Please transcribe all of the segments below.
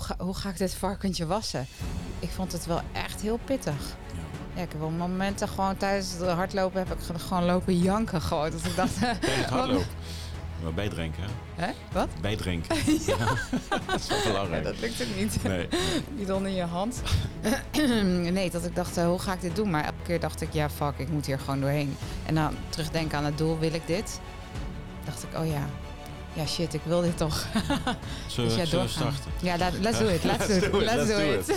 hoe ga, hoe ga ik dit varkentje wassen? Ik vond het wel echt heel pittig. Ja, ik heb wel momenten gewoon tijdens het hardlopen heb ik ge- gewoon lopen janken gewoon. Dat ik dacht, Tijdens het hardlopen. Maar bijdrinken, hè? hè? Wat? Bijdrinken. ja. dat is wel Ja, belangrijk. dat lukt ook niet. Nee. Niet onder je hand. nee, dat ik dacht, eh, hoe ga ik dit doen? Maar elke keer dacht ik, ja, fuck, ik moet hier gewoon doorheen. En dan terugdenken aan het doel, wil ik dit? Dacht ik, oh ja, ja shit, ik wil dit toch. Zullen we, ja, we doorgaan. starten? Ja, laat- let's do it, let's do it, let's do it.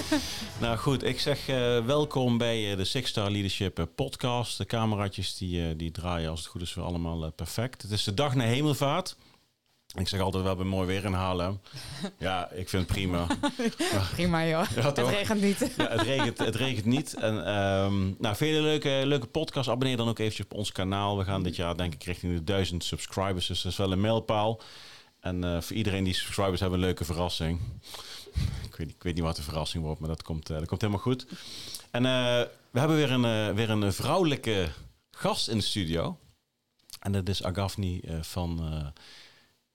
Nou goed, ik zeg eh, welkom bij eh, de Six Star Leadership eh, podcast. De cameraatjes die, eh, die draaien als het goed is weer allemaal eh, perfect. Het is de dag na hemelvaart. Ik zeg altijd wel bij mooi weer in Haarlem. Ja, ik vind het prima. Prima joh, Ja, het regent niet. Ja, het, regent, het regent niet. En, ehm nou, vele leuke, leuke podcasts. Abonneer dan ook eventjes op ons kanaal. We gaan dit jaar denk ik richting de duizend subscribers. Dus dat is wel een mijlpaal. En eh, voor iedereen die subscribers hebben een leuke verrassing. Ik weet, ik weet niet wat de verrassing wordt, maar dat komt, eh, dat komt helemaal goed. En eh, we hebben weer een, weer een vrouwelijke gast in de studio. En dat is Agafni van...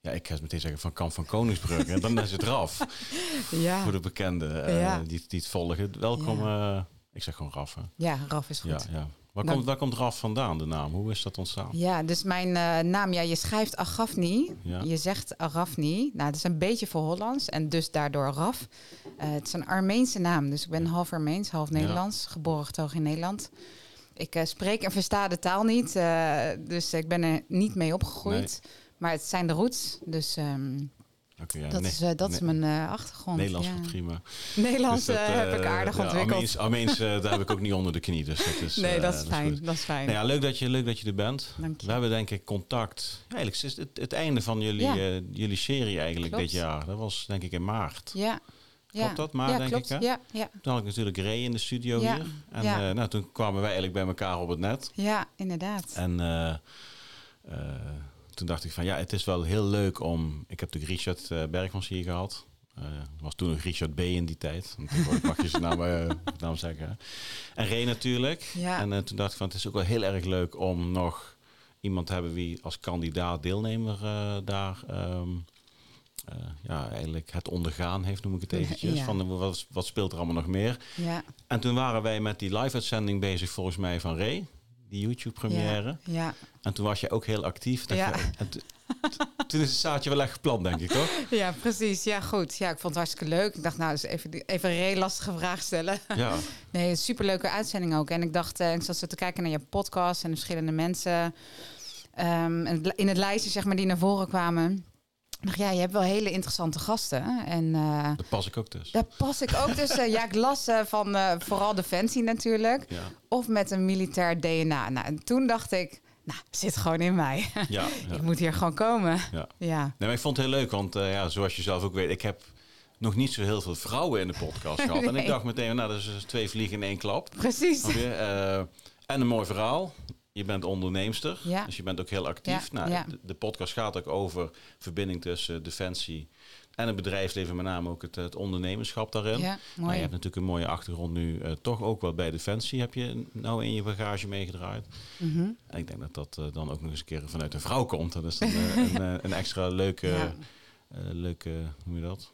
eh, ja, ik ga het meteen zeggen van Kamp van Koningsbrugge. En dan is het Raf Ja, voor de bekenden eh, Ja. die, die het volgen. Welkom, eh, ik zeg gewoon Raf. Hè? ja Raf is goed. Ja, ja. Waar, Dank- komt, waar komt Raf vandaan, de naam? Hoe is dat ontstaan? Ja, dus mijn eh, naam, ja, je schrijft Agafni. Ja. Je zegt Arafni. Nou, dat is een beetje voor Hollands en dus daardoor Raf. Eh, het is een Armeense naam, dus ik ben half Armeens, half Nederlands. Geboren getogen in Nederland. Ik eh, spreek en versta de taal niet, eh, dus ik ben er niet mee opgegroeid. Maar het zijn de roots, dus ehm, ja, dat, nee, is, eh, dat is mijn eh, achtergrond. Nederlands ja. goed prima. Nederlands Dus dat, eh, heb ik eh, aardig ja, ontwikkeld. Armeens, Armeens, eh, daar heb ik ook niet onder de knie. Dus dat is, nee, eh, dat is fijn. dat is fijn. Nou ja, leuk, dat je, leuk dat je er bent. Dank je. We hebben denk ik contact. Eigenlijk is het het einde van jullie, eh, jullie serie eigenlijk Klopt. dit jaar. Dat was denk ik in maart. ja. Ja. Klopt dat? Maar ja, denk klopt. ik, hè? Ja, ja. Toen had ik natuurlijk Ray in de studio hier. En ja. eh, nou, toen kwamen wij eigenlijk bij elkaar op het net. ja, inderdaad. En eh, eh, toen dacht ik van ja, het is wel heel leuk om. Ik heb natuurlijk Richard eh, Bergmans hier gehad. Eh was toen nog Richard B in die tijd. Mag je zijn naam, eh, naam zeggen. En Ray natuurlijk. Ja. En toen dacht ik van het is ook wel heel erg leuk om nog iemand te hebben wie als kandidaat deelnemer daar. ehm, eh, ja, eigenlijk het ondergaan heeft, noem ik het eventjes. Ja. Van wat, wat speelt er allemaal nog meer? Ja, En toen waren wij met die live-uitzending bezig, volgens mij, van Ray. Die YouTube-première. ja, ja. En toen was je ook heel actief. Ja. je- en toen is het zaadje wel echt geplant, denk ik, toch? Ja, precies. Ja, goed. Ja, ik vond het hartstikke leuk. Ik dacht, nou, dus even, even een heel lastige vraag stellen. Ja. Nee, superleuke uitzending ook. En ik dacht, eh, ik zat zo te kijken naar je podcast en de verschillende mensen ehm, in het lijstje, zeg maar, die naar voren kwamen. Dacht, ja, je hebt wel hele interessante gasten. En eh, Daar pas ik ook dus. daar pas ik ook tussen. Ja, ik las eh, van eh, vooral Defensie natuurlijk. Ja. Of met een militair DNA. Nou, en toen dacht ik, nou, zit gewoon in mij. Ja, ja, ik moet hier gewoon komen. ja. Ja. Nee, maar ik vond het heel leuk, want ja, zoals je zelf ook weet, ik heb nog niet zo heel veel vrouwen in de podcast gehad. En ik dacht meteen, nou, dat is dus twee vliegen in één klap. Precies. En een mooi verhaal. Je bent onderneemster, Ja. dus je bent ook heel actief. Ja, Nou, ja. de, de podcast gaat ook over verbinding tussen defensie en het bedrijfsleven, met name ook het, het ondernemerschap daarin. Nou, mooi. je hebt natuurlijk een mooie achtergrond nu, eh, toch ook wel bij Defensie heb je nou in je bagage meegedraaid. Mhm. En ik denk dat dat eh, dan ook nog eens een keer vanuit een vrouw komt. Dat is dan eh, een, eh, een extra leuke, eh, leuke, hoe noem je dat?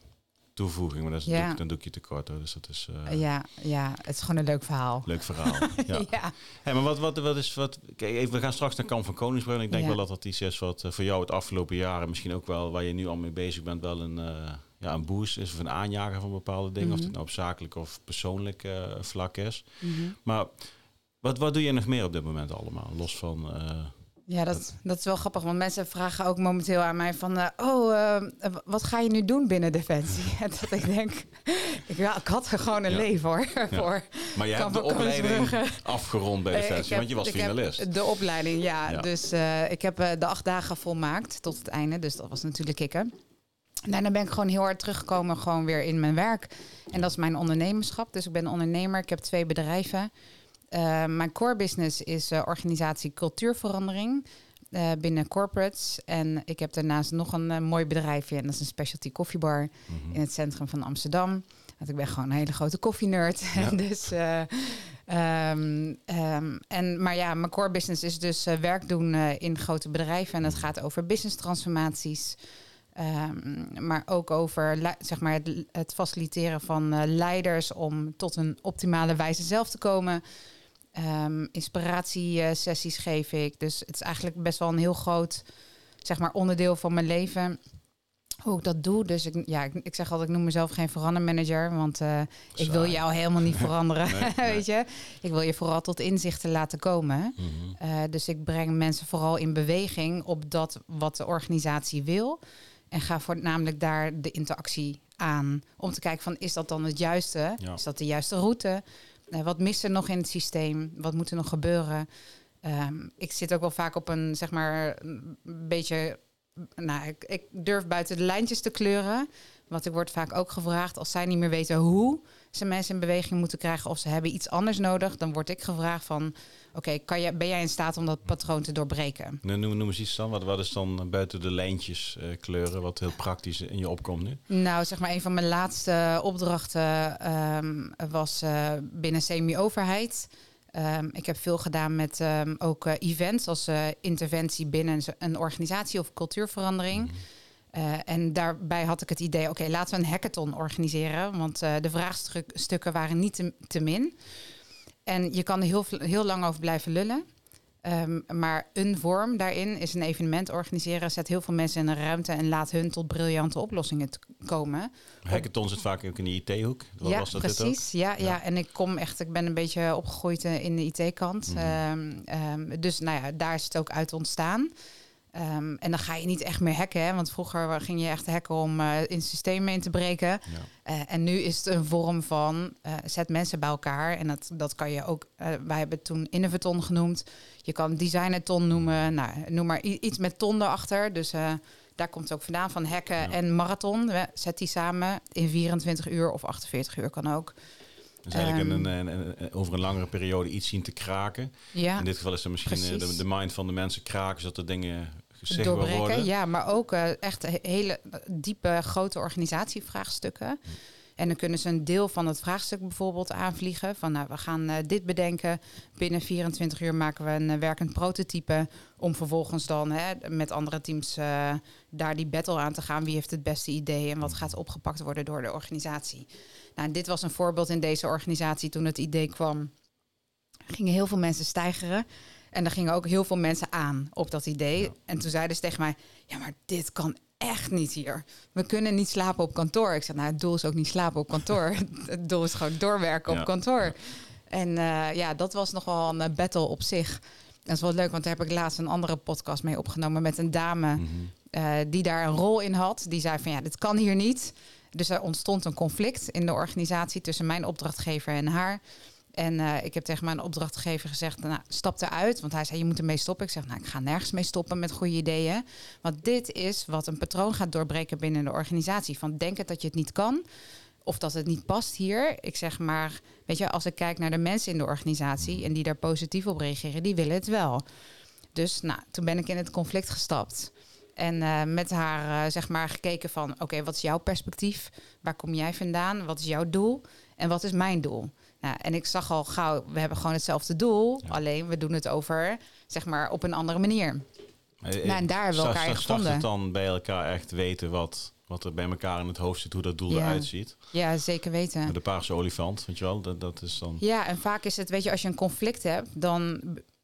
Toevoeging, maar dat is Ja. een, doek, een doekje te kort hoor. Dus dat is eh Ja, ja, het is gewoon een leuk verhaal. leuk verhaal. Ja. Ja. Hey, maar wat, wat, wat is wat? Kijk, even, we gaan straks naar Kamp van Koningsbrug. Ik denk Ja. wel dat dat iets is wat eh, voor jou het afgelopen jaren, misschien ook wel waar je nu al mee bezig bent, wel een, eh, ja, een boost is of een aanjager van bepaalde dingen. Of het nou op zakelijk of persoonlijk vlak is. Mhm. Maar wat, wat doe je nog meer op dit moment allemaal? Los van. Ja, dat, dat is wel grappig, want mensen vragen ook momenteel aan mij van... eh, oh, eh, wat ga je nu doen binnen Defensie? En dat ik denk, ik, ja, ik had er gewoon een Ja. leven hoor. Voor maar je Kamp hebt de opleiding afgerond bij Eh, Defensie, heb- want je was finalist. De opleiding, ja. Ja. Dus ik heb de acht dagen volmaakt tot het einde. Dus dat was natuurlijk kicken. Daarna ben ik gewoon heel hard teruggekomen, gewoon weer in mijn werk. En dat is mijn ondernemerschap. Dus ik ben ondernemer. Ik heb twee bedrijven. Eh, mijn core business is eh, organisatie cultuurverandering eh, binnen corporates. En ik heb daarnaast nog een mooi bedrijfje. En dat is een specialty koffiebar Mhm. in het centrum van Amsterdam. Want ik ben gewoon een hele grote koffienerd. Ja. dus, eh, ehm, ehm, en, maar ja, mijn core business is dus werk doen in grote bedrijven. En dat gaat over business transformaties. Ehm, maar ook over zeg maar het, het faciliteren van leiders om tot een optimale wijze zelf te komen. Ehm inspiratiesessies geef ik. Dus het is eigenlijk best wel een heel groot zeg maar, onderdeel van mijn leven. Hoe ik dat doe. Dus ik, ja, ik, ik zeg altijd, ik noem mezelf geen verandermanager. Want eh, ik wil jou helemaal niet veranderen. Nee, nee. weet je? Ik wil je vooral tot inzichten laten komen. Mhm. Eh, dus ik breng mensen vooral in beweging op dat wat de organisatie wil. En ga voornamelijk daar de interactie aan. Om te kijken van, is dat dan het juiste? Ja. Is dat de juiste route? Wat mist er nog in het systeem? Wat moet er nog gebeuren? Ehm, ik zit ook wel vaak op een, zeg maar, een beetje... Nou, ik, ik durf buiten de lijntjes te kleuren. Want ik word vaak ook gevraagd, als zij niet meer weten hoe ze mensen in beweging moeten krijgen of ze hebben iets anders nodig, dan word ik gevraagd van, oké, ben jij in staat om dat patroon te doorbreken? Noem, noem eens iets dan. Wat, wat is dan buiten de lijntjes eh, kleuren, wat heel praktisch in je opkomt nu? Nou, zeg maar, een van mijn laatste opdrachten ehm, was eh, binnen semi-overheid. Ehm, ik heb veel gedaan met ehm, ook eh, events als interventie binnen een organisatie of cultuurverandering. Eh, en daarbij had ik het idee, oké, laten we een hackathon organiseren. Want de vraagstukken waren niet te, te min. En je kan er heel, heel lang over blijven lullen. Ehm, maar een vorm daarin is een evenement organiseren. Zet heel veel mensen in een ruimte en laat hun tot briljante oplossingen komen. Hackathon zit vaak ook in de IT-hoek. ja, was dat dit precies. Ja, ja. Ja. en ik kom echt, ik ben een beetje opgegroeid eh, in de IT-kant. Mhm. Ehm, ehm, dus nou ja, daar is het ook uit ontstaan. Ehm, en dan ga je niet echt meer hacken, hè? want vroeger ging je echt hacken om eh, in systemen in te breken. Ja. Eh, en nu is het een vorm van eh, zet mensen bij elkaar. En dat, dat kan je ook, wij hebben het toen innovaton genoemd. Je kan designathon noemen, nou, noem maar iets met ton erachter. Dus daar komt het ook vandaan van hacken Ja. en marathon. Zet die samen in 24 uur of 48 uur kan ook. Dus eigenlijk Ehm. een, een, over een langere periode iets zien te kraken. Ja, In dit geval is het misschien de, de mind van de mensen kraken, zodat de dingen zichtbaar doorbreken. worden. Ja, maar ook eh, echt he- hele diepe, grote organisatievraagstukken. En dan kunnen ze een deel van het vraagstuk bijvoorbeeld aanvliegen. Van nou, we gaan eh, dit bedenken. Binnen 24 uur maken we een eh, werkend prototype. Om vervolgens dan hè, met andere teams daar die battle aan te gaan. Wie heeft het beste idee en wat gaat opgepakt worden door de organisatie. Nou, dit was een voorbeeld in deze organisatie. Toen het idee kwam, gingen heel veel mensen stijgeren. En er gingen ook heel veel mensen aan op dat idee. Ja. En toen zeiden ze tegen mij: Ja, maar dit kan echt niet hier. We kunnen niet slapen op kantoor. Ik zei: Nou, het doel is ook niet slapen op kantoor. het doel is gewoon doorwerken Ja. op kantoor. En eh, ja, dat was nog wel een eh, battle op zich. Dat is wel leuk, want daar heb ik laatst een andere podcast mee opgenomen met een dame Mhm. eh, die daar een rol in had. Die zei van ja, dit kan hier niet. Dus er ontstond een conflict in de organisatie tussen mijn opdrachtgever en haar. En eh, ik heb tegen mijn opdrachtgever gezegd, nou, stap eruit. Want hij zei, je moet ermee stoppen. Ik zeg, nou, ik ga nergens mee stoppen met goede ideeën. Want dit is wat een patroon gaat doorbreken binnen de organisatie. Van denken dat je het niet kan. Of dat het niet past hier. Ik zeg maar, weet je, als ik kijk naar de mensen in de organisatie... en die daar positief op reageren, die willen het wel. Dus nou, toen ben ik in het conflict gestapt. En eh, met haar eh, zeg maar gekeken van... oké, wat is jouw perspectief? Waar kom jij vandaan? Wat is jouw doel? En wat is mijn doel? Nou, en ik zag al gauw, we hebben gewoon hetzelfde doel. Ja. Alleen we doen het over, zeg maar, op een andere manier. Nou, en daar hebben we elkaar in start het gevonden. dan bij elkaar echt weten wat, wat er bij elkaar in het hoofd zit, hoe dat doel Ja. eruit ziet. Ja, zeker weten. De paarse olifant, weet je wel, dat, dat is dan... Ja, en vaak is het, weet je, als je een conflict hebt, dan,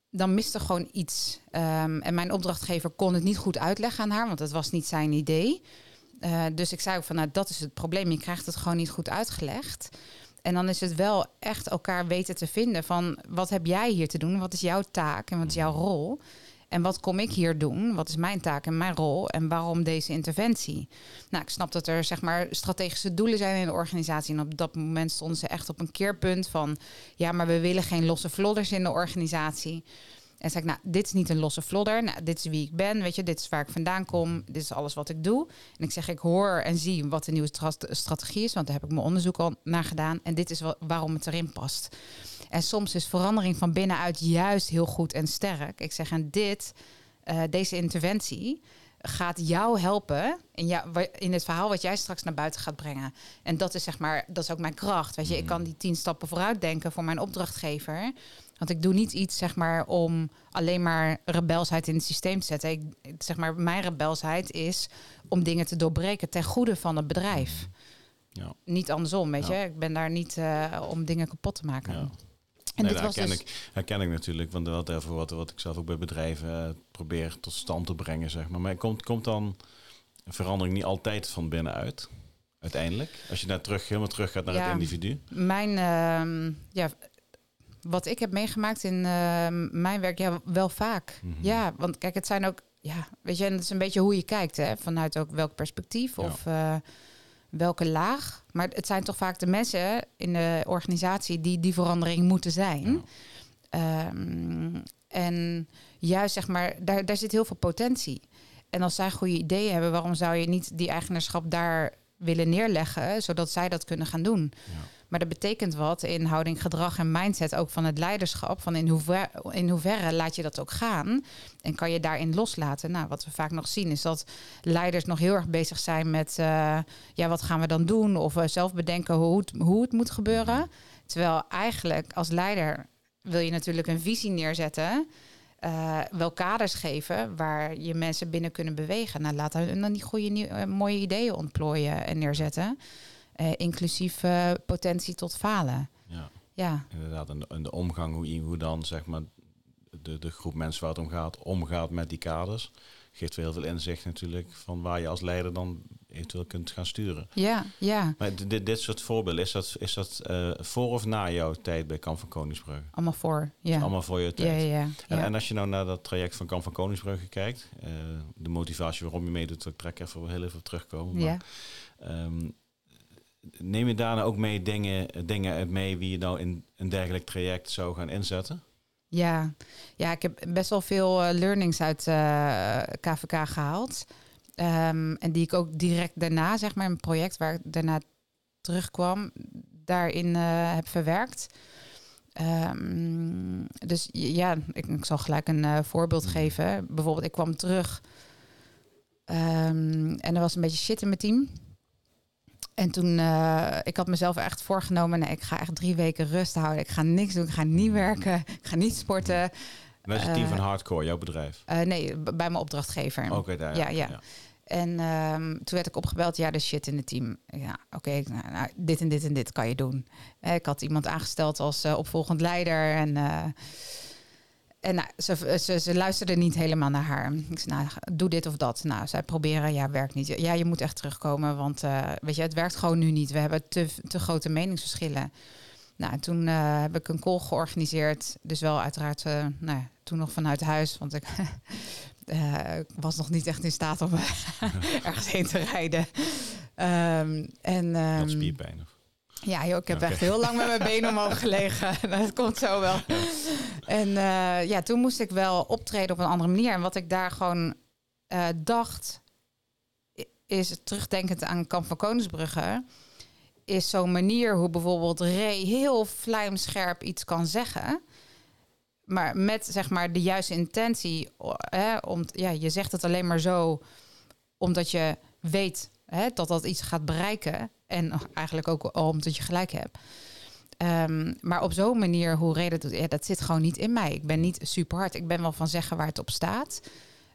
dan mist er gewoon iets. Ehm, en mijn opdrachtgever kon het niet goed uitleggen aan haar, want het was niet zijn idee. Eh, dus ik zei ook van, nou, dat is het probleem. Je krijgt het gewoon niet goed uitgelegd. En dan is het wel echt elkaar weten te vinden van, wat heb jij hier te doen? Wat is jouw taak en wat is jouw rol? En wat kom ik hier doen? Wat is mijn taak en mijn rol? En waarom deze interventie? Nou, ik snap dat er zeg maar strategische doelen zijn in de organisatie. En op dat moment stonden ze echt op een keerpunt van... ja, maar we willen geen losse vlodders in de organisatie. En zei ik, nou, dit is niet een losse vlodder. Nou, dit is wie ik ben, weet je. Dit is waar ik vandaan kom. Dit is alles wat ik doe. En ik zeg, ik hoor en zie wat de nieuwe stra- strategie is. Want daar heb ik mijn onderzoek al naar gedaan. En dit is wa- waarom het erin past. En soms is verandering van binnenuit juist heel goed en sterk. Ik zeg, en dit, eh, deze interventie gaat jou helpen in, jou, in het verhaal wat jij straks naar buiten gaat brengen. En dat is zeg maar, dat is ook mijn kracht. Weet je, ik kan die tien stappen vooruit denken voor mijn opdrachtgever. Want ik doe niet iets, zeg maar, om alleen maar rebelsheid in het systeem te zetten. Ik, zeg maar, mijn rebelsheid is om dingen te doorbreken ten goede van het bedrijf. Ja. Niet andersom, weet Ja. je. Ik ben daar niet eh, om dingen kapot te maken. Ja. En nee, dit dat was herken, dus... ik, herken ik natuurlijk. Want wat, even wat, wat ik zelf ook bij bedrijven eh, probeer tot stand te brengen, zeg maar. Maar komt, komt dan verandering niet altijd van binnenuit? Uiteindelijk? Als je naar terug, helemaal terug gaat naar het individu? Mijn, ehm, ja, wat ik heb meegemaakt in ehm, mijn werk, ja, wel vaak. Mhm. Ja, want kijk, het zijn ook, ja, weet je, en het is een beetje hoe je kijkt, hè, vanuit ook welk perspectief Ja. of eh, welke laag. Maar het zijn toch vaak de mensen in de organisatie die die verandering moeten zijn. Ja. Ehm, en juist zeg maar, daar, daar zit heel veel potentie. En als zij goede ideeën hebben, waarom zou je niet die eigenaarschap daar willen neerleggen, zodat zij dat kunnen gaan doen? Ja. Maar dat betekent wat in houding, gedrag en mindset ook van het leiderschap. Van in hoeverre, in hoeverre laat je dat ook gaan en kan je daarin loslaten? Nou, wat we vaak nog zien is dat leiders nog heel erg bezig zijn met, eh, ja, wat gaan we dan doen? Of eh, zelf bedenken hoe het, hoe het moet gebeuren. Terwijl eigenlijk als leider wil je natuurlijk een visie neerzetten. eh, wel kaders geven waar je mensen binnen kunnen bewegen. Nou, laat hen dan die goede, mooie ideeën ontplooien en neerzetten. Eh, inclusief eh, potentie tot falen. Ja. Ja, Inderdaad, en de, en de omgang, hoe, hoe dan zeg maar de, de groep mensen waar het om gaat, omgaat met die kaders, geeft weer heel veel inzicht natuurlijk van waar je als leider dan eventueel kunt gaan sturen. ja, ja. Maar dit, dit soort voorbeelden, is dat, is dat eh, voor of na jouw tijd bij Kamp van Koningsbrugge? Allemaal voor. Ja, Allemaal voor je tijd? ja. ja. En, ja. en als je nou naar dat traject van Kamp van Koningsbrugge kijkt, de motivatie waarom je meedoet, ik trek even heel even terugkomen. Maar, ja. ehm, neem je daarna ook mee dingen, dingen mee wie je nou in een dergelijk traject zou gaan inzetten? Ja. ja, ik heb best wel veel eh, learnings uit eh, KVK gehaald. Ehm, en die ik ook direct daarna, zeg maar, een project waar ik daarna terugkwam, daarin eh, heb verwerkt. Ehm, dus ja, ik, ik zal gelijk een eh, voorbeeld Mhm. geven. Bijvoorbeeld, ik kwam terug ehm, en er was een beetje shit in mijn team. En toen, eh, ik had mezelf echt voorgenomen, nee, ik ga echt drie weken rust houden. Ik ga niks doen, ik ga niet werken, ik ga niet sporten. Dat is het team Eh, van Hardcore, jouw bedrijf. Eh, nee, bij mijn opdrachtgever. Oké, daar. ja, ja. En ehm, toen werd ik opgebeld, ja, de shit in het team. Ja, oké, nou, nou, dit en dit en dit kan je doen. Ik had iemand aangesteld als opvolgend leider. En, en nou, ze, ze, ze luisterde niet helemaal naar haar. Ik zei, nou, doe dit of dat. Nou, zij proberen, ja, werkt niet. Ja, je moet echt terugkomen, want eh, weet je, het werkt gewoon nu niet. We hebben te, te grote meningsverschillen. Nou, en toen eh, heb ik een call georganiseerd. Dus wel uiteraard, eh, nou toen nog vanuit huis. Want ik was nog niet echt in staat om ergens heen te rijden. Ehm, en, spierpijn. Ja, joh, ik heb echt heel lang met mijn benen omhoog gelegen. dat komt zo wel. En eh, ja, toen moest ik wel optreden op een andere manier. En wat ik daar gewoon eh, dacht, is terugdenkend aan Kamp van Koningsbrugge... is zo'n manier hoe bijvoorbeeld Ray heel vlijmscherp iets kan zeggen... maar met zeg maar de juiste intentie. Hè, om, ja, je zegt het alleen maar zo omdat je weet hè, dat dat iets gaat bereiken. En eigenlijk ook omdat je gelijk hebt. Ehm, maar op zo'n manier, hoe reden doet, ja, dat zit gewoon niet in mij. Ik ben niet super hard. Ik ben wel van zeggen waar het op staat.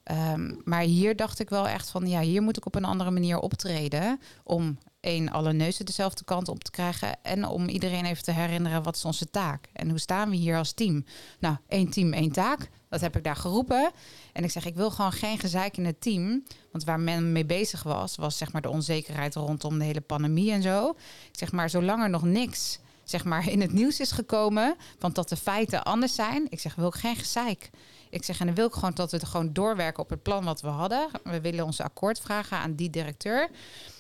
Ehm, maar hier dacht ik wel echt van, ja, hier moet ik op een andere manier optreden. Om één, alle neuzen dezelfde kant op te krijgen. En om iedereen even te herinneren, wat is onze taak? En hoe staan we hier als team? Nou, één team, één taak. Dat heb ik daar geroepen. En ik zeg, ik wil gewoon geen gezeik in het team. Want waar men mee bezig was, was zeg maar de onzekerheid rondom de hele pandemie en zo. Ik zeg maar, zolang er nog niks zeg maar, in het nieuws is gekomen, want dat de feiten anders zijn. Ik zeg, wil ik geen gezeik. Ik zeg, en dan wil ik gewoon dat we er gewoon doorwerken op het plan wat we hadden. We willen onze akkoord vragen aan die directeur.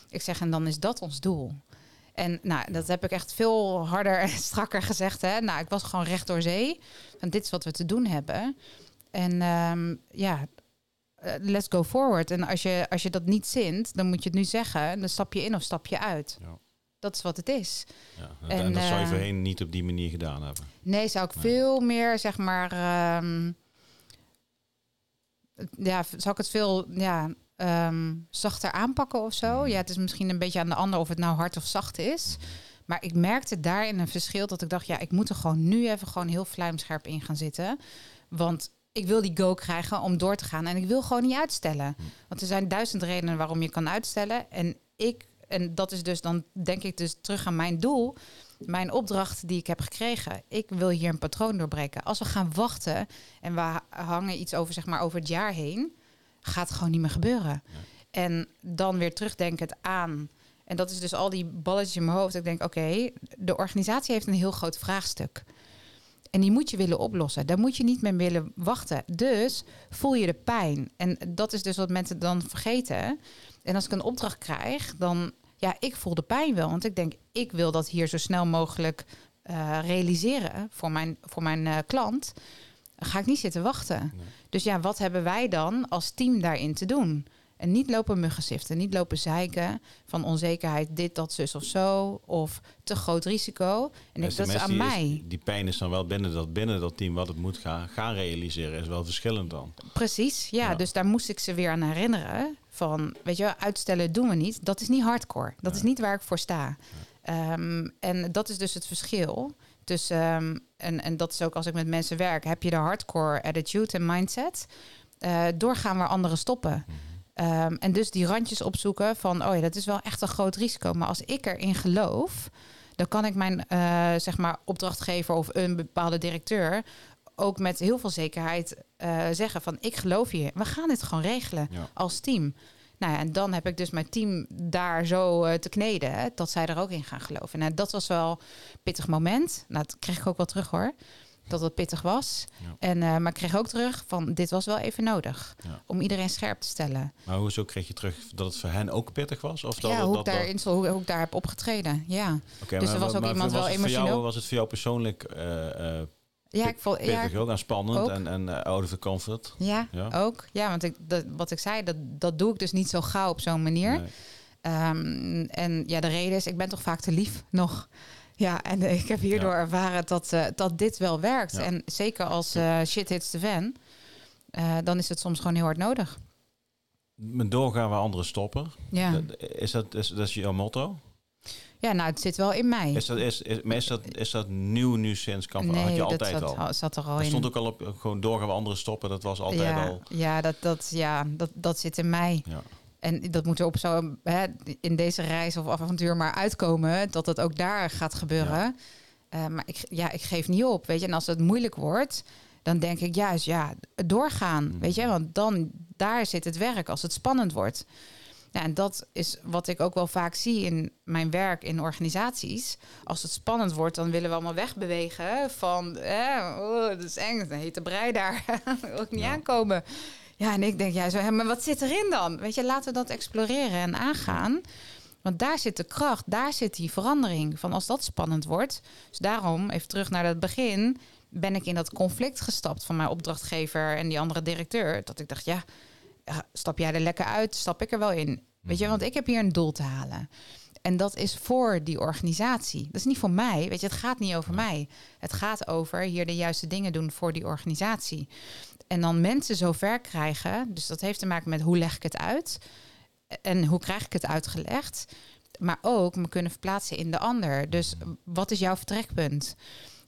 Ik zeg, en dan is dat ons doel. En nou, dat heb ik echt veel harder en strakker gezegd. Hè? Nou, ik was gewoon recht door zee. Van dit is wat we te doen hebben. En ehm, ja, eh, let's go forward. En als je, als je dat niet zint, dan moet je het nu zeggen. Dan stap je in of stap je uit. Ja. Dat is wat het is. Ja. En, En, dat zou je eh, voorheen niet op die manier gedaan hebben. Nee, zou ik Nee. veel meer, zeg maar... ehm, ja, zou ik het veel ja, ehm, zachter aanpakken of zo? Mhm. Ja, het is misschien een beetje aan de ander of het nou hard of zacht is. Maar ik merkte daarin een verschil dat ik dacht, ja, ik moet er gewoon nu even gewoon heel vlijmscherp in gaan zitten. Want ik wil die go krijgen om door te gaan en ik wil gewoon niet uitstellen. Hm. Want er zijn duizend redenen waarom je kan uitstellen. En ik, en dat is dus dan denk ik dus terug aan mijn doel, mijn opdracht die ik heb gekregen. Ik wil hier een patroon doorbreken. Als we gaan wachten en we ha- hangen iets over, zeg maar, over het jaar heen, gaat gewoon niet meer gebeuren. En dan weer terugdenkend aan. En dat is dus al die balletjes in mijn hoofd. Ik denk, oké, de organisatie heeft een heel groot vraagstuk. En die moet je willen oplossen. Daar moet je niet mee willen wachten. Dus voel je de pijn. En dat is dus wat mensen dan vergeten. En als ik een opdracht krijg, dan ja, ik voel de pijn wel. Want ik denk, ik wil dat hier zo snel mogelijk eh, realiseren voor mijn, voor mijn eh, klant. Dan ga ik niet zitten wachten. Nee. Dus ja, wat hebben wij dan als team daarin te doen? En niet lopen muggensiften, niet lopen zeiken van onzekerheid, dit, dat, zus of zo, of te groot risico. En ik, dat is aan die mij. die pijn is dan wel binnen dat, binnen dat team wat het moet gaan, gaan realiseren, is wel verschillend dan. Precies, ja, Ja. Dus daar moest ik ze weer aan herinneren. Van, weet je, wel, uitstellen doen we niet. Dat is niet hardcore. Dat is niet waar ik voor sta. Ehm, en dat is dus het verschil. Dus, ehm, en, en dat is ook als ik met mensen werk. Heb je de hardcore attitude en mindset? eh, doorgaan waar anderen stoppen. Ehm, en dus die randjes opzoeken van, oh ja, dat is wel echt een groot risico. Maar als ik erin geloof, dan kan ik mijn eh, zeg maar opdrachtgever of een bepaalde directeur ook met heel veel zekerheid eh, zeggen van, ik geloof je. We gaan dit gewoon regelen Ja. als team. Nou ja, en dan heb ik dus mijn team daar zo eh, te kneden, hè, dat zij er ook in gaan geloven. Nou, dat was wel een pittig moment. Nou, dat kreeg ik ook wel terug hoor. Dat het pittig was. Ja. En, eh, maar ik kreeg ook terug van dit was wel even nodig. Ja. Om iedereen scherp te stellen. Maar hoezo kreeg je terug dat het voor hen ook pittig was? Of dat, ja, hoe, dat, ik daarin, zo- hoe, hoe ik daar heb opgetreden. Ja, dus er was ook iemand was wel emotioneel. jou, was het voor jou persoonlijk eh, ja ik vond ja, ook en spannend ook. en, en eh, out of the comfort? ja, Ja. ook. Ja, want ik, dat, wat ik zei, dat, dat doe ik dus niet zo gauw op zo'n manier. Nee. Ehm, en ja, de reden is, ik ben toch vaak te lief nog. Ja, en ik heb hierdoor Ja. ervaren dat, eh, dat dit wel werkt. Ja. En zeker als eh, shit hits the fan, dan is het soms gewoon heel hard nodig. Met doorgaan waar anderen stoppen. Ja, Is dat, is, dat is jouw motto? Ja nou, het zit wel in mij. Is dat, is, is, maar is dat, is dat nieuw nu sinds kamp? had je altijd dat zat, al? zat er al Dat in. stond ook al op gewoon doorgaan waar anderen stoppen. Dat was altijd ja, al. ja, dat, dat, ja dat, dat zit in mij. Ja. En dat moet er op zo hè, in deze reis of avontuur maar uitkomen dat het ook daar gaat gebeuren. Eh, maar ik, ja, ik geef niet op, weet je. En als het moeilijk wordt, dan denk ik juist, ja, doorgaan, Mhm. weet je. Want dan, daar zit het werk, als het spannend wordt. Ja, en dat is wat ik ook wel vaak zie in mijn werk in organisaties. Als het spannend wordt, dan willen we allemaal wegbewegen van... Eh, oh, dat is eng, een hete brei daar. ik niet Ja. aankomen. Ja, en ik denk, ja, zo, maar wat zit erin dan? Weet je, laten we dat exploreren en aangaan. Want daar zit de kracht, daar zit die verandering. Van als dat spannend wordt. Dus daarom, even terug naar het begin... ben ik in dat conflict gestapt van mijn opdrachtgever en die andere directeur. Dat ik dacht, ja, stap jij er lekker uit, stap ik er wel in. Weet je, want ik heb hier een doel te halen. En dat is voor die organisatie. Dat is niet voor mij. Weet je, het gaat niet over mij. Het gaat over hier de juiste dingen doen voor die organisatie. En dan mensen zover krijgen. Dus dat heeft te maken met hoe leg ik het uit? En hoe krijg ik het uitgelegd? Maar ook me kunnen verplaatsen in de ander. Dus wat is jouw vertrekpunt?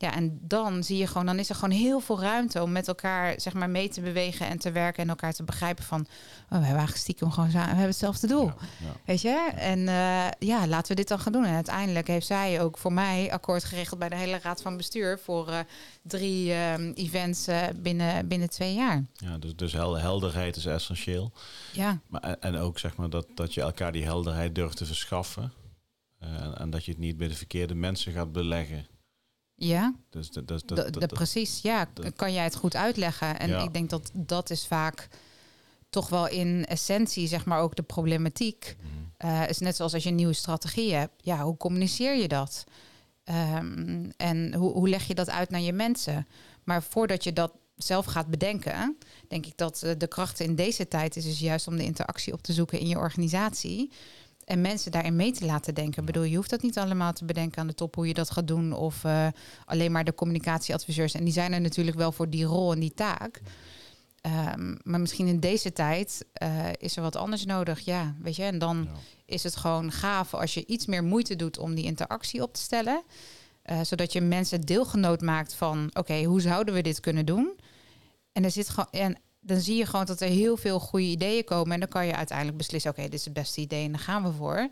Ja, en dan zie je gewoon, dan is er gewoon heel veel ruimte om met elkaar zeg maar mee te bewegen en te werken en elkaar te begrijpen van, oh, we hebben eigenlijk stiekem gewoon samen, we hebben hetzelfde doel. Ja, ja. Weet je? En eh, ja, laten we dit dan gaan doen. En uiteindelijk heeft zij ook voor mij akkoord geregeld bij de hele raad van bestuur voor eh, drie ehm, events eh, binnen, binnen twee jaar. Ja, dus, dus hel- helderheid is essentieel. Ja, Maar, en- ook zeg maar dat, dat je elkaar die helderheid durft te verschaffen. En, en dat je het niet bij de verkeerde mensen gaat beleggen. Ja. Dus dat, dat, dat, precies, ja. kan jij het goed uitleggen? En ik denk dat dat is vaak toch wel in essentie, zeg maar ook de problematiek. Mhm. Eh, is net zoals als je een nieuwe strategie hebt. Ja, hoe communiceer je dat? Ehm, en hoe, hoe leg je dat uit naar je mensen? Maar voordat je dat zelf gaat bedenken, denk ik dat eh, de kracht in deze tijd is dus juist om de interactie op te zoeken in je organisatie. En mensen daarin mee te laten denken. Ik bedoel, je hoeft dat niet allemaal te bedenken aan de top hoe je dat gaat doen. Of eh, alleen maar de communicatieadviseurs. En die zijn er natuurlijk wel voor die rol en die taak. Ehm, maar misschien in deze tijd eh, is er wat anders nodig. Ja, weet je. En dan Ja. is het gewoon gaaf als je iets meer moeite doet om die interactie op te stellen. Eh, zodat je mensen deelgenoot maakt van, oké, hoe zouden we dit kunnen doen? En er zit gewoon, en dan zie je gewoon dat er heel veel goede ideeën komen. En dan kan je uiteindelijk beslissen, oké, dit is het beste idee en daar gaan we voor.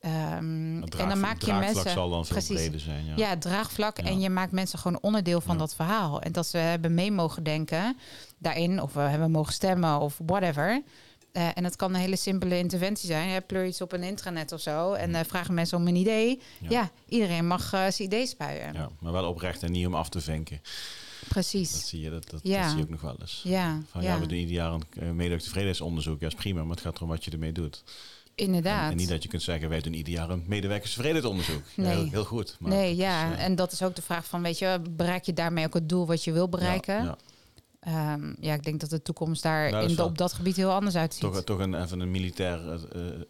Het en dan maak je draagvlak mensen. zal dan precies. zijn. Ja. Draagvlak. Ja. En je maakt mensen gewoon onderdeel van Ja. dat verhaal. En dat ze hebben mee mogen denken daarin. Of we hebben mogen stemmen of whatever. Eh, en het kan een hele simpele interventie zijn. Je pleur iets op een intranet of zo. En eh, vragen mensen om een idee. Ja. Iedereen mag eh, zijn idee spuien. Ja, maar wel oprecht en niet om af te vinken. Dat Precies. zie je, dat, dat, Ja. dat zie je ook nog wel eens. Ja, Van ja, ja, we doen ieder jaar een uh, medewerker tevredenheidsonderzoek. Ja, is prima, maar het gaat erom wat je ermee doet. inderdaad. En, en niet dat je kunt zeggen, wij doen ieder jaar een medewerkerstevredenheidsonderzoek. Nee. Heel, heel goed. Maar nee, ja. is, eh, En dat is ook de vraag van, weet je, bereik je daarmee ook het doel wat je wil bereiken? Ja, Ja, ik denk dat de toekomst daar Nou, in, op dat gebied heel anders uitziet. Toch, toch een, even een militair... eh, eh,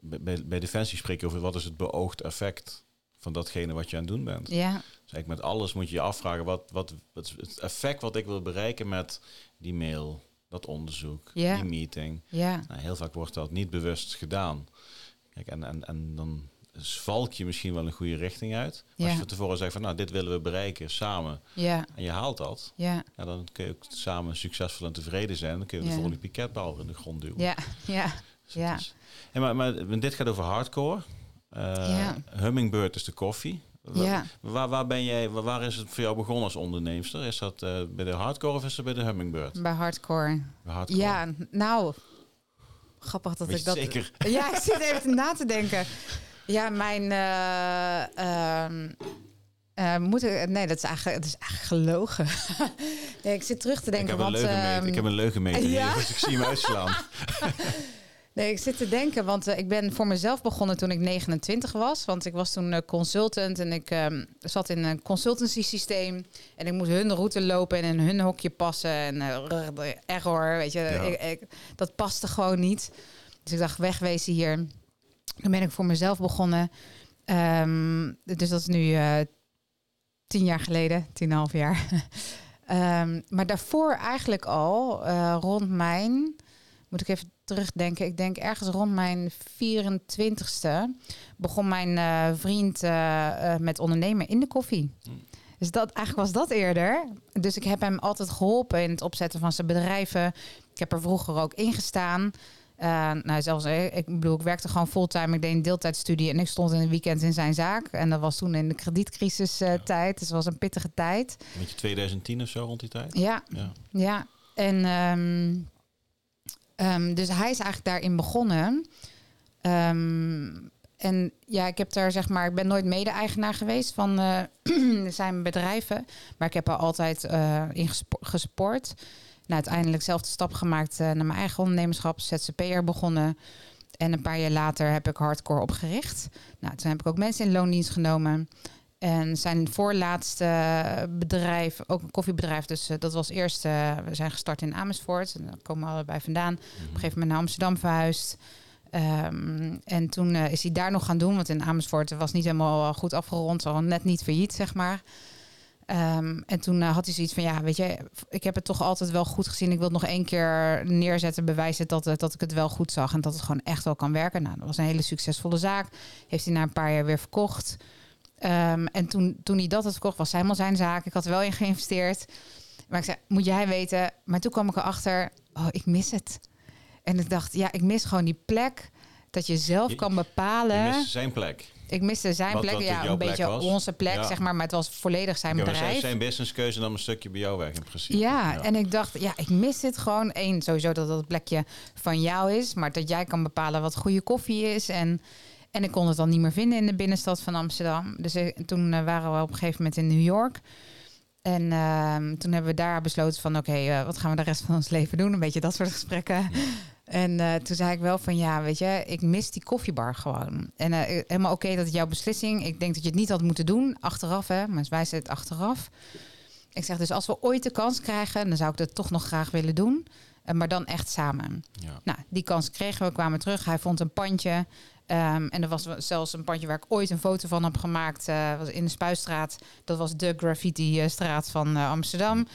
bij, bij Defensie spreken over wat is het beoogd effect van datgene wat je aan het doen bent. Ja, Dus eigenlijk met alles moet je je afvragen, wat, wat, wat het effect wat ik wil bereiken met die mail, dat onderzoek, die meeting. Nou, heel vaak wordt dat niet bewust gedaan. Kijk, en, en, en dan valk je misschien wel een goede richting uit. Als je van tevoren zegt van nou, dit willen we bereiken samen. En je haalt dat. ja, Ja, dan kun je ook samen succesvol en tevreden zijn. Dan kun je de volgende piketbouw in de grond duwen. ja, ja. Dus ja. maar, maar dit gaat over hardcore. Eh. Hummingbird is de koffie. Ja. Waar, waar ben jij, waar, is het voor jou begonnen als onderneemster? Is dat eh, bij de hardcore of is het bij de Hummingbird? Bij hardcore. Bij hardcore. Ja, nou, grappig dat ik dat. zeker? Ja, ik zit even na te denken. Ja, mijn. ehm, eh, moet ik, nee, dat is eigenlijk, dat is eigenlijk gelogen. nee, ik zit terug te Ik denken. heb, een want, leugenmeter, ehm, ik heb een leugenmeter ja? dus ik zie hem uitslaan. Nee, ik zit te denken, want eh, ik ben voor mezelf begonnen toen ik 29 was. Want ik was toen eh, consultant en ik ehm, zat in een consultancy systeem. En ik moest hun route lopen en in hun hokje passen. En eh, error, weet je. Ja. Ik, ik- dat paste gewoon niet. Dus ik dacht, wegwezen hier. Toen ben ik voor mezelf begonnen. Ehm, dus dat is nu tien jaar geleden, tien en half jaar. Ehm, maar daarvoor eigenlijk al, rond mijn, moet ik even terugdenken, ik denk ergens rond mijn 24ste begon mijn eh, vriend eh, eh, met ondernemen in de koffie. Hmm. Dus dat, eigenlijk was dat eerder. Dus ik heb hem altijd geholpen in het opzetten van zijn bedrijven. Ik heb er vroeger ook in gestaan. Eh, nou, zelfs, ik bedoel, ik werkte gewoon fulltime. Ik deed een deeltijdstudie en ik stond in het weekend in zijn zaak. En dat was toen in de kredietcrisis Ja. tijd. Dus het was een pittige tijd. Met je 2010 of zo rond die tijd? Ja, Ja. ja. En um, um, dus hij is eigenlijk daarin begonnen. Um, en ja, ik heb daar zeg maar, ik ben nooit mede-eigenaar geweest van uh, zijn bedrijven, maar ik heb er altijd uh, in gespo gesport. Nou, uiteindelijk zelf de stap gemaakt uh, naar mijn eigen ondernemerschap, ZZP'er begonnen. En een paar jaar later heb ik hardcore opgericht. Nou, toen heb ik ook mensen in loondienst genomen. En zijn voorlaatste bedrijf, ook een koffiebedrijf, dus uh, dat was eerst, uh, we zijn gestart in Amersfoort. En daar komen we allebei vandaan. Op een gegeven moment naar Amsterdam verhuisd. Um, en toen uh, is hij daar nog gaan doen, want in Amersfoort was niet helemaal goed afgerond, al net niet failliet, zeg maar. Um, en toen had hij zoiets van, ja, weet je, ik heb het toch altijd wel goed gezien. Ik wil het nog één keer neerzetten, bewijzen dat, dat ik het wel goed zag en dat het gewoon echt wel kan werken. Nou, dat was een hele succesvolle zaak. Heeft hij na een paar jaar weer verkocht. Um, en toen, toen hij dat had verkocht, was helemaal zijn zaak. Ik had er wel in geïnvesteerd. Maar ik zei, moet jij weten? Maar toen kwam ik erachter, oh, ik mis het. En ik dacht, ja, ik mis gewoon die plek. Dat je zelf je, kan bepalen. Je miste zijn plek. Ik miste zijn wat, plek. wat ja, een beetje was. onze plek, ja. zeg maar. Maar het was volledig zijn ja, bedrijf. Zijn, zijn businesskeuze nam een stukje bij jou weg in principe. Ja, ja, en ik dacht, ja, ik mis dit gewoon. Eén, sowieso dat dat plekje van jou is. Maar dat jij kan bepalen wat goede koffie is. En, en ik kon het dan niet meer vinden in de binnenstad van Amsterdam. Dus ik, toen uh, waren we op een gegeven moment in New York. En uh, toen hebben we daar besloten van... oké, okay, uh, wat gaan we de rest van ons leven doen? Een beetje dat soort gesprekken. Ja. En uh, toen zei ik wel van... ja, weet je, ik mis die koffiebar gewoon. En helemaal oké, okay, dat is jouw beslissing. Ik denk dat je het niet had moeten doen. Achteraf, hè. Maar wij het achteraf. Ik zeg dus, als we ooit de kans krijgen... dan zou ik dat toch nog graag willen doen. Maar dan echt samen. Ja. Nou, die kans kregen we, kwamen terug. Hij vond een pandje... Um, en er was zelfs een pandje waar ik ooit een foto van heb gemaakt. Uh, was in de Spuistraat. Dat was de graffiti-straat van uh, Amsterdam.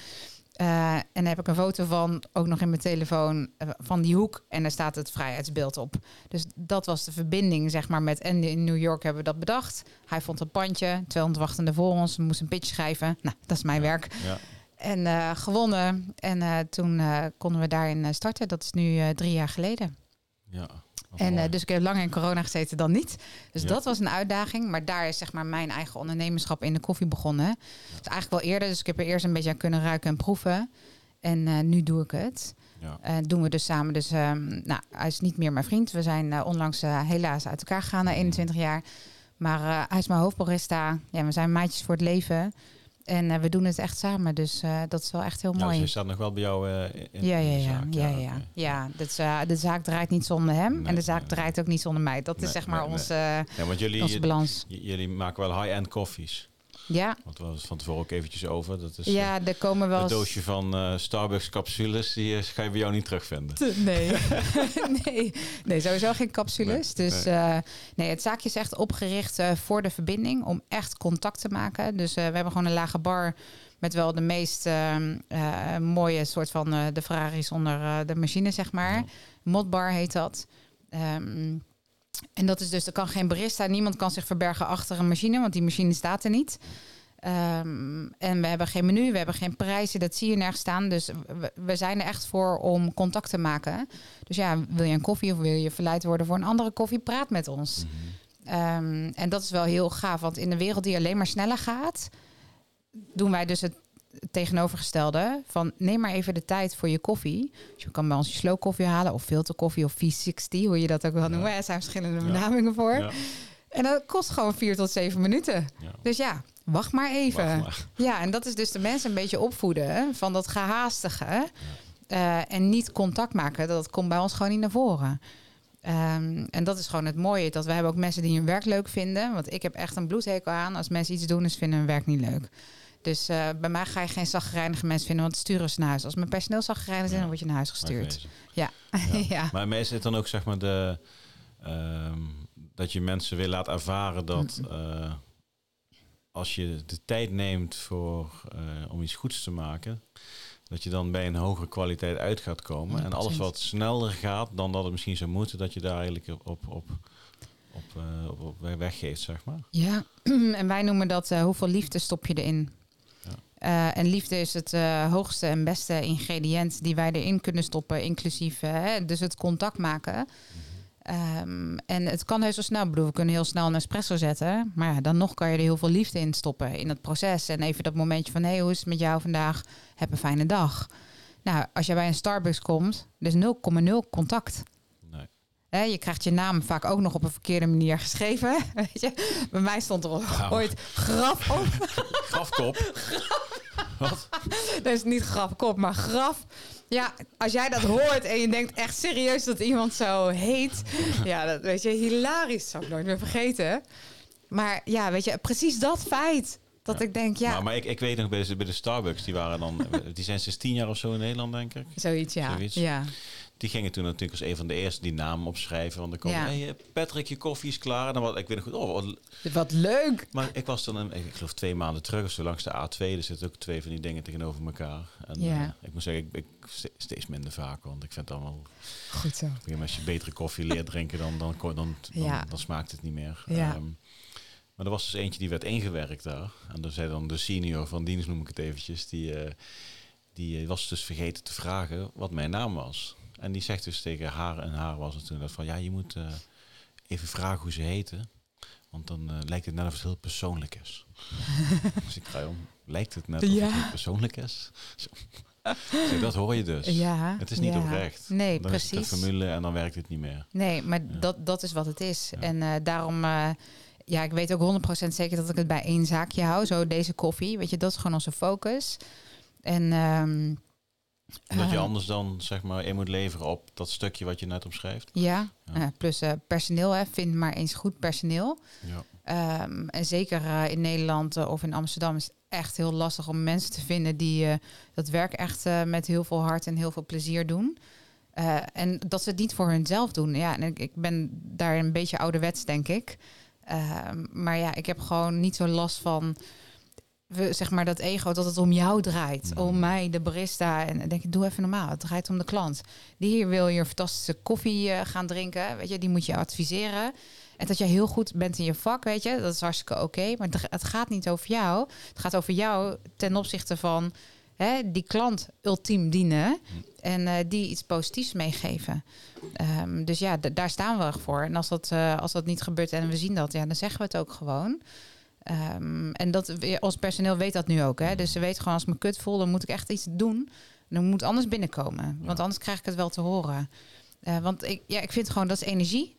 Eh, en daar heb ik een foto van, ook nog in mijn telefoon, eh, van die hoek. En daar staat het vrijheidsbeeld op. Dus dat was de verbinding, zeg maar, met Andy in New York hebben we dat bedacht. Hij vond een pandje, 200 wachtende voor ons. We moesten een pitch schrijven. Nou, dat is mijn werk. Ja. En eh, gewonnen. En eh, toen eh, konden we daarin eh, starten. Dat is nu eh, drie jaar geleden. Ja. En eh, dus ik heb langer in corona gezeten dan niet. Dus Ja. dat was een uitdaging. Maar daar is zeg maar mijn eigen ondernemerschap in de koffie begonnen. Dus eigenlijk wel eerder. Dus ik heb er eerst een beetje aan kunnen ruiken en proeven. En eh, nu doe ik het. ja. Eh doen we dus samen. Dus ehm, nou, hij is niet meer mijn vriend. We zijn onlangs helaas uit elkaar gegaan na 21 jaar. Maar hij is mijn hoofdbarista. Ja, we zijn maatjes voor het leven. En eh, we doen het echt samen. Dus eh, dat is wel echt heel Ja, dus mooi. staat nog wel bij jou eh, in, Ja, in ja, de ja. zaak. ja, ja, ja. Dat is, eh, de zaak draait niet zonder hem. Nee, en de zaak nee, draait ook niet zonder mij. Dat Nee, is zeg maar onze, Ja, want jullie, onze balans. jullie maken wel high-end koffies. Ja, Want we hadden het van tevoren ook eventjes over. Dat is eh, ja, er komen wel een doosje van eh, Starbucks capsules. Die eh, ga je bij jou niet terugvinden. Nee. nee. nee, sowieso geen capsules. Nee, dus nee. eh, nee, het zaakje is echt opgericht eh, voor de verbinding, om echt contact te maken. Dus eh, we hebben gewoon een lage bar met wel de meest ehm, eh, mooie soort van eh, de Ferraris onder eh, de machine, zeg maar. Ja. Modbar heet dat. Ehm, en dat is dus, er kan geen barista, niemand kan zich verbergen achter een machine, want die machine staat er niet. Ehm, en we hebben geen menu, we hebben geen prijzen, dat zie je nergens staan. Dus we, we zijn er echt voor om contact te maken. Dus ja, wil je een koffie of wil je verleid worden voor een andere koffie, praat met ons. Mhm. Ehm, en dat is wel heel gaaf, want in de wereld die alleen maar sneller gaat, doen wij dus het tegenovergestelde van neem maar even de tijd voor je koffie. Dus je kan bij ons je slow koffie halen of filterkoffie of V60, hoe je dat ook wil noemen. Er zijn verschillende Ja. benamingen voor. Ja, En dat kost gewoon vier tot zeven minuten. Dus ja, wacht maar even. Wacht maar. Ja, en dat is dus de mensen een beetje opvoeden van dat gehaastige. eh, en niet contact maken, dat komt bij ons gewoon niet naar voren. Ehm, en dat is gewoon het mooie. Dat we hebben ook mensen die hun werk leuk vinden. Want ik heb echt een bloedhekel aan als mensen iets doen en ze vinden hun werk niet leuk. Dus eh, bij mij ga je geen zaggerijnige mensen vinden, want sturen ze naar huis. Als mijn personeel zaggerijnig is, Ja. dan word je naar huis gestuurd. Ja. Ja. ja. Maar mij is het dan ook zeg maar de... ehm, dat je mensen weer laat ervaren dat... eh, als je de tijd neemt voor, eh, om iets goeds te maken... dat je dan bij een hogere kwaliteit uit gaat komen. En alles 100%. wat sneller gaat dan dat het misschien zou moeten... dat je daar eigenlijk op, op, op, op, weggeeft, zeg maar. Ja, en wij noemen dat hoeveel liefde stop je erin. Eh, en liefde is het eh, hoogste en beste ingrediënt die wij erin kunnen stoppen, inclusief eh, hè, dus het contact maken. Ehm, en het kan heus wel snel. Bedoel, we kunnen heel snel een espresso zetten. Maar ja, dan nog kan je er heel veel liefde in stoppen in het proces. En even dat momentje van, hé, hey, hoe is het met jou vandaag? Heb een fijne dag. Nou, als je bij een Starbucks komt, dus 0,0 contact. Je krijgt je naam vaak ook nog op een verkeerde manier geschreven. Weet je? Bij mij stond er Nou. ooit graf op. Grafkop. Wat? Dat is niet grafkop, maar graf. Ja, als jij dat hoort en je denkt echt serieus dat iemand zo heet. Ja, dat weet je, hilarisch. Zou ik nooit meer vergeten. Maar ja, weet je, precies dat feit. Dat Ja. ik denk, ja, Maar, maar ik, ik weet nog bij de, bij de Starbucks, die waren dan... die zijn sinds tien jaar of zo in Nederland, denk ik. zoiets, ja. Zoiets. Ja, Die gingen toen natuurlijk als een van de eerste die naam opschrijven. Want dan kwam, Ja. hey, eh, Patrick, je koffie is klaar. En dan was, ik weet nog goed, oh, wat- wat leuk. maar ik was dan, ik geloof twee maanden terug of zo langs de A2. Er zitten ook twee van die dingen tegenover elkaar. En Ja. eh, ik moet zeggen, ik, ik ste- steeds minder vaak. Want ik vind het allemaal, Goed zo. als je betere koffie leert drinken, dan, dan, dan, dan, dan, Ja. dan smaakt het niet meer. Ja. Ehm, maar er was dus eentje die werd ingewerkt daar. En dan zei dan de senior van dienst, noem ik het eventjes, die, eh, die was dus vergeten te vragen wat mijn naam was. En die zegt dus tegen haar, en haar was het toen dat van, ja, je moet eh, even vragen hoe ze heten. Want dan eh, lijkt het net of het heel persoonlijk is. dus ik ga om, lijkt het net of Ja. het heel persoonlijk is? Zo. Dat hoor je dus. Ja, Het is niet ja. oprecht. Nee, dan is precies. een formule en dan werkt het niet meer. Nee, maar Ja. dat, dat is wat het is. En eh, daarom, ja, ik weet ook 100% zeker dat ik het bij één zaakje hou. Zo deze koffie, weet je, dat is gewoon onze focus. En ehm, Dat je eh, anders dan zeg maar in moet leveren op dat stukje wat je net omschrijft. Ja, Ja. eh, plus eh, personeel, hè, vind maar eens goed personeel. Ja. Ehm, en zeker eh, in Nederland of in Amsterdam is het echt heel lastig om mensen te vinden die dat werk echt met heel veel hart en heel veel plezier doen. Eh, en dat ze het niet voor hunzelf doen. Ja, en ik, ik ben daar een beetje ouderwets, denk ik. Ehm, maar ja, ik heb gewoon niet zo last van. We- zeg maar dat ego, dat het om jou draait. Mhm. Om mij, de barista. En dan denk ik, doe even normaal. Het draait om de klant. Die hier wil hier fantastische koffie eh, gaan drinken. Weet je, die moet je adviseren. En dat je heel goed bent in je vak, weet je, dat is hartstikke oké. maar het- gaat niet over jou. Het gaat over jou ten opzichte van hè, die klant ultiem dienen. En eh, die iets positiefs meegeven. Ehm, dus ja, daar staan we voor. En als dat, eh, als dat niet gebeurt en we zien dat, ja, dan zeggen we het ook gewoon. Ehm, en dat, ons personeel weet dat nu ook. Hè? Dus ze weten gewoon, als ik me kut voel, dan moet ik echt iets doen. Dan moet anders binnenkomen. Want anders krijg ik het wel te horen. Eh, want ik, ja, ik vind gewoon, dat is energie.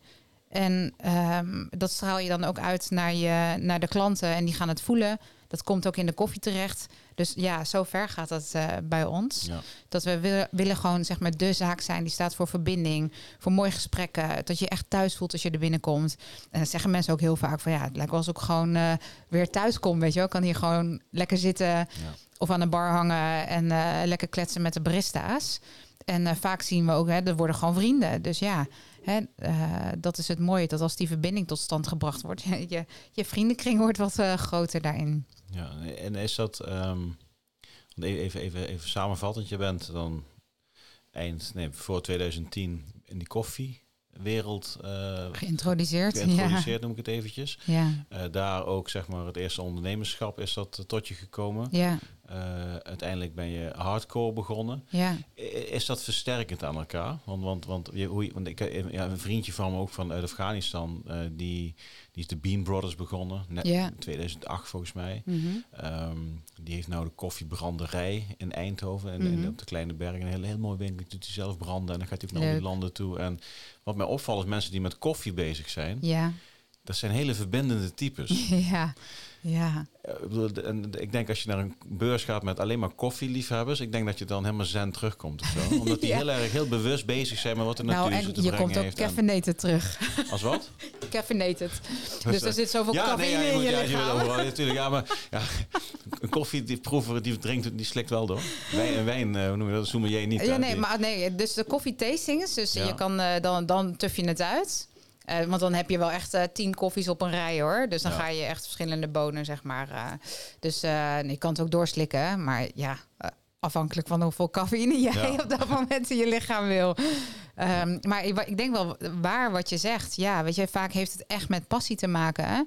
En ehm, dat straal je dan ook uit naar, je, naar de klanten. En die gaan het voelen. Dat komt ook in de koffie terecht. Dus ja, zo ver gaat dat eh, bij ons. Ja. Dat we willen, willen gewoon zeg maar de zaak zijn die staat voor verbinding, voor mooie gesprekken. Dat je echt thuis voelt als je er binnenkomt. En dat zeggen mensen ook heel vaak van ja, het lijkt wel alsof ik gewoon eh, weer thuis kom. Weet je wel, ik kan hier gewoon lekker zitten Ja. of aan de bar hangen en eh, lekker kletsen met de barista's. En vaak zien we ook, hè, er worden gewoon vrienden. Dus ja, hè, dat is het mooie. Dat als die verbinding tot stand gebracht wordt, je, je vriendenkring wordt wat groter daarin. Ja, en is dat, want e- even, even, even samenvattend, je bent dan eind, nee, voor 2010 in die koffiewereld eh Geïntroduceerd. geïntroduceerd, noem ik het eventjes. Ja, Eh, daar ook, zeg maar, het eerste ondernemerschap is dat eh, tot je gekomen. ja, uiteindelijk ben je hardcore begonnen. ja. Is dat versterkend aan elkaar? Want, want, want, je, hoe want ik, ja, een vriendje van me ook van uit Afghanistan, die, die is de Bean Brothers begonnen, net Ja. in 2008 volgens mij. Mhm. Ehm, die heeft nou de koffiebranderij in Eindhoven. En, en Mhm. op de Kleine Bergen. Een heel, heel mooi winkel. Doet hij zelf branden. En dan gaat hij ook naar die landen toe. En wat mij opvalt is mensen die met koffie bezig zijn. Ja, Dat zijn hele verbindende types. ja, ja. Eh, ik denk als je naar een beurs gaat met alleen maar koffieliefhebbers. Ik denk dat je dan helemaal zen terugkomt of zo. Omdat die Ja. heel erg heel bewust bezig zijn met wat de natuur Nou, ze en te je komt ook caffeinated terug. als wat? Caffeinated. Dus er zit zoveel ja, nee, cafeïne ja, in moet, je ja, je lichaam. natuurlijk. Ja, maar ja, een koffie die drinkt, die slikt wel door. Wijn, en wijn, eh, hoe noem je dat? Sommelier niet. Ja, nee, maar nee, dus de koffietastings. Dus je kan eh, dan, dan tuf je het uit. Eh, want dan heb je wel echt eh, tien koffies op een rij hoor. Dus dan Ja. ga je echt verschillende bonen, zeg maar. eh. dus je kan het ook doorslikken. Maar ja, afhankelijk van hoeveel cafeïne jij Ja. op dat moment in je lichaam wil. Ehm, maar ik, denk wel waar wat je zegt. Ja, weet je, vaak heeft het echt met passie te maken. Hè?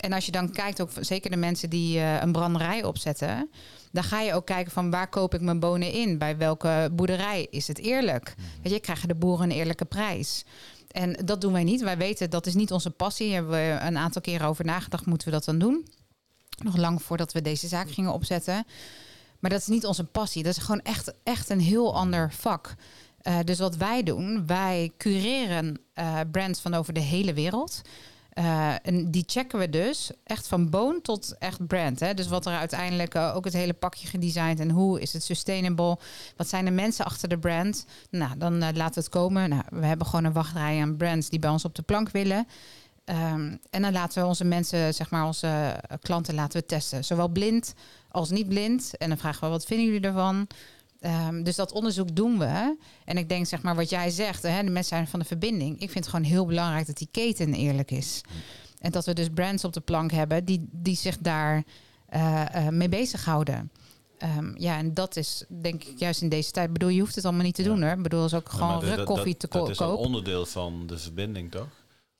En als je dan kijkt, ook zeker de mensen die een branderij opzetten, dan ga je ook kijken van waar koop ik mijn bonen in? Bij welke boerderij is het eerlijk? Weet je, krijgen de boeren een eerlijke prijs? En dat doen wij niet. Wij weten dat is niet onze passie. Hebben we een aantal keren over nagedacht. Moeten we dat dan doen? Nog lang voordat we deze zaak gingen opzetten. Maar dat is niet onze passie. Dat is gewoon echt, echt een heel ander vak. Eh, dus wat wij doen, wij cureren eh, brands van over de hele wereld. Eh, en die checken we dus echt van boon tot echt brand. Hè? Dus wat er uiteindelijk eh, ook het hele pakje gedesigned en hoe is het sustainable? Wat zijn de mensen achter de brand? Nou, dan eh, laten we het komen. Nou, we hebben gewoon een wachtrij aan brands die bij ons op de plank willen. Ehm, en dan laten we onze mensen, zeg maar onze klanten, laten we testen. Zowel blind als niet blind. En dan vragen we, wat vinden jullie ervan? Ehm, dus dat onderzoek doen we. En ik denk, zeg maar, wat jij zegt, hè, de mensen zijn van de verbinding. Ik vind het gewoon heel belangrijk dat die keten eerlijk is. En dat we dus brands op de plank hebben die, die zich daar eh, eh, mee bezighouden. Ehm, ja, en dat is denk ik juist in deze tijd. Ik bedoel, je hoeft het allemaal niet te Ja. doen hoor. Ik bedoel, is ook Ja, gewoon dat- ruk dat- koffie dat, te Dat ko- is een koop. onderdeel van de verbinding, toch?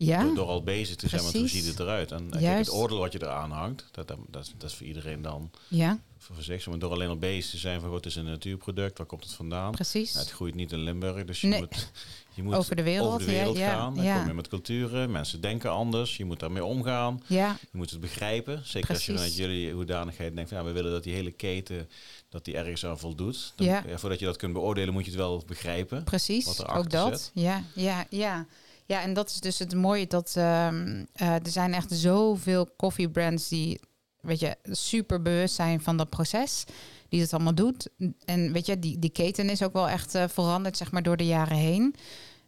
Ja, Door, door al bezig te zijn met hoe ziet het eruit. En eh, kijk, het oordeel wat je eraan hangt, dat, dat, dat, is, dat is voor iedereen dan ja, voor zich. Maar door alleen al bezig te zijn van, het is een natuurproduct, waar komt het vandaan? precies. Ja, het groeit niet in Limburg, dus je Nee. moet, je moet Over de wereld, over de wereld ja, gaan. Dan ja. kom je met culturen, mensen denken anders, je moet daarmee omgaan. Ja, Je moet het begrijpen. Zeker als je vanuit jullie hoedanigheid denkt van ja, we willen dat die hele keten dat die ergens aan voldoet. Dan, voordat je dat kunt beoordelen, moet je het wel begrijpen. precies. wat Ook dat. zit. Ja, ja, ja. Ja, en dat is dus het mooie dat ehm, eh, er zijn echt zoveel koffiebrands die, weet je, super bewust zijn van dat proces. Die het allemaal doet. En weet je, die, die keten is ook wel echt eh, veranderd, zeg maar, door de jaren heen.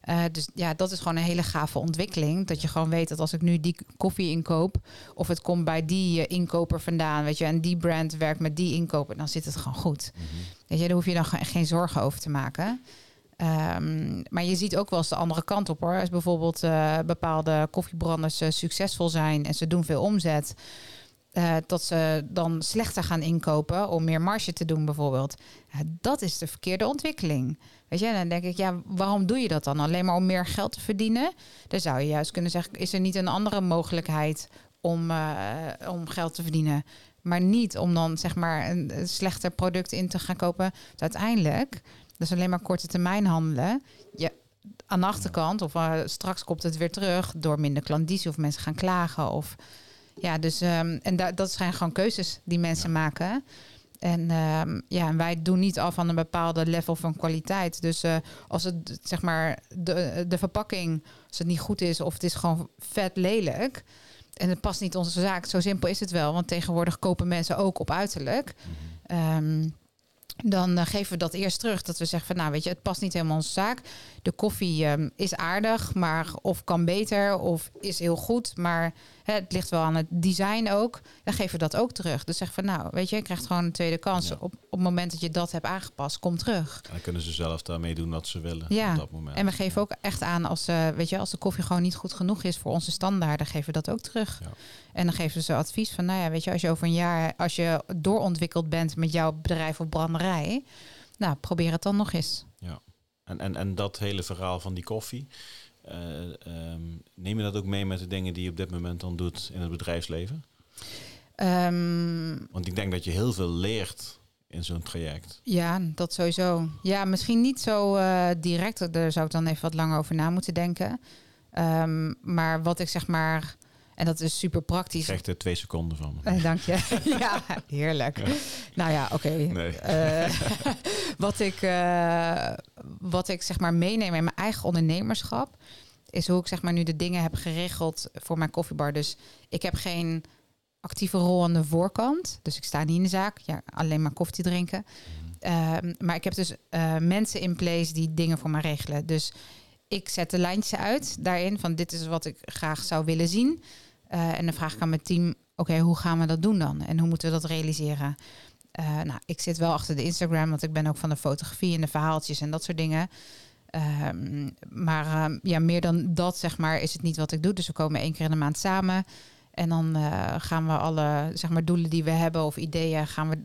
Eh, dus ja, dat is gewoon een hele gave ontwikkeling. Dat je gewoon weet dat als ik nu die koffie inkoop, of het komt bij die inkoper vandaan, weet je, en die brand werkt met die inkoper, dan zit het gewoon goed. Weet je, daar hoef je dan ge- geen zorgen over te maken. Ehm, maar je ziet ook wel eens de andere kant op hoor. Als bijvoorbeeld eh, bepaalde koffiebranders eh, succesvol zijn en ze doen veel omzet. eh, dat ze dan slechter gaan inkopen om meer marge te doen, bijvoorbeeld. Dat is de verkeerde ontwikkeling. Weet je, dan denk ik, ja, waarom doe je dat dan? Alleen maar om meer geld te verdienen? Dan zou je juist kunnen zeggen, is er niet een andere mogelijkheid om, om geld te verdienen? Maar niet om dan zeg maar een, een slechter product in te gaan kopen. Dus uiteindelijk, is alleen maar korte termijn handelen. Je, aan de achterkant, of eh, straks komt het weer terug door minder klandizie of mensen gaan klagen. Of ja, dus ehm, en da dat zijn gewoon keuzes die mensen maken. En ehm, ja, en wij doen niet af van een bepaalde level van kwaliteit. Dus eh, als het zeg maar de, de verpakking, als het niet goed is of het is gewoon vet lelijk. En het past niet onze zaak. Zo simpel is het wel. Want tegenwoordig kopen mensen ook op uiterlijk. Ehm, dan eh, geven we dat eerst terug. Dat we zeggen van nou weet je, het past niet helemaal onze zaak. De koffie ehm, is aardig, maar of kan beter of is heel goed. Maar het ligt wel aan het design ook. Dan geven we dat ook terug. Dus zeg van nou weet je, je krijgt gewoon een tweede kans. Ja. Op, op het moment dat je dat hebt aangepast, kom terug. En dan kunnen ze zelf daarmee doen wat ze willen Ja, op dat moment. En we geven ook echt aan als, eh, weet je, als de koffie gewoon niet goed genoeg is voor onze standaarden, geven we dat ook terug. Ja. En dan geven ze advies van, nou ja, weet je, als je over een jaar, als je doorontwikkeld bent met jouw bedrijf of branderij, nou, probeer het dan nog eens. En, en, en dat hele verhaal van die koffie, eh, ehm, neem je dat ook mee met de dingen die je op dit moment dan doet in het bedrijfsleven? Ehm, Want ik denk dat je heel veel leert in zo'n traject. ja, dat sowieso. Ja, misschien niet zo eh, direct. Daar zou ik dan even wat langer over na moeten denken. Ehm, maar wat ik zeg maar, en dat is super praktisch. krijgt er twee seconden van. me. Eh, dank je. ja, heerlijk. Nou ja, oké. Nee. Eh, wat, ik, eh, wat ik zeg maar meeneem in mijn eigen ondernemerschap... is hoe ik zeg maar nu de dingen heb geregeld voor mijn koffiebar. Dus ik heb geen actieve rol aan de voorkant. Dus ik sta niet in de zaak. Ja, alleen maar koffie drinken. Ehm, maar ik heb dus mensen in place die dingen voor mij regelen. Dus ik zet de lijntjes uit daarin van dit is wat ik graag zou willen zien. Eh, en dan vraag ik aan mijn team, oké, hoe gaan we dat doen dan? En hoe moeten we dat realiseren? Eh, nou, ik zit wel achter de Instagram, want ik ben ook van de fotografie en de verhaaltjes en dat soort dingen. Ehm, maar ehm, ja, meer dan dat, zeg maar, is het niet wat ik doe. Dus we komen één keer in de maand samen. En dan eh, gaan we alle zeg maar, doelen die we hebben of ideeën gaan we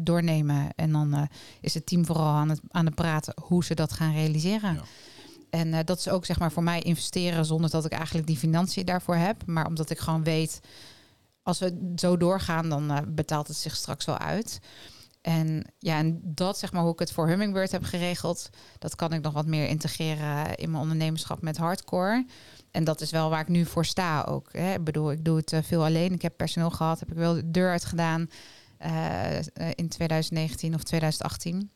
doornemen. En dan is het team vooral aan het, aan het praten hoe ze dat gaan realiseren. Ja. En eh, dat is ook zeg maar voor mij investeren zonder dat ik eigenlijk die financiën daarvoor heb. Maar omdat ik gewoon weet, als we zo doorgaan, dan eh, betaalt het zich straks wel uit. En ja, en dat zeg maar hoe ik het voor Hummingbird heb geregeld, dat kan ik nog wat meer integreren in mijn ondernemerschap met hardcore. En dat is wel waar ik nu voor sta ook. Hè. Ik bedoel, ik doe het eh, veel alleen. Ik heb personeel gehad, heb ik wel de deur uit gedaan in 2019 of 2018.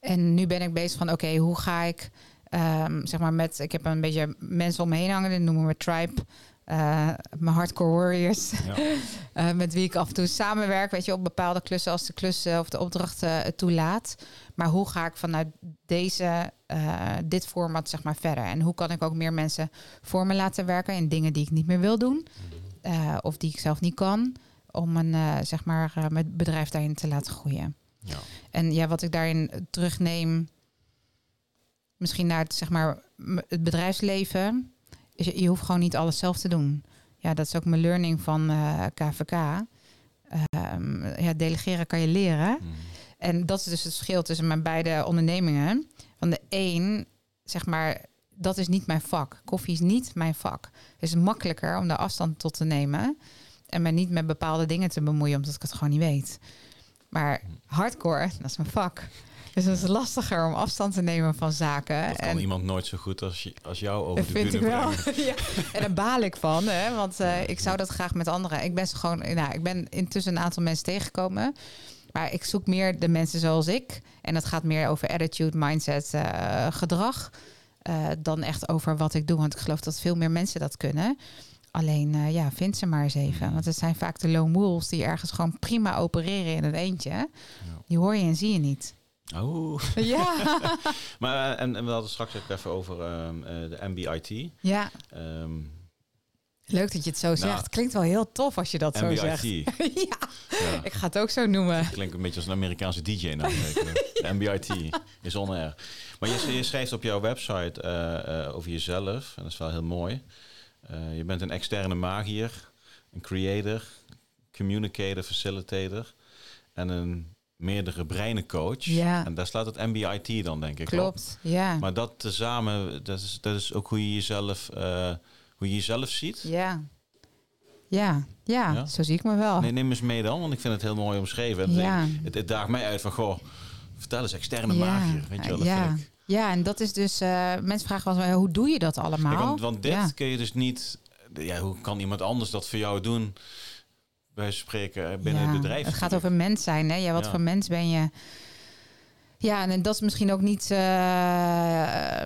En nu ben ik bezig van, oké, hoe ga ik, ehm, zeg maar met, ik heb een beetje mensen om me heen hangen, die noemen we tribe, eh, mijn hardcore warriors, Ja. eh, met wie ik af en toe samenwerk, weet je, op bepaalde klussen als de klussen of de opdrachten het toelaat. Maar hoe ga ik vanuit deze, eh, dit format zeg maar verder? En hoe kan ik ook meer mensen voor me laten werken in dingen die ik niet meer wil doen, eh, of die ik zelf niet kan, om een, eh, zeg maar, eh, mijn bedrijf daarin te laten groeien. Ja. En ja, wat ik daarin terugneem, misschien naar het, zeg maar, het bedrijfsleven, je, je hoeft gewoon niet alles zelf te doen. Ja, dat is ook mijn learning van eh, KVK. Ehm, ja, delegeren kan je leren. Mhm. En dat is dus het verschil tussen mijn beide ondernemingen. Van de een, zeg maar, dat is niet mijn vak. Koffie is niet mijn vak. Het is makkelijker om daar afstand tot te nemen. En me niet met bepaalde dingen te bemoeien, omdat ik het gewoon niet weet. Maar hardcore, dat is mijn vak. Dus het is lastiger om afstand te nemen van zaken. Dat kan en iemand nooit zo goed als, je- als jou over dat de vind ik wel. ja. En daar baal ik van, hè? want eh, ik zou dat graag met anderen. Ik ben gewoon, nou, ik ben intussen een aantal mensen tegengekomen. Maar ik zoek meer de mensen zoals ik. En dat gaat meer over attitude, mindset, eh, gedrag. eh, dan echt over wat ik doe. Want ik geloof dat veel meer mensen dat kunnen. Alleen, ja, vind ze maar eens even. Want het zijn vaak de lone wolves die ergens gewoon prima opereren in het eentje. Die hoor je en zie je niet. Oh. Ja, Maar eh, en, en we hadden straks ook even over ehm, eh, de MBIT. ja. Ehm leuk dat je het zo zegt. Nou, Klinkt wel heel tof als je dat zo zegt. ja, Ja. ik ga het ook zo noemen. Klinkt een beetje als een Amerikaanse DJ nou. De MBIT is on air. Maar je, je schrijft op jouw website eh, over jezelf. En dat is wel heel mooi. Je bent een externe magier, een creator, communicator, facilitator en een meerdere breinencoach. Ja. En daar slaat het MBIT dan, denk ik. op. Klopt, ja. Maar dat tezamen, dat is, dat is ook hoe je jezelf, eh, hoe je jezelf ziet. Ja. Ja, ja, Ja? zo zie ik me wel. Nee, neem eens mee dan, want ik vind het heel mooi omschreven. En Ja. Het, het daagt mij uit van, goh, vertel eens externe Ja. magier. Weet je wel, dat ja. ja, en dat is dus... eh, mensen vragen wel eens, hoe doe je dat allemaal? Kijk, want, want dit kun je dus niet... Ja, hoe kan iemand anders dat voor jou doen? Bij spreken eh, binnen Ja, het bedrijf. Het gaat over mens zijn, hè? Ja, wat Ja. voor mens ben je? Ja, en dat is misschien ook niet... eh,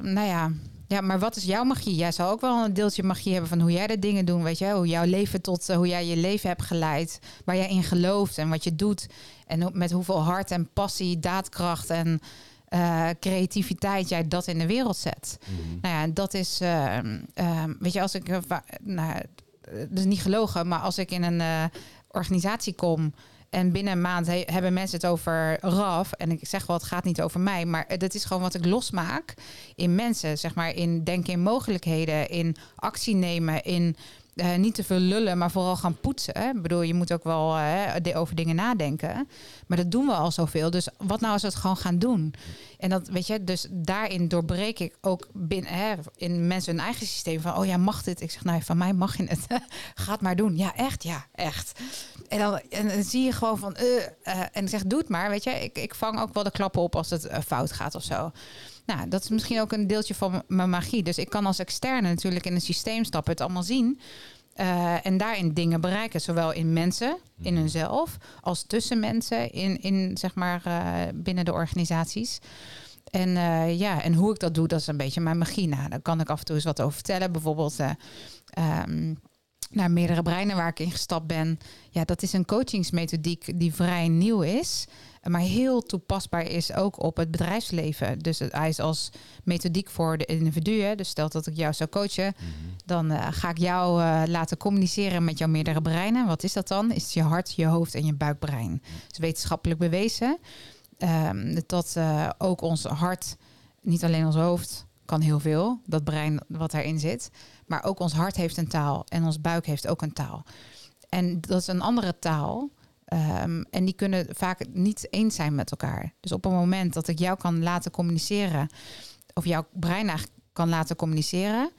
nou ja... Ja, maar wat is jouw magie? Jij zal ook wel een deeltje magie hebben van hoe jij de dingen doet, weet je? Hoe jouw leven tot, eh, hoe jij je leven hebt geleid, waar jij in gelooft en wat je doet. En met hoeveel hart en passie, daadkracht en creativiteit jij dat in de wereld zet. Mhm. Nou ja, dat is, eh, eh, weet je, als ik, nou, dat is niet gelogen, maar als ik in een organisatie kom en binnen een maand he- hebben mensen het over RAF. En ik zeg wel, het gaat niet over mij, maar dat is gewoon wat ik losmaak in mensen, zeg maar, in denken in mogelijkheden, in actie nemen, in eh, niet te veel lullen, maar vooral gaan poetsen. Ik bedoel, je moet ook wel eh, over dingen nadenken. Maar dat doen we al zoveel. Dus wat nou als we het gewoon gaan doen? En dat weet je, dus daarin doorbreek ik ook binnen hè, in mensen hun eigen systeem van, oh ja, mag dit? Ik zeg, nou, van mij mag je het. Ga het maar doen. Ja, echt, ja, echt. En dan, en dan zie je gewoon van, eh, en zeg, doe het maar. Weet je, ik, ik vang ook wel de klappen op als het fout gaat of zo. Nou, dat is misschien ook een deeltje van mijn magie. Dus ik kan als externe natuurlijk in een systeem stappen, het allemaal zien. eh, en daarin dingen bereiken, zowel in mensen, in hunzelf, als tussen mensen, in, in zeg maar eh, binnen de organisaties. En eh, ja, en hoe ik dat doe, dat is een beetje mijn magie. Nou, daar kan ik af en toe eens wat over vertellen. Bijvoorbeeld eh, ehm, naar meerdere breinen waar ik in gestapt ben. Ja, dat is een coachingsmethodiek die vrij nieuw is. Maar heel toepasbaar is ook op het bedrijfsleven. Dus het- hij is als methodiek voor de individuen. Dus stel dat ik jou zou coachen, dan eh, ga ik jou eh, laten communiceren met jouw meerdere breinen. Wat is dat dan? Is je hart, je hoofd en je buikbrein. Het is wetenschappelijk bewezen ehm, dat eh, ook ons hart, niet alleen ons hoofd, kan heel veel, dat brein wat daarin zit. Maar ook ons hart heeft een taal en ons buik heeft ook een taal. En dat is een andere taal. Ehm, en die kunnen vaak niet eens zijn met elkaar. Dus op een moment dat ik jou kan laten communiceren, of jouw brein eigenlijk kan laten communiceren,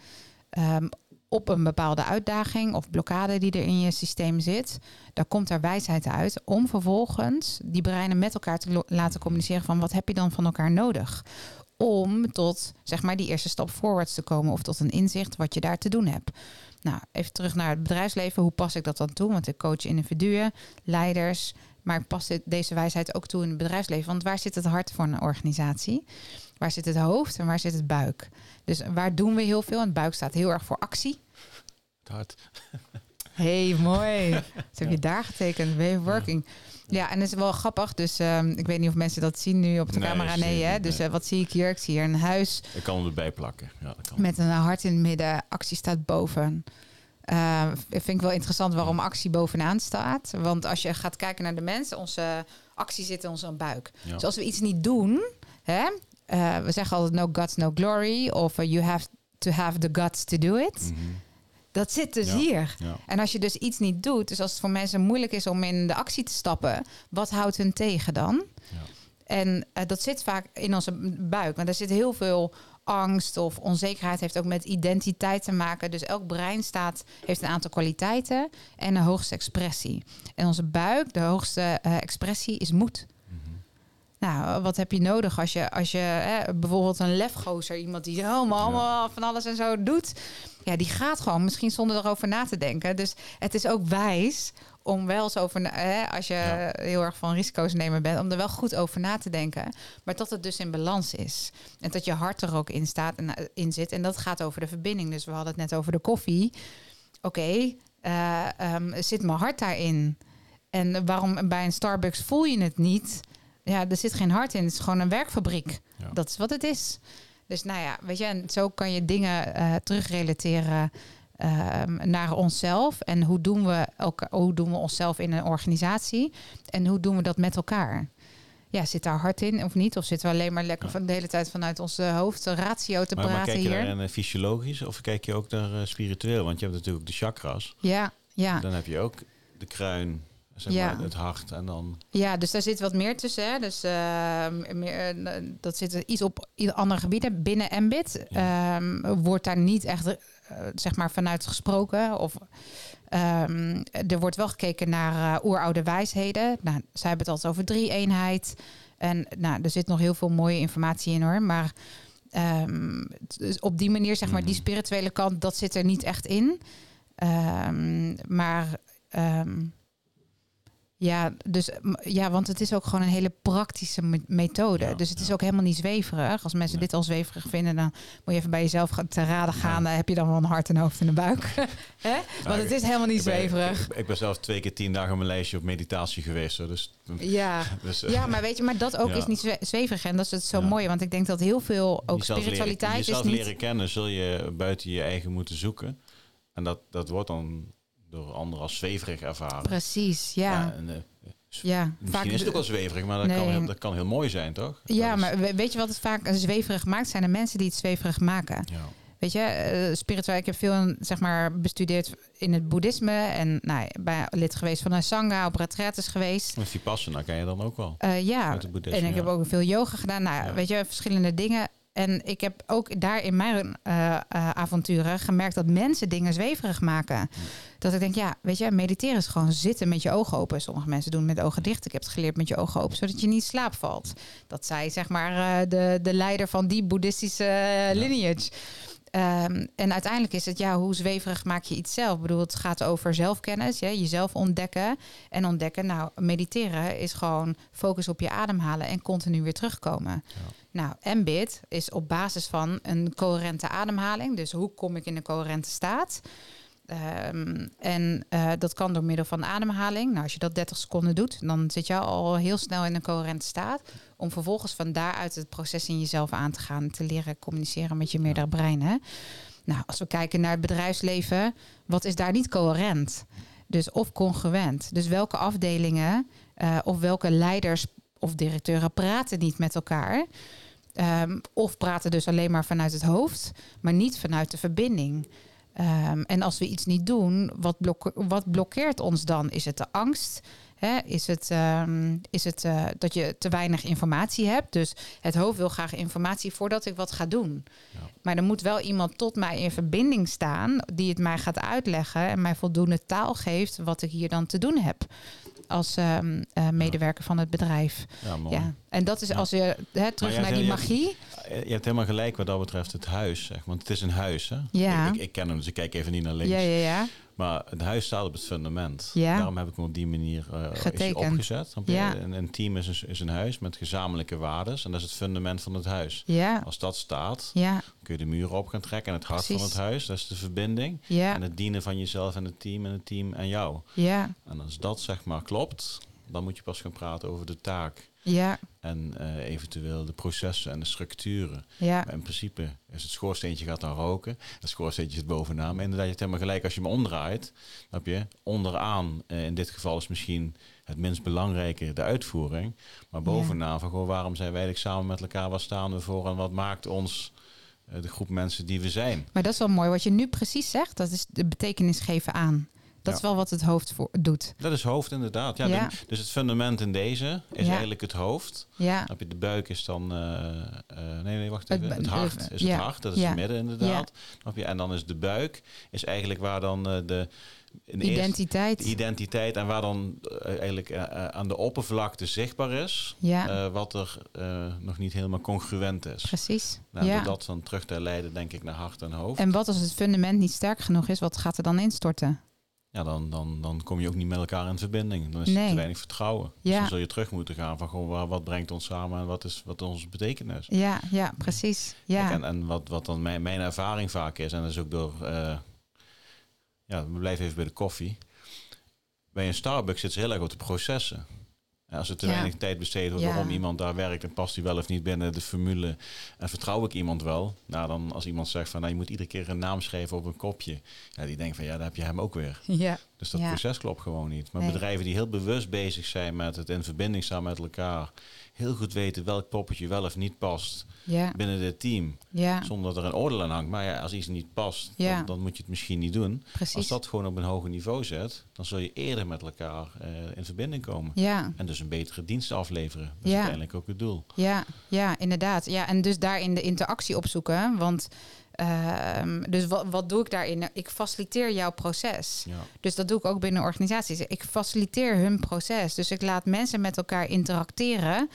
ehm, op een bepaalde uitdaging of blokkade die er in je systeem zit, daar komt er wijsheid uit om vervolgens die breinen met elkaar te laten communiceren van wat heb je dan van elkaar nodig om tot zeg maar die eerste stap voorwaarts te komen of tot een inzicht wat je daar te doen hebt. Nou, even terug naar het bedrijfsleven. Hoe pas ik dat dan toe? Want ik coach individuen, leiders, maar ik pas dit, deze wijsheid ook toe in het bedrijfsleven. Want waar zit het hart voor een organisatie? Waar zit het hoofd en waar zit het buik? Dus waar doen we heel veel? En het buik staat heel erg voor actie. Het hart. Hey, mooi. Wat heb je daar getekend? Way working. Ja, en dat is wel grappig. Dus ehm, ik weet niet of mensen dat zien nu op de Nee, camera. Nee, ik hè? Dus eh, wat zie ik hier? Ik zie hier een huis Ik kan hem erbij plakken. Ja, dat kan. met een hart in het midden. Actie staat boven. Eh, vind ik wel interessant waarom actie bovenaan staat. Want als je gaat kijken naar de mensen, onze actie zit in onze buik. Ja. Dus als we iets niet doen, hè, eh, we zeggen altijd no guts, no glory. Of eh, you have to have the guts to do it. Mhm. Dat zit dus Ja. hier. Ja. En als je dus iets niet doet, dus als het voor mensen moeilijk is om in de actie te stappen, wat houdt hun tegen dan? Ja. En eh, dat zit vaak in onze buik. Want er zit heel veel angst of onzekerheid heeft ook met identiteit te maken. Dus elk brein staat, heeft een aantal kwaliteiten en een hoogste expressie. En onze buik, de hoogste eh, expressie, is moed. Nou, wat heb je nodig als je, als je hè, bijvoorbeeld een lefgozer, iemand die helemaal allemaal van alles en zo doet, ja, die gaat gewoon misschien zonder erover na te denken. Dus het is ook wijs om wel eens over, hè, als je Ja. heel erg van risico's nemen bent, om er wel goed over na te denken. Maar dat het dus in balans is. En dat je hart er ook in staat en eh, in zit. En dat gaat over de verbinding. Dus we hadden het net over de koffie. Oké, eh, ehm, zit mijn hart daarin? En waarom bij een Starbucks voel je het niet? Ja, er zit geen hart in. Het is gewoon een werkfabriek. Ja. Dat is wat het is. Dus nou ja, weet je, en zo kan je dingen eh terugrelateren ehm, naar onszelf. En hoe doen, we elka- hoe doen we onszelf in een organisatie? En hoe doen we dat met elkaar? Ja, zit daar hart in of niet? Of zitten we alleen maar lekker van de hele tijd vanuit onze hoofd ratio te Maar, maar praten kijk je hier? naar een fysiologisch of kijk je ook naar eh, spiritueel? Want je hebt natuurlijk ook de chakras. Ja, ja. Dan heb je ook de kruin, Zeg Ja. maar, het hart en dan... Ja, dus daar zit wat meer tussen. Hè? Dus eh, meer, eh, dat zit iets op andere gebieden. Binnen Mbit ehm, wordt daar niet echt eh, zeg maar vanuit gesproken. Of, ehm, er wordt wel gekeken naar eh, oeroude wijsheden. Nou, zij hebben het altijd over drie-eenheid. En nou, er zit nog heel veel mooie informatie in hoor. Maar ehm, dus op die manier, zeg maar, die Mhm. spirituele kant, dat zit er niet echt in. Ehm, maar ehm, ja, dus, ja, want het is ook gewoon een hele praktische me- methode. Ja, dus het is ook helemaal niet zweverig. Als mensen Nee. dit al zweverig vinden, dan moet je even bij jezelf gaan te raden gaan. Dan heb je dan wel een hart en hoofd in de buik. Hè? Want het is helemaal niet Ik ben, zweverig. ik, ik ben zelf twee keer tien dagen op mijn lijstje op meditatie geweest. Dus, Ja. dus, eh, ja, maar weet je, maar dat ook is niet zwe- zweverig. En dat is het zo mooi. Want ik denk dat heel veel, ook jezelf spiritualiteit leren, is jezelf niet... leren kennen zul je buiten je eigen moeten zoeken. En dat, dat wordt dan door anderen als zweverig ervaren. Precies, ja. en, eh, ja. misschien is het ook wel zweverig, maar dat, Nee. kan, heel, dat kan heel mooi zijn, toch? Ja, is- maar we- weet je wat het vaak een zweverig maakt? Zijn de mensen die het zweverig maken. Ja. Weet je, eh, spiritueel. Ik heb veel zeg maar, bestudeerd in het boeddhisme. En nou, bij lid geweest van een sangha, op retraites geweest. Met Vipassana ken je dan ook wel. Eh, ja, en ik ja. heb ook veel yoga gedaan. Nou, Ja. weet je, verschillende dingen. En ik heb ook daar in mijn eh, eh, avonturen gemerkt dat mensen dingen zweverig maken. Dat ik denk, ja, weet je, mediteren is gewoon zitten met je ogen open. Sommige mensen doen het met ogen dicht. Ik heb het geleerd met je ogen open, zodat je niet slaap valt. Dat zei zeg maar eh, de, de leider van die boeddhistische lineage. Ehm, en uiteindelijk is het, ja, hoe zweverig maak je iets zelf? Ik bedoel, het gaat over zelfkennis, ja, jezelf ontdekken en ontdekken. Nou, mediteren is gewoon focus op je ademhalen en continu weer terugkomen. Nou, MBIT is op basis van een coherente ademhaling. Dus hoe kom ik in een coherente staat? Ehm, en eh, dat kan door middel van ademhaling. Nou, als je dat 30 seconden doet, dan zit je al heel snel in een coherente staat. Om vervolgens van daaruit het proces in jezelf aan te gaan. Te leren communiceren met je meerdere breinen. Nou, als we kijken naar het bedrijfsleven, wat is daar niet coherent? Dus of congruent. Dus welke afdelingen eh, of welke leiders of directeuren praten niet met elkaar? Ehm, of praten dus alleen maar vanuit het hoofd, maar niet vanuit de verbinding. Ehm, en als we iets niet doen, wat, blok- wat blokkeert ons dan? Is het de angst? Hè? Is het, ehm, is het eh, dat je te weinig informatie hebt? Dus het hoofd wil graag informatie voordat ik wat ga doen. Ja. Maar er moet wel iemand tot mij in verbinding staan die het mij gaat uitleggen en mij voldoende taal geeft wat ik hier dan te doen heb als ehm, eh, medewerker van het bedrijf. Ja, mooi. Ja. En dat is Ja. als je hè, terug naar die je- magie. Je hebt helemaal gelijk wat dat betreft het huis. Zeg. Want het is een huis. Hè? Ja. Ik, ik, ik ken hem, dus ik kijk even niet naar links. Ja, ja, ja. Maar het huis staat op het fundament. Ja. Daarom heb ik hem op die manier eh, is Getekend. opgezet. Je? Ja. Een, een team is een, is een huis met gezamenlijke waarden. En dat is het fundament van het huis. Ja, Als dat staat, ja, kun je de muren op gaan trekken. En het hart van het huis, dat is de verbinding. ja, En het dienen van jezelf en het team en het team en jou. ja, En als dat zeg maar klopt, dan moet je pas gaan praten over de taak. Ja, En eh, eventueel de processen en de structuren. ja, Maar in principe is het schoorsteentje gaat dan roken. Het schoorsteentje zit bovenaan. Maar inderdaad, je hebt helemaal gelijk. Als je hem omdraait, heb je onderaan, eh, in dit geval is misschien het minst belangrijke de uitvoering. Maar bovenaan van, goh, waarom zijn wij eigenlijk samen met elkaar? Wat staan we voor en wat maakt ons eh, de groep mensen die we zijn? Maar dat is wel mooi. Wat je nu precies zegt, dat is de betekenis geven aan. Dat Ja. is wel wat het hoofd voor, doet. Dat is hoofd inderdaad. Ja, Ja. de- dus het fundament in deze is Ja. eigenlijk het hoofd. Ja, Heb je de buik is dan. eh, eh, nee, nee, wacht even. Het, hart is ja, het hart. Dat is het midden inderdaad. Snap je? En dan is de buik is eigenlijk waar dan eh, de. identiteit. de identiteit en waar dan eigenlijk aan de oppervlakte zichtbaar is. Ja, wat er nog niet helemaal congruent is. precies. Nou, ja. door dat dan terug te leiden, denk ik, naar hart en hoofd. En wat als het fundament niet sterk genoeg is, wat gaat er dan instorten? Ja, dan, dan, dan kom je ook niet met elkaar in verbinding. Dan is er te weinig vertrouwen. Dus Ja. dan zul je terug moeten gaan van gewoon, waar- wat brengt ons samen en wat is wat onze betekenis. Ja, ja, precies. Ja, Kijk, en, en wat, wat dan mijn, mijn ervaring vaak is, en dat is ook door. eh, ja, we blijven even bij de koffie. Bij een Starbucks zit ze heel erg op de processen. Als er te Ja. weinig tijd besteed wordt Ja. waarom iemand daar werkt en past hij wel of niet binnen de formule en vertrouw ik iemand wel. Nou, dan als iemand zegt van nou, je moet iedere keer een naam schrijven op een kopje. Ja, die denkt van ja, daar heb je hem ook weer. ja, Dus dat proces klopt gewoon niet. Maar Nee. bedrijven die heel bewust bezig zijn met het in verbinding staan met elkaar, heel goed weten welk poppetje wel of niet past Ja, binnen dit team. ja, Zonder dat er een oordeel aan hangt. Maar ja, als iets niet past, Ja. dan, dan moet je het misschien niet doen. Als precies. dat gewoon op een hoger niveau zet, dan zul je eerder met elkaar eh, in verbinding komen. Ja, En dus een betere dienst afleveren. Dat is uiteindelijk ook het doel. ja, ja, inderdaad. Ja, en dus daarin de interactie opzoeken. Want ehm, dus wat, wat doe ik daarin? Nou, Ik faciliteer jouw proces. Ja. Dus dat doe ik ook binnen organisaties. Ik faciliteer hun proces. Dus ik laat mensen met elkaar interacteren.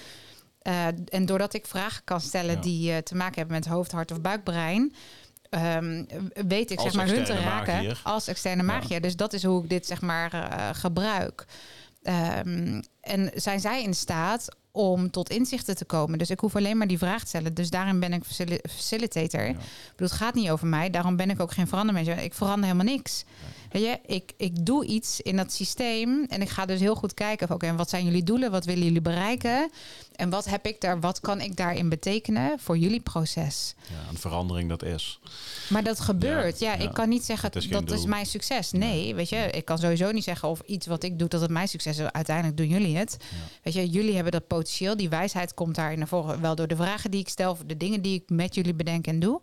Eh, en doordat ik vragen kan stellen Ja. die eh, te maken hebben met hoofd, hart of buikbrein. ehm, weet ik Als zeg maar hun te raken magier. als externe Ja. magier. Dus dat is hoe ik dit zeg maar eh, gebruik. Ehm, en zijn zij in staat om tot inzichten te komen? Dus ik hoef alleen maar die vraag te stellen. Dus daarin ben ik facili- facilitator. Ja. Ik bedoel, het gaat niet over mij. Daarom ben ik ook geen verandermanager. Ik verander helemaal niks. Weet je, ik, ik doe iets in dat systeem. En ik ga dus heel goed kijken. van, Oké, wat zijn jullie doelen? Wat willen jullie bereiken? En wat heb ik daar? Wat kan ik daarin betekenen voor jullie proces? Ja, een verandering dat is. Maar dat gebeurt. Ja, ja. ik kan niet zeggen Het is dat is mijn succes. Nee, weet je, ik kan sowieso niet zeggen of iets wat ik doe dat het mijn succes is. Uiteindelijk doen jullie het. Weet je, jullie hebben dat potentieel. Die wijsheid komt daar naar voren. Wel door de vragen die ik stel, of de dingen die ik met jullie bedenk en doe.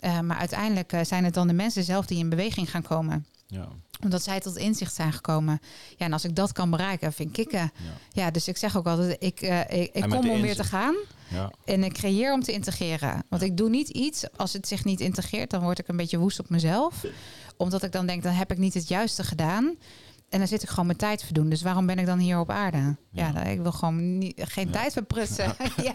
Eh, maar uiteindelijk eh, zijn het dan de mensen zelf die in beweging gaan komen Ja. omdat zij tot inzicht zijn gekomen. Ja, en als ik dat kan bereiken, vind ik kicken. Ja. Ja, dus ik zeg ook altijd, ik, eh, ik, ik kom om weer te gaan. Ja. En ik creëer om te integreren. Want ik doe niet iets, als het zich niet integreert, dan word ik een beetje woest op mezelf. Omdat ik dan denk, dan heb ik niet het juiste gedaan. En dan zit ik gewoon mijn tijd verdoen. Dus waarom ben ik dan hier op aarde? Ja, Ja. dan- ik wil gewoon niet, geen Ja. tijd verprutsen. ja.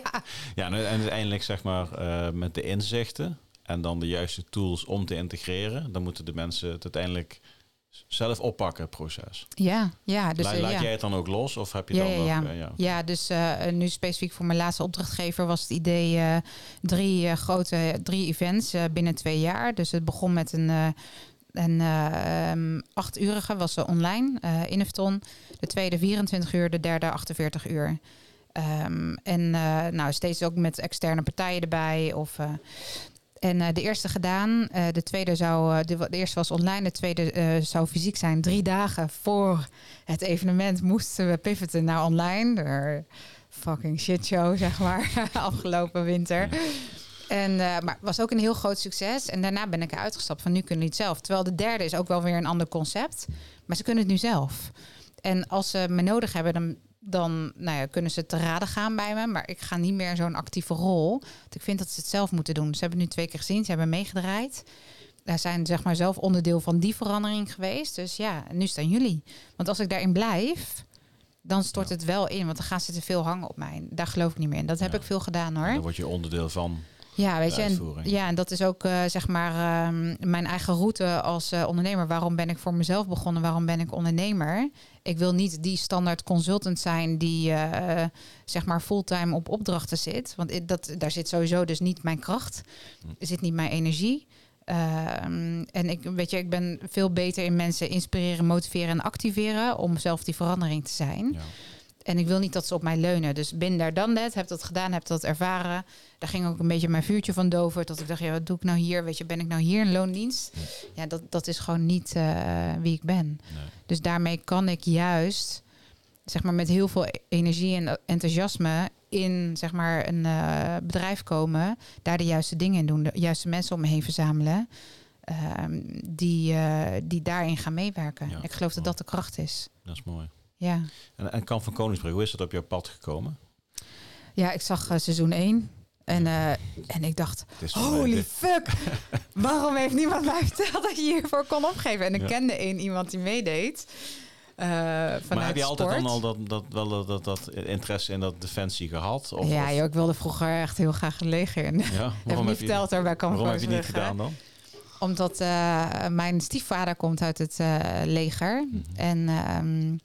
Ja, en uiteindelijk zeg maar eh, met de inzichten en dan de juiste tools om te integreren, dan moeten de mensen het uiteindelijk zelf oppakken, proces. ja, ja. Dus, eh, laat ja. jij het dan ook los of heb je Ja, dan ja, nog... ja. eh, ja. Ja, dus eh, nu specifiek voor mijn laatste opdrachtgever was het idee drie grote drie events binnen twee jaar. Dus het begon met een, een eh, ehm, achtuurige, was eh, online, eh Innovaton. De tweede 24 uur, de derde 48 uur. Ehm, en nou, steeds ook met externe partijen erbij. Of, en eh, de eerste gedaan. eh, de tweede zou, eh, de, de eerste was online, de tweede zou fysiek zijn. Drie dagen voor het evenement moesten we pivoten naar online. De fucking shitshow, zeg maar, afgelopen winter. En, maar het was ook een heel groot succes. En daarna ben ik eruit gestapt van nu kunnen jullie het zelf. Terwijl de derde is ook wel weer een ander concept. Maar ze kunnen het nu zelf. En als ze me nodig hebben, dan, dan nou ja, kunnen ze te raden gaan bij me. Maar ik ga niet meer in zo'n actieve rol. Want ik vind dat ze het zelf moeten doen. Ze hebben het nu twee keer gezien, ze hebben meegedraaid. Daar zijn zeg maar zelf onderdeel van die verandering geweest. Dus ja, nu staan jullie. Want als ik daarin blijf, dan stort Ja. het wel in. Want dan gaan ze te veel hangen op mij. Daar geloof ik niet meer in. Dat heb Ja. ik veel gedaan hoor. Dan word je onderdeel van. Ja, weet je, en, ja, en dat is ook eh, zeg maar ehm, mijn eigen route als eh, ondernemer. Waarom ben ik voor mezelf begonnen? Waarom ben ik ondernemer? Ik wil niet die standaard consultant zijn die eh, zeg maar fulltime op opdrachten zit. Want dat, daar zit sowieso dus niet mijn kracht. Hm. Er zit niet mijn energie. Ehm, en ik, weet je, ik ben veel beter in mensen inspireren, motiveren en activeren om zelf die verandering te zijn. Ja. En ik wil niet dat ze op mij leunen. Dus bin daar dan net, heb dat gedaan, heb dat ervaren. Daar ging ook een beetje mijn vuurtje van dover. Dat ik dacht, ja, wat doe ik nou hier? Weet je, ben ik nou hier in loondienst? Ja, dat, dat is gewoon niet eh, wie ik ben. Nee. Dus daarmee kan ik juist, zeg maar, met heel veel energie en enthousiasme in zeg maar een eh, bedrijf komen, daar de juiste dingen in doen, de juiste mensen om me heen verzamelen, ehm, die, eh, die daarin gaan meewerken. Ja, ik geloof dat mooi. dat de kracht is. Dat is mooi. Ja. En, en Kamp van Koningsbrug, hoe is dat op jouw pad gekomen? Ja, ik zag eh, seizoen 1. En, eh, en ik dacht, holy dit- fuck, waarom heeft niemand mij verteld dat je hiervoor kon opgeven? En ik Ja. kende één iemand die meedeed. eh vanuit maar heb je altijd sport. dan al dat, dat, wel dat, dat, dat interesse in dat defensie gehad? Of, ja, joh, ik wilde vroeger echt heel graag een leger in. ja? heb niet je, verteld daarbij kan waarom heb je niet gedaan dan? Omdat mijn stiefvader komt uit het leger. Mhm. En, ehm,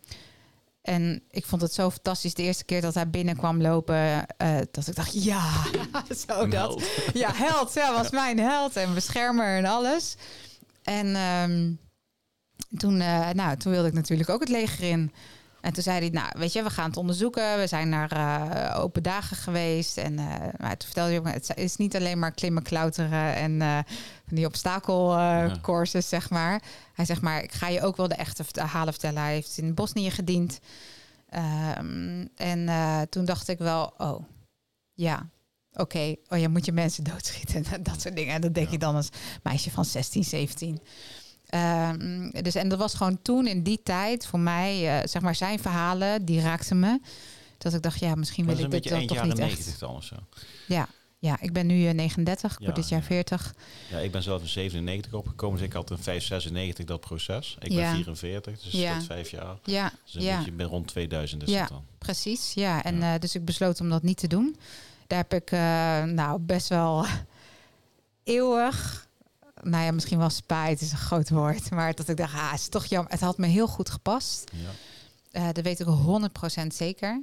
en ik vond het zo fantastisch de eerste keer dat hij binnenkwam lopen. eh, dat ik dacht, ja, zo Een dat. held. Ja, held. Ja, was mijn held en beschermer en alles. En ehm, toen, eh, nou, toen wilde ik natuurlijk ook het leger in. En toen zei hij, nou, weet je, we gaan het onderzoeken. We zijn naar eh, open dagen geweest. En eh, maar toen vertelde hij ook, het is niet alleen maar klimmen, klauteren en eh, van die obstakelcourses, zeg maar. Hij zegt maar, ik ga je ook wel de echte verhalen vertellen. Hij heeft in Bosnië gediend. Ehm, en toen dacht ik wel, oh, ja, oké, oh, je moet je mensen doodschieten. dat soort dingen. En dat denk Ja. je dan als meisje van 16, 17. Ehm, dus, en dat was gewoon toen in die tijd voor mij, eh, zeg maar, zijn verhalen, die raakten me. Dat ik dacht, ja, misschien wil ik dit dan toch niet 90 echt. dan of zo. Ja, ja, ik ben nu eh, 39, ik Ja, word dit jaar ja. 40. Ja, ik ben zelf in 97 opgekomen, dus ik had in 596 dat proces. Ik Ja. ben 44, dus Ja. dat vijf jaar. Ja, Dus een ja. beetje rond 2000 is Ja. dat dan. precies. Ja, en eh, dus ik besloot om dat niet te doen. Daar heb ik eh, nou best wel eeuwig. Nou ja, misschien wel spijt is een groot woord. Maar dat ik dacht, ah, het is toch jammer. Het had me heel goed gepast. Ja. Eh, dat weet ik 100% zeker.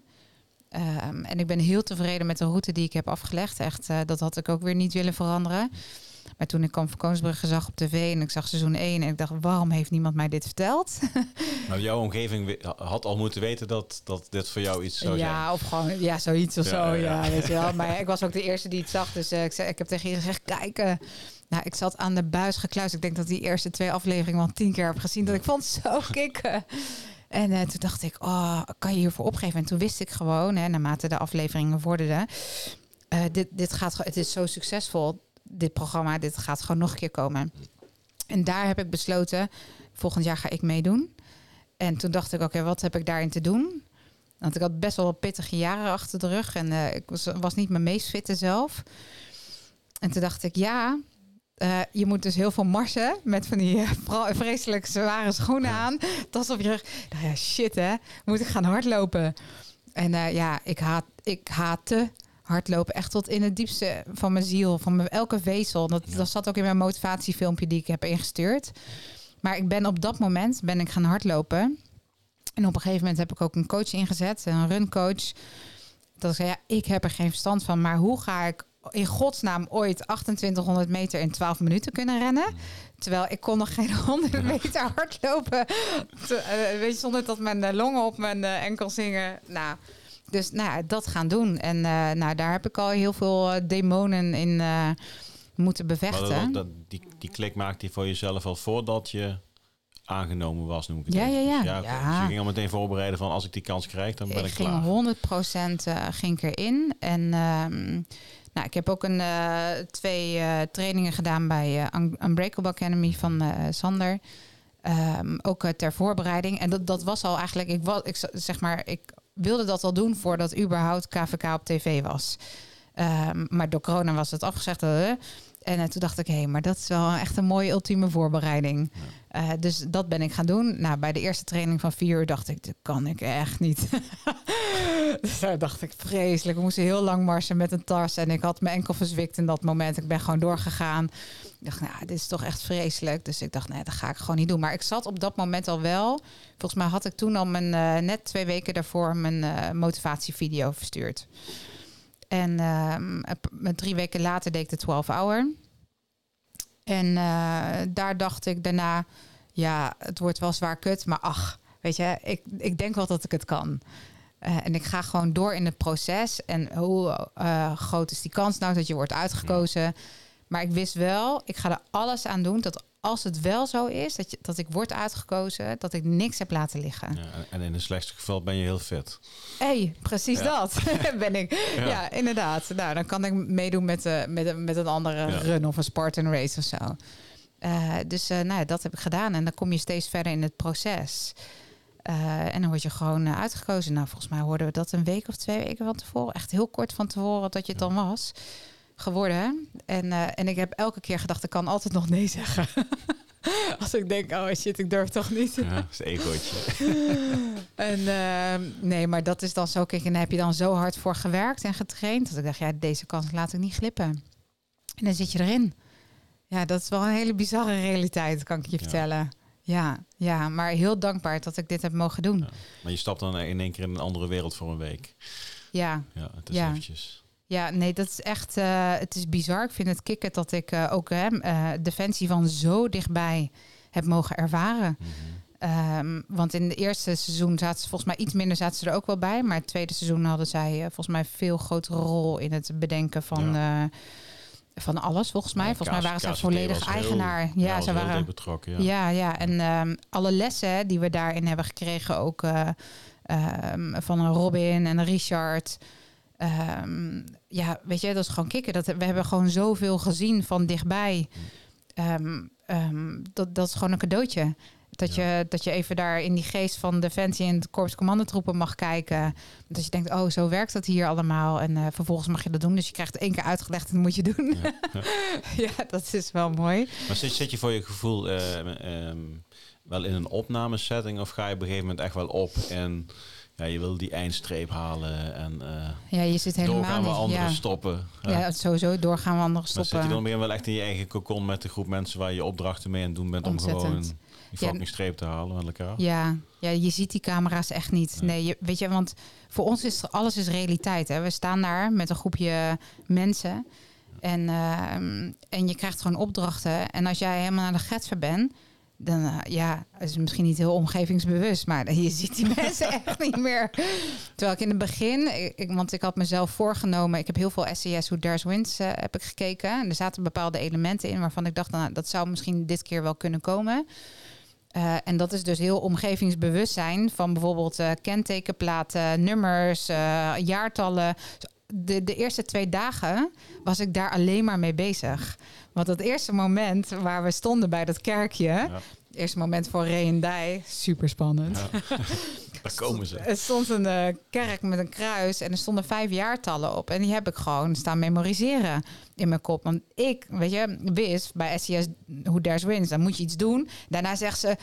Ehm, en ik ben heel tevreden met de route die ik heb afgelegd. Echt, eh, dat had ik ook weer niet willen veranderen. Maar toen ik kwam van Koningsbrugge zag op tv en ik zag seizoen 1 en ik dacht, waarom heeft niemand mij dit verteld? Nou, jouw omgeving had al moeten weten dat, dat dit voor jou iets zou ja, of gewoon, ja, zoiets of Ja, zo, ja. ja, weet je wel. Maar ik was ook de eerste die het zag, dus eh, ik, zei, ik heb tegen iedereen gezegd, kijk, eh, nou, ik zat aan de buis gekluisterd. Ik denk dat die eerste twee afleveringen wel tien keer heb gezien, dat ik vond zo kicken. En eh, toen dacht ik, oh, kan je hiervoor opgeven? En toen wist ik gewoon, hè, naarmate de afleveringen vorderden, eh, dit, dit gaat, het is zo succesvol, dit programma, dit gaat gewoon nog een keer komen. En daar heb ik besloten, volgend jaar ga ik meedoen. En toen dacht ik, oké, wat heb ik daarin te doen? Want ik had best wel wat pittige jaren achter de rug en eh, ik was, was niet mijn meest fitte zelf. En toen dacht ik, ja, eh, je moet dus heel veel marsen met van die eh, vreselijk zware schoenen aan. Tas op je rug. Nou ja, shit hè, moet ik gaan hardlopen. En eh, ja, ik, haat, ik haatte hardlopen echt tot in het diepste van mijn ziel, van mijn, elke vezel. Dat, Ja. dat zat ook in mijn motivatiefilmpje die ik heb ingestuurd. Maar ik ben op dat moment ben ik gaan hardlopen. En op een gegeven moment heb ik ook een coach ingezet, een runcoach. Dat ik zei, ja, ik heb er geen verstand van, maar hoe ga ik in godsnaam ooit 2800 meter in 12 minuten kunnen rennen? Terwijl ik kon nog geen 100 meter hardlopen. Te- eh, weet je, zonder dat mijn eh, longen op mijn eh, enkel zingen. Nou, dus nou, ja, dat gaan doen. En nou, daar heb ik al heel veel demonen in moeten Maar bevechten. dat, dat, die, die klik maakte je voor jezelf al voordat je aangenomen was, noem ik het Ja, ja, ja. Dus. Ja. Dus je ging al meteen voorbereiden van als ik die kans krijg, dan ben ik, ik klaar. ging 100% eh, ging ik erin. En ehm, nou, ik heb ook een, eh, twee eh, trainingen gedaan bij eh, Un- Unbreakable Academy van Sander. Ehm, ook ter voorbereiding. En dat, dat was al eigenlijk, ik, was, ik zeg maar, ik wilde dat al doen voordat überhaupt KVK op tv was. Ehm, maar door corona was het afgezegd. En eh, toen dacht ik, hé, maar dat is wel echt een mooie ultieme voorbereiding. Eh, dus dat ben ik gaan doen. Nou, bij de eerste training van vier uur dacht ik, dat kan ik echt niet. dus daar dacht ik, vreselijk. We moesten heel lang marsen met een tas. En ik had mijn enkel verzwikt in dat moment. Ik ben gewoon doorgegaan. Ik dacht, nou, dit is toch echt vreselijk. Dus ik dacht, nee, dat ga ik gewoon niet doen. Maar ik zat op dat moment al wel. Volgens mij had ik toen al mijn, eh, net twee weken daarvoor mijn motivatievideo verstuurd. En een- drie weken later deed ik de 12 hour. En eh, daar dacht ik daarna, ja, het wordt wel zwaar kut, maar ach, weet je, ik, ik denk wel dat ik het kan. Eh, en ik ga gewoon door in het proces. En hoe eh, groot is die kans nou dat je wordt uitgekozen? Maar ik wist wel, ik ga er alles aan doen dat als het wel zo is, dat, je, dat ik word uitgekozen, dat ik niks heb laten liggen. Ja, en in het slechtste geval ben je heel fit. hey, precies Ja. dat ben ik. Ja. Ja. inderdaad. Nou, dan kan ik meedoen met, uh, met, een- met een andere run of een Spartan race of zo. Eh, dus eh, nou, ja, dat heb ik gedaan. En dan kom je steeds verder in het proces. En dan word je gewoon uitgekozen. Nou, volgens mij hoorden we dat een week of twee weken van tevoren. Echt heel kort van tevoren dat je het dan was geworden. En, eh, en ik heb elke keer gedacht, ik kan altijd nog nee zeggen. Als ik denk, oh shit, ik durf toch niet. Ja, dat is een egootje. En ehm, nee, maar dat is dan zo. Kijk, en daar heb je dan zo hard voor gewerkt en getraind. Dat ik dacht, ja, deze kans laat ik niet glippen. En dan zit je erin. Ja, dat is wel een hele bizarre realiteit, kan ik je Ja. vertellen. Ja, ja, maar heel dankbaar dat ik dit heb mogen doen. Ja. Maar je stapt dan in één keer in een andere wereld voor een week. Ja, Ja, het is eventjes. Ja nee, dat is echt, eh, het is bizar. Ik vind het kicken dat ik eh, ook hè, eh, Defensie van zo dichtbij heb mogen ervaren. Mhm. Ehm, want in het eerste seizoen zaten ze volgens mij iets minder zaten ze er ook wel bij. Maar het tweede seizoen hadden zij volgens mij veel grotere rol in het bedenken van, van alles. Volgens mij. Ja, volgens mij waren ze volledig heel- eigenaar. ja, ze waren. betrokken. Ja. Ja, ja. En ehm, alle lessen die we daarin hebben gekregen ook. eh, ehm, van een Robin en een Richard. Ehm, ja, weet je, dat is gewoon kicken. Dat, we hebben gewoon zoveel gezien van dichtbij. Ehm, ehm, dat, dat is gewoon een cadeautje. Dat, je, dat je even daar in die geest van Defensie en het Korps Commandotroepen mag kijken. Dat je denkt, oh, zo werkt dat hier allemaal. En eh, vervolgens mag je dat doen. Dus je krijgt één keer uitgelegd en dat moet je doen. Ja, ja. ja, dat is wel mooi. Maar zit, zit je voor je gevoel wel in een opnamesetting of ga je op een gegeven moment echt wel op en ja, je wil die eindstreep halen en eh Ja, je zit helemaal doorgaan we anderen ja. stoppen. ja, sowieso doorgaan we anderen Maar zit je stoppen. dan weer wel echt in je eigen cocon met de groep mensen waar je opdrachten mee aan het doen bent om gewoon die Ja. fucking streep te halen met elkaar? Ja, ja, je ziet die camera's echt niet. Nee. Nee, je, weet je, want voor ons is alles is realiteit. Hè? We staan daar met een groepje mensen. En, ehm, en je krijgt gewoon opdrachten. En als jij helemaal naar de getver bent, dan eh, ja, is het misschien niet heel omgevingsbewust, maar je ziet die mensen echt niet meer. Terwijl ik in het begin, ik, want ik had mezelf voorgenomen, ik heb heel veel SES Who Dares Wins eh, heb ik gekeken. En er zaten bepaalde elementen in waarvan ik dacht, nou, dat zou misschien dit keer wel kunnen komen. Eh, en dat is dus heel omgevingsbewustzijn van bijvoorbeeld kentekenplaten, nummers, jaartallen. De, de eerste twee dagen was ik daar alleen maar mee bezig. Want dat eerste moment waar we stonden bij dat kerkje, Ja. het eerste moment voor Ray en Dij, super spannend. Ja. Daar komen ze. Er stond een eh, kerk met een kruis en er stonden vijf jaartallen op. En die heb ik gewoon staan memoriseren in mijn kop. Want ik, weet je, wist bij SCS Who Dares Wins, dan moet je iets doen. Daarna zegt ze,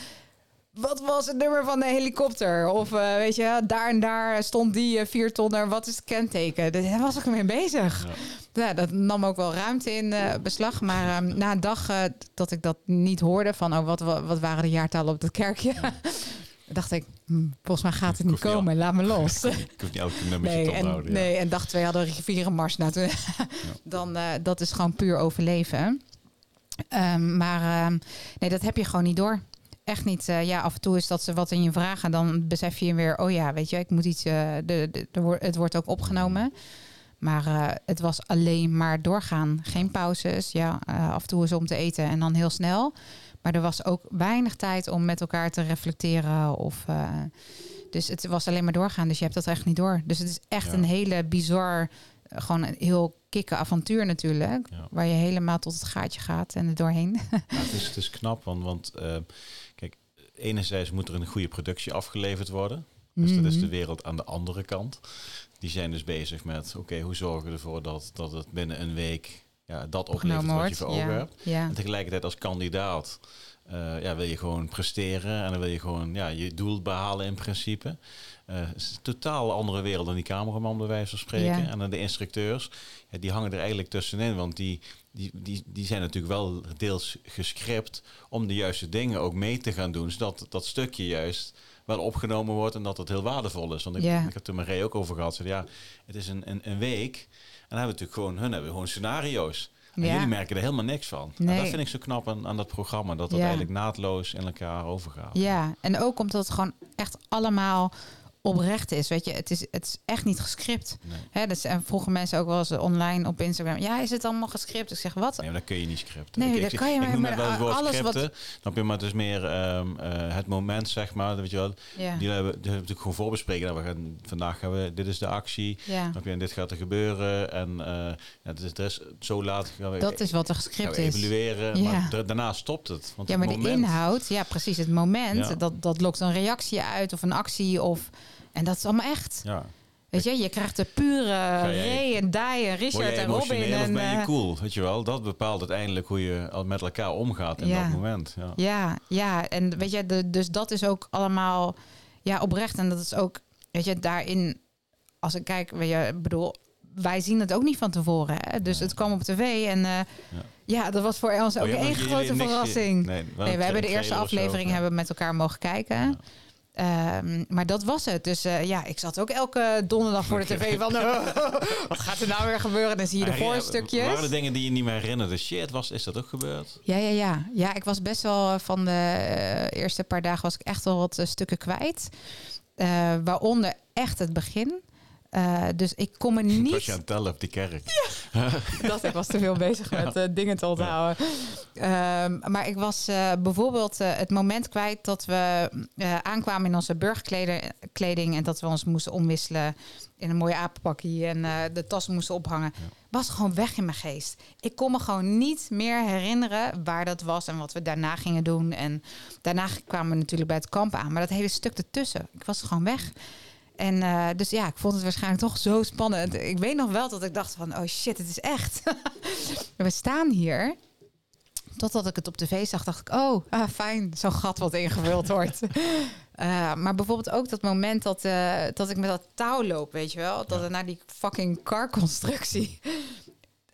wat was het nummer van de helikopter? Of eh, weet je, daar en daar stond die eh, vier tonner, wat is het kenteken? Daar was ik mee bezig. Ja. Ja, dat nam ook wel ruimte in eh, beslag. Maar ehm, na een dag dat ik dat niet hoorde van oh, wat, wat, wat waren de jaartallen op dat kerkje, dacht ik, hm, volgens mij gaat het niet komen. Laat me los. Ik hoef niet elke nummertje Nee te en, onthouden. ja. nee, en dag twee hadden we rivierenmars. Nou, toen, dan, dat is gewoon puur overleven. Ehm, maar ehm, nee, dat heb je gewoon niet door. Echt niet. Eh, ja, af en toe is dat ze wat in je vragen. Dan besef je weer, oh ja, weet je, ik moet iets. eh, de, de, het wordt ook opgenomen. Maar eh, het was alleen maar doorgaan. Geen pauzes. Ja, af en toe eens om te eten en dan heel snel. Maar er was ook weinig tijd om met elkaar te reflecteren. Of, dus het was alleen maar doorgaan. Dus je hebt dat echt niet door. Dus het is echt Ja. een hele bizar, gewoon een heel kikke avontuur natuurlijk. Ja. Waar je helemaal tot het gaatje gaat en er doorheen. Ja, het, is, het is knap, want, want enerzijds moet er een goede productie afgeleverd worden. Dus dat is de Mhm. wereld aan de andere kant. Die zijn dus bezig met, oké, hoe zorgen we ervoor dat, dat het binnen een week ja, dat oplevert wat je voor ogen Ja. hebt. ja. En tegelijkertijd als kandidaat eh, ja, wil je gewoon presteren en dan wil je gewoon ja, je doel behalen in principe. Eh, het is een totaal andere wereld dan die cameraman bij wijze van spreken. Ja. En dan de instructeurs, ja, die hangen er eigenlijk tussenin, want die, die, die, die zijn natuurlijk wel deels gescript om de juiste dingen ook mee te gaan doen, zodat dat stukje juist wel opgenomen wordt en dat het heel waardevol is. Want ik, ik heb het Ray ook over gehad. Zei, ja, het is een, een, een week en dan hebben we natuurlijk gewoon, hun hebben gewoon scenario's. En Ja. jullie merken er helemaal niks van. En dat vind ik zo knap aan, aan dat programma. Dat dat Ja. eigenlijk naadloos in elkaar overgaat. Ja, en ook omdat het gewoon echt allemaal oprecht is. Weet je, het is, het is echt niet gescript. Nee. Hè, dus, en vroegen mensen ook wel eens online op Instagram. Ja, is het allemaal gescript? Ik zeg, wat? Nee, maar dat kun je niet scripten. Nee, ik, dat ik, kan je ik maar- het wel het woord alles wat- scripten. Snap je? Maar het is meer ehm, eh, het moment, zeg maar. Weet je wel. Ja, Die hebben, die hebben natuurlijk gewoon voorbespreken. Nou, we gaan, vandaag gaan we, dit is de actie. ja. Je? En dit gaat er gebeuren. En eh ja, het is, het is zo laat gaan we, dat is wat er gescript is. evalueren. Ja. Maar daarna stopt het. Want Ja, het maar de inhoud, ja precies, het moment, dat, dat lokt een reactie uit of een actie. Of, en dat is allemaal echt. Ja. Weet je, je krijgt de pure Ray en Die en Richard en Robin. emotioneel of En, ben je eh, cool? Weet je wel? Dat bepaalt uiteindelijk hoe je met elkaar omgaat in Ja. dat moment. Ja. Ja, ja, en weet je, de, dus dat is ook allemaal ja, oprecht. En dat is ook, weet je, daarin, als ik kijk, weet je, bedoel, wij zien het ook niet van tevoren. Hè? Dus Nee. het kwam op tv en eh, ja. dat was voor ons ook Oh, ja, één jullie grote verrassing. Nee, een we hebben de eerste zo, aflevering ja. hebben met elkaar mogen kijken. Ehm, maar dat was het. Dus eh, ja, ik zat ook elke donderdag voor de tv van... wat gaat er nou weer gebeuren? Dan zie je de voorstukjes. Waren er dingen die je niet meer herinnerde? Shit, was, is dat ook gebeurd? Ja, ja, ja. Ja, ik was best wel eh, van de eh, eerste paar dagen was ik echt wel wat stukken kwijt. Waaronder echt het begin. Uh, dus ik kon me niet... Was je aan het tellen op die kerk? Ja, dat, ik was te veel bezig met uh, dingen te onthouden. Ja. Um, maar ik was uh, bijvoorbeeld het moment kwijt dat we aankwamen in onze burgerkleding... en dat we ons moesten omwisselen in een mooie apenpakje en de tas moesten ophangen. Ja. Was gewoon weg in mijn geest. Ik kon me gewoon niet meer herinneren waar dat was en wat we daarna gingen doen. En daarna kwamen we natuurlijk bij het kamp aan. Maar dat hele stuk ertussen, ik was gewoon weg. En uh, dus ja, ik vond het waarschijnlijk toch zo spannend. Ik weet nog wel dat ik dacht van, oh shit, het is echt. we staan hier. Totdat ik het op tv zag, dacht ik, oh, ah, fijn, zo'n gat wat ingevuld wordt. uh, maar bijvoorbeeld ook dat moment dat, uh, dat ik met dat touw loop, weet je wel? Dat ja. naar die fucking carconstructie.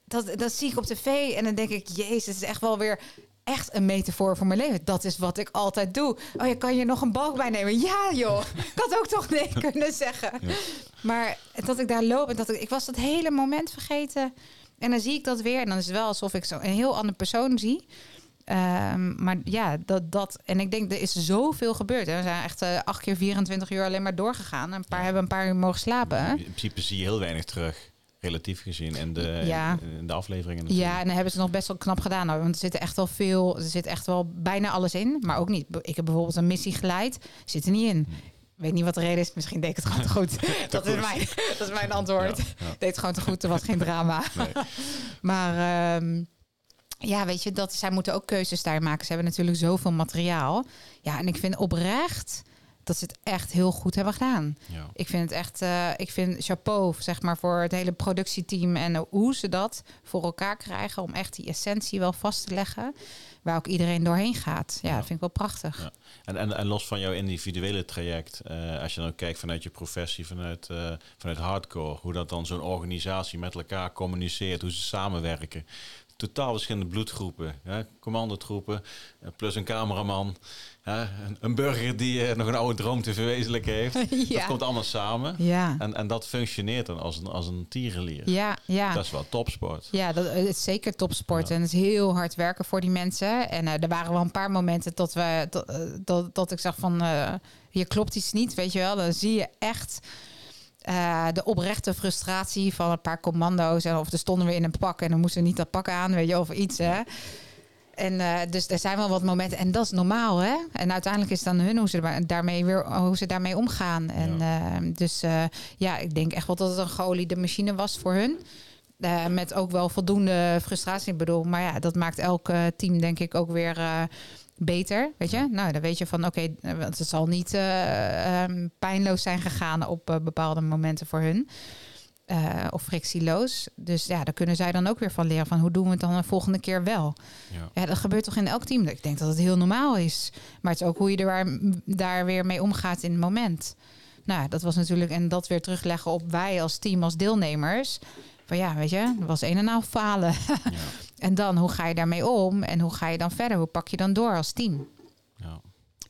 Dat, dat zie ik op tv en dan denk ik, jezus, het is echt wel weer echt een metafoor voor mijn leven. Dat is wat ik altijd doe. Oh, je kan je nog een balk bij nemen? Ja, joh. Ik had ook toch nee kunnen zeggen. Ja. Maar dat ik daar loop en dat ik, ik was dat hele moment vergeten. En dan zie ik dat weer. En dan is het wel alsof ik zo een heel andere persoon zie. Um, maar ja, dat, dat. En ik denk, er is zoveel gebeurd. Hè. We zijn echt uh, acht keer 24 uur alleen maar doorgegaan. Een paar hebben een paar uur mogen slapen. In principe zie je heel weinig terug relatief gezien en de, ja. de afleveringen. Natuurlijk. Ja, en dan hebben ze nog best wel knap gedaan. Want er zit echt wel veel, er zit echt wel bijna alles in, maar ook niet. Ik heb bijvoorbeeld een missie geleid, zit er niet in. Ik weet niet wat de reden is. Misschien deed ik het gewoon te goed. dat, is mijn, dat is mijn antwoord. Ja, ja. Deed het gewoon te goed. Er was geen drama. Nee. maar um, ja, weet je, dat zij moeten ook keuzes daar maken. Ze hebben natuurlijk zoveel materiaal. Ja, en ik vind oprecht dat ze het echt heel goed hebben gedaan. Ja. Ik vind het echt, uh, ik vind chapeau, zeg maar, voor het hele productieteam en hoe ze dat voor elkaar krijgen om echt die essentie wel vast te leggen, waar ook iedereen doorheen gaat. Ja, ja. dat vind ik wel prachtig. Ja. En, en, en los van jouw individuele traject, uh, als je dan ook kijkt vanuit je professie, vanuit, uh, vanuit hardcore, hoe dat dan zo'n organisatie met elkaar communiceert, hoe ze samenwerken totaal verschillende bloedgroepen. Hè? Commandotroepen, plus een cameraman. Een, burger die uh, nog een oude droom te verwezenlijken heeft. ja. Dat komt allemaal samen. Ja. En, en dat functioneert dan als een, als een tierenlier. Ja, ja. Dat is wel topsport. Ja, dat het is zeker topsport. Ja. En het is heel hard werken voor die mensen. En uh, er waren wel een paar momenten dat, we, dat, uh, dat, dat ik zag van... hier klopt iets niet, weet je wel. Dan zie je echt... Uh, de oprechte frustratie van een paar commando's. En of er stonden we in een pak en dan moesten we niet dat pak aan, weet je, of iets. Hè? En uh, dus er zijn wel wat momenten. En dat is normaal, hè? En uiteindelijk is het dan hun hoe ze daarmee weer hoe ze daarmee omgaan. En ja. uh, dus ja, ik denk echt wel dat het een geoliede machine was voor hun. met ook wel voldoende frustratie. Ik bedoel, maar ja, dat maakt elk team denk ik ook weer beter, weet je? Nou, dan weet je van, oké, okay, het zal niet uh, um, pijnloos zijn gegaan op uh, bepaalde momenten voor hun. Uh, of frictieloos. Dus ja, daar kunnen zij dan ook weer van leren van hoe doen we het dan de volgende keer wel. Ja. ja. dat gebeurt toch in elk team. Ik denk dat het heel normaal is. Maar het is ook hoe je er waar, daar weer mee omgaat in het moment. Nou, dat was natuurlijk, en dat weer terugleggen op wij als team, als deelnemers. Van ja, weet je, er was een en al falen. Ja. En dan, hoe ga je daarmee om? En hoe ga je dan verder? Hoe pak je dan door als team? Ja.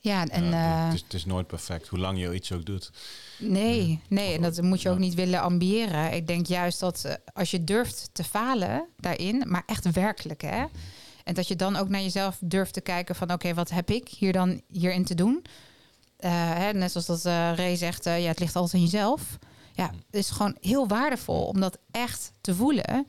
Ja, en... Uh, het, is, het, is, nooit perfect, hoe lang je iets ook doet. Nee, nee, en dat moet je ook niet willen ambiëren. Ik denk juist dat uh, als je durft te falen daarin, maar echt werkelijk, hè? En dat je dan ook naar jezelf durft te kijken van... oké, okay, wat heb ik hier dan hierin te doen? Uh, hè, net zoals dat Ray zegt, ja, het ligt altijd in jezelf. Ja, het is gewoon heel waardevol om dat echt te voelen...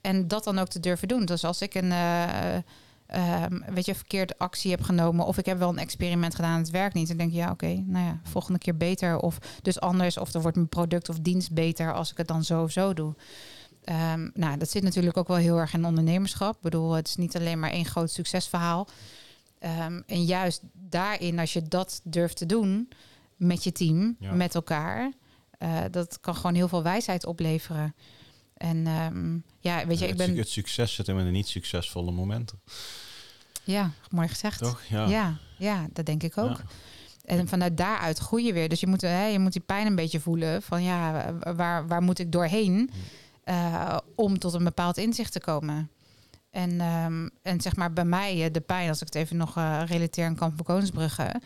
En dat dan ook te durven doen. Dus als ik een uh, weet je, verkeerde actie heb genomen, of ik heb wel een experiment gedaan, het werkt niet, dan denk je ja, oké, okay, nou ja, volgende keer beter, of dus anders, of er wordt mijn product of dienst beter als ik het dan zo of zo doe. Um, nou, dat zit natuurlijk ook wel heel erg in ondernemerschap. Ik bedoel, het is niet alleen maar één groot succesverhaal. Um, en juist daarin, als je dat durft te doen met je team, ja. met elkaar, uh, dat kan gewoon heel veel wijsheid opleveren. En um, ja, weet je, ik ben... Het succes zit in de niet succesvolle momenten. Ja, mooi gezegd. Toch? Ja, ja, ja dat denk ik ook. Ja. En vanuit daaruit groei je weer. Dus je moet, hè, je moet die pijn een beetje voelen. Van ja, waar, waar moet ik doorheen uh, om tot een bepaald inzicht te komen? En, um, en zeg maar bij mij, de pijn, als ik het even nog uh, relateer aan Kamp Koningsbrugge,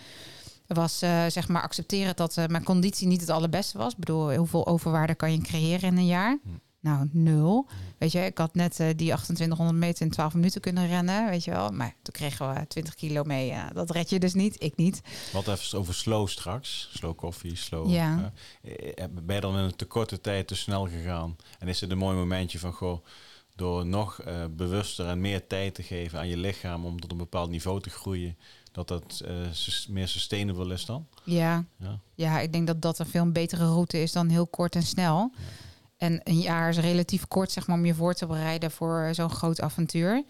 was uh, zeg maar accepteren dat uh, mijn conditie niet het allerbeste was. Ik bedoel, hoeveel overwaarde kan je creëren in een jaar? Nou, nul. Weet je, ik had net eh, die 2800 meter in 12 minuten kunnen rennen, weet je wel. Maar toen kregen we 20 kilo mee. Dat red je dus niet, ik niet. Wat even over slow straks. Slow koffie, slow. Ja. eh, ben je dan in een te korte tijd te snel gegaan? En is het een mooi momentje van, goh, door nog eh, bewuster en meer tijd te geven aan je lichaam om tot een bepaald niveau te groeien, dat dat eh, meer sustainable is dan? Ja. Ja. ja, ik denk dat dat een veel betere route is dan heel kort en snel. En een jaar is relatief kort, zeg maar, om je voor te bereiden voor zo'n groot avontuur.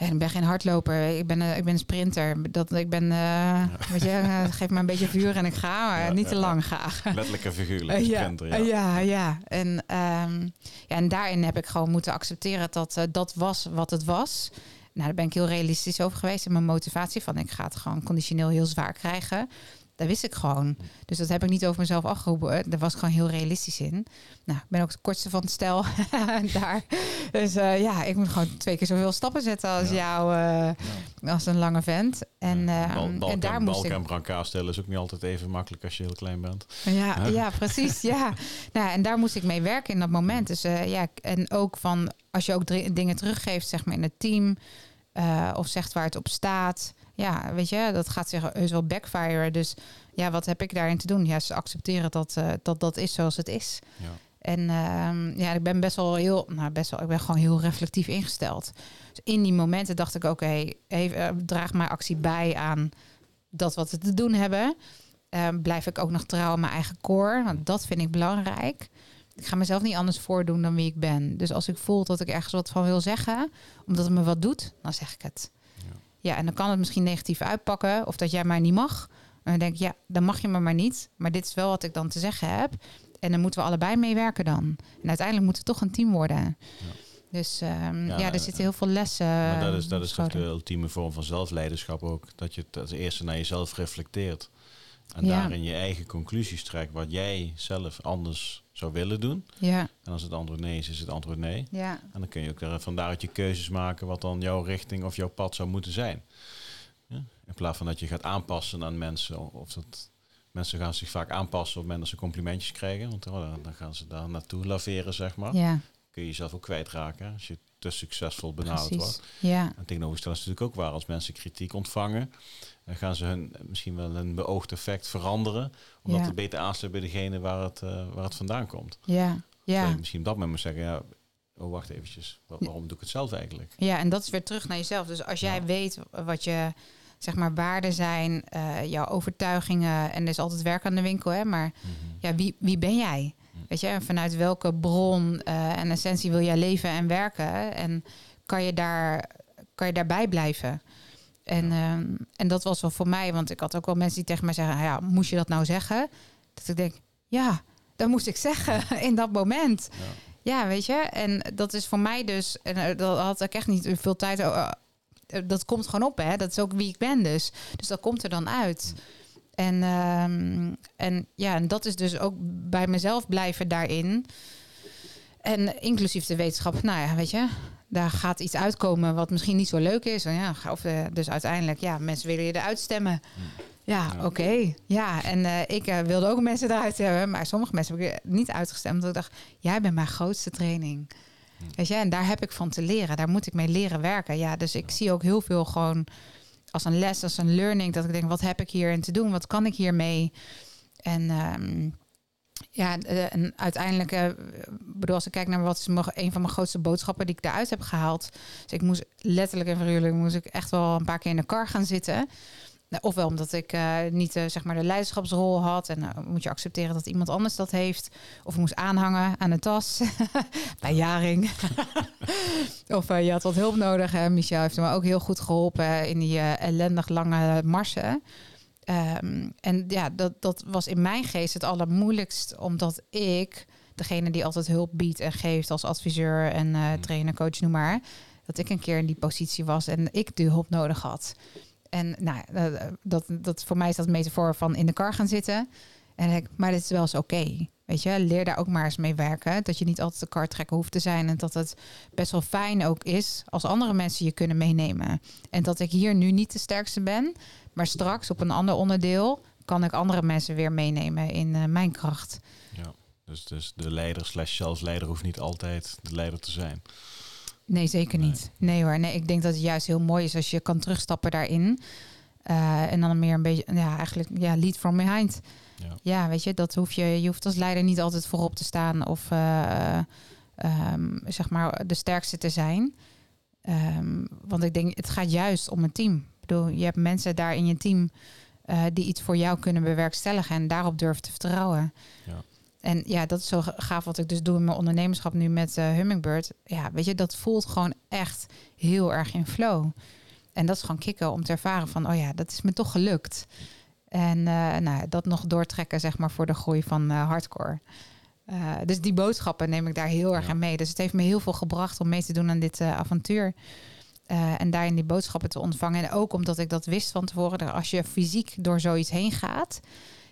Ja, ik ben geen hardloper. Ik ben, ik ben een sprinter. Dat, ik ben, eh, weet je, eh, geef me een beetje vuur en ik ga, maar Ja, niet ja, te ja. lang graag. Letterlijk en figuurlijk. Ja, sprinter, ja. ja, ja. En, ehm, ja, en daarin heb ik gewoon moeten accepteren dat dat was wat het was. Nou, daar ben ik heel realistisch over geweest in mijn motivatie. Van ik ga het gewoon conditioneel heel zwaar krijgen. Dat wist ik gewoon. Dus dat heb ik niet over mezelf afgeroepen. Daar was ik gewoon heel realistisch in. Nou, ik ben ook het kortste van het stel daar. Dus eh, ja, ik moet gewoon twee keer zoveel stappen zetten als Ja. jou, eh, als een lange vent. En, ehm, bal- en daar moest ik en brancard stellen is ook niet altijd even makkelijk als je heel klein bent. ja, ja, precies. Ja. Nou, en daar moest ik mee werken in dat moment. Dus eh, ja, en ook van als je ook dingen teruggeeft, zeg maar in het team, eh, of zegt waar het op staat. Ja, weet je, dat gaat zich heus wel backfire. Dus ja, wat heb ik daarin te doen? Ja, ze accepteren dat eh, dat, dat is zoals het is. Ja. En ehm, ja, ik ben best wel heel, nou best wel, ik ben gewoon heel reflectief ingesteld. Dus in die momenten dacht ik, oké, even eh, draag mijn actie bij aan dat wat we te doen hebben. Ehm, blijf ik ook nog trouw aan mijn eigen core, want dat vind ik belangrijk. Ik ga mezelf niet anders voordoen dan wie ik ben. Dus als ik voel dat ik ergens wat van wil zeggen, omdat het me wat doet, dan zeg ik het. Ja. Ja, en dan kan het misschien negatief uitpakken, of dat jij mij niet mag. En dan denk ik, ja, dan mag je me maar niet. Maar dit is wel wat ik dan te zeggen heb. En dan moeten we allebei meewerken dan. En uiteindelijk moet het toch een team worden. Dus ehm, Ja, ja, er zitten heel veel lessen. Maar dat is, dat is de ultieme vorm van zelfleiderschap ook. Dat je het als eerste naar jezelf reflecteert. En Ja. daarin je eigen conclusies trekt. Wat jij zelf anders zou willen doen. Ja, En als het antwoord nee is, is het antwoord nee. ja, En dan kun je ook daar van daaruit je keuzes maken wat dan jouw richting of jouw pad zou moeten zijn. Ja? In plaats van dat je gaat aanpassen aan mensen. Of dat mensen gaan zich vaak aanpassen op het moment dat ze complimentjes krijgen. Want oh, dan- gaan ze daar naartoe laveren, zeg maar. ja, Kun je jezelf ook kwijtraken als je te succesvol benaderd precies. wordt. Ja, En tegenovergesteld is natuurlijk ook waar. Als mensen kritiek ontvangen, dan gaan ze hun misschien wel een beoogd effect veranderen. Omdat Ja. het beter aansluit bij degene waar het, eh, waar het vandaan komt. ja, ja. je misschien op dat moment moet zeggen, ja, oh wacht eventjes, wa- waarom doe ik het zelf eigenlijk? Ja, en dat is weer terug naar jezelf. Dus als jij Ja. weet wat je zeg maar waarden zijn, eh, jouw overtuigingen en er is altijd werk aan de winkel, hè, maar ja, wie, wie ben jij? Weet je, en vanuit welke bron eh, en essentie wil jij leven en werken? En kan je, daar, kan je daarbij blijven? En, ehm, en dat was wel voor mij, want ik had ook wel mensen die tegen mij zeggen: "Ah ja, moest je dat nou zeggen? Dat ik denk, ja, dat moest ik zeggen in dat moment. Ja. Ja, weet je, en dat is voor mij dus, en eh, dat had ik echt niet veel tijd. eh, dat komt gewoon op, hè? Dat is ook wie ik ben, dus. Dus dat komt er dan uit. En, ehm, en ja, en dat is dus ook bij mezelf blijven daarin. En inclusief de wetenschap, nou ja, weet je, daar gaat iets uitkomen wat misschien niet zo leuk is. En ja, of, eh, dus uiteindelijk, ja, mensen willen je eruit stemmen. Ja, Ja. oké. Ja, en eh, ik eh, wilde ook mensen eruit hebben, maar sommige mensen heb ik niet uitgestemd. Omdat ik dacht, jij bent mijn grootste training. Weet je, en daar heb ik van te leren. Daar moet ik mee leren werken. Ja, dus ik zie ook heel veel gewoon als een les, als een learning. Dat ik denk, wat heb ik hierin te doen? Wat kan ik hiermee? En ehm, ja, eh, en uiteindelijk, eh, bedoel, als ik kijk naar wat is een van mijn grootste boodschappen die ik daaruit heb gehaald. Dus ik moest letterlijk en figuurlijk moest ik echt wel een paar keer in de kar gaan zitten. Nou, Ofwel omdat ik eh, niet eh, zeg maar de leiderschapsrol had. En eh, moet je accepteren dat iemand anders dat heeft. Of moest aanhangen aan de tas. Bij Jaring. of je had wat hulp nodig. Hè. Michel heeft me ook heel goed geholpen in die ellendig lange marsen. Ehm, en ja, dat, dat was in mijn geest het allermoeilijkst. Omdat ik, degene die altijd hulp biedt en geeft als adviseur en eh, trainer, coach, noem maar. Dat ik een keer in die positie was en ik de hulp nodig had. En nou, eh, dat, dat voor mij is dat metafoor van in de kar gaan zitten. En ik, maar dit is wel eens oké. Weet je, leer daar ook maar eens mee werken. Dat je niet altijd de kar trekken hoeft te zijn. En dat het best wel fijn ook is als andere mensen je kunnen meenemen. En dat ik hier nu niet de sterkste ben. Maar straks op een ander onderdeel kan ik andere mensen weer meenemen in eh, mijn kracht. Ja. Dus, dus de leider slash zelfs leider hoeft niet altijd de leider te zijn. Nee, zeker niet. Nee hoor. Nee, ik denk dat het juist heel mooi is als je kan terugstappen daarin. Eh, en dan meer een beetje, ja, eigenlijk, ja, lead from behind. Ja. Ja, weet je, dat hoef je, je hoeft als leider niet altijd voorop te staan of eh, ehm, zeg maar de sterkste te zijn. Ehm, want ik denk, het gaat juist om een team. Ik bedoel, je hebt mensen daar in je team eh, die iets voor jou kunnen bewerkstelligen en daarop durven te vertrouwen. Ja. En ja, dat is zo gaaf wat ik dus doe in mijn ondernemerschap nu met eh, Hummingbird. Ja, weet je, dat voelt gewoon echt heel erg in flow. En dat is gewoon kicken om te ervaren van, oh ja, dat is me toch gelukt. En eh, nou, dat nog doortrekken, zeg maar, voor de groei van eh, hardcore. Dus die boodschappen neem ik daar heel erg Ja. aan mee. Dus het heeft me heel veel gebracht om mee te doen aan dit avontuur. En daarin die boodschappen te ontvangen. En ook omdat ik dat wist van tevoren. Als je fysiek door zoiets heen gaat,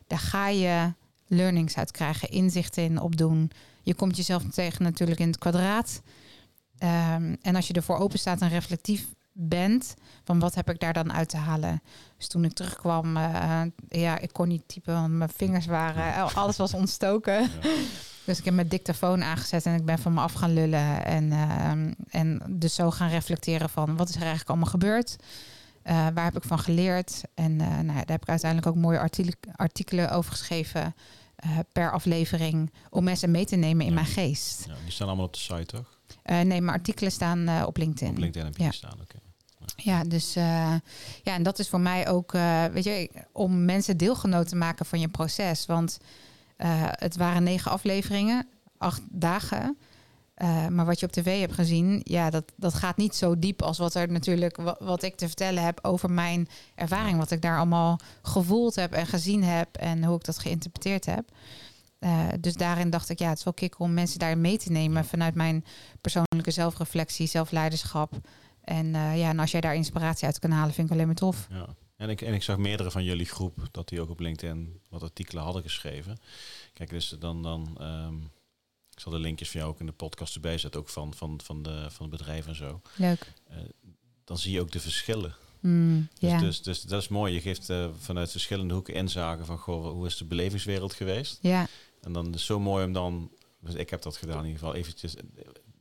daar ga je learnings uit krijgen, inzichten in opdoen. Je komt jezelf tegen natuurlijk in het kwadraat. Ehm, en als je ervoor open staat en reflectief bent, van wat heb ik daar dan uit te halen? Dus toen ik terugkwam, eh, ja, ik kon niet typen, want mijn vingers waren, eh, alles was ontstoken. Ja. Dus ik heb mijn dictafoon aangezet en ik ben van me af gaan lullen. En, ehm, en dus zo gaan reflecteren van wat is er eigenlijk allemaal gebeurd? Eh, waar heb ik van geleerd? En eh, nou, daar heb ik uiteindelijk ook mooie artik- artikelen over geschreven eh, per aflevering. Om mensen mee te nemen in Ja. mijn geest. Ja, die staan allemaal op de site, toch? Nee, mijn artikelen staan op LinkedIn. Op LinkedIn heb je Ja. die staan, oké. Ja, dus ja, en dat is voor mij ook, weet je, om mensen deelgenoot te maken van je proces. Want het waren negen afleveringen, acht dagen. Eh, maar wat je op tv hebt gezien, ja, dat, dat gaat niet zo diep als wat er natuurlijk, wat, wat ik te vertellen heb over mijn ervaring. Wat ik daar allemaal gevoeld heb en gezien heb en hoe ik dat geïnterpreteerd heb. Eh, dus daarin dacht ik, ja, het is wel kicken om mensen daarin mee te nemen vanuit mijn persoonlijke zelfreflectie, zelfleiderschap. En eh, ja, en als jij daar inspiratie uit kan halen, vind ik alleen maar tof. Ja. En ik, en ik zag meerdere van jullie groep dat die ook op LinkedIn wat artikelen hadden geschreven. Kijk, dus dan, dan ehm, ik zal de linkjes van jou ook in de podcast erbij zetten, ook van, van, van, de, van het bedrijf en zo. Leuk. Dan zie je ook de verschillen. Mm, Dus, ja. dus, dus dat is mooi. Je geeft eh, vanuit verschillende hoeken inzagen van goh, hoe is de belevingswereld geweest. ja, En dan is het zo mooi om dan, dus ik heb dat gedaan in ieder geval, eventjes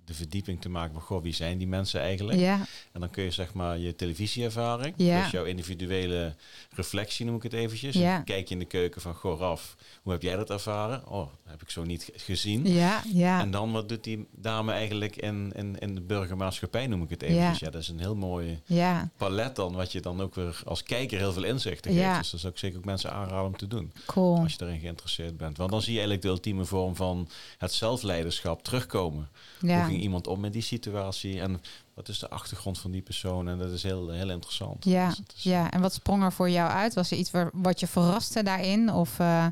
de verdieping te maken van goh, wie zijn die mensen eigenlijk? ja, En dan kun je zeg maar je televisieervaring, Ja. dus jouw individuele reflectie noem ik het eventjes. Ja. Kijk je in de keuken van goh Raf, hoe heb jij dat ervaren? Oh, dat heb ik zo niet ge- gezien. ja, ja. En dan wat doet die dame eigenlijk in, in, in de burgermaatschappij noem ik het eventjes. Ja. Ja, dat is een heel mooi ja, palet dan, wat je dan ook weer als kijker heel veel inzichten geeft. Ja. Dus dat zou ik zeker ook mensen aanraden om te doen. cool. Als je daarin geïnteresseerd bent. Want dan zie je eigenlijk de ultieme vorm van het zelfleiderschap terugkomen. Hoe Ja, ging iemand om met die situatie? En wat is de achtergrond van die persoon? En dat is heel, heel interessant. ja, Dus is- ja. En wat sprong er voor jou uit? Was er iets waar, wat je verraste daarin? Of eh,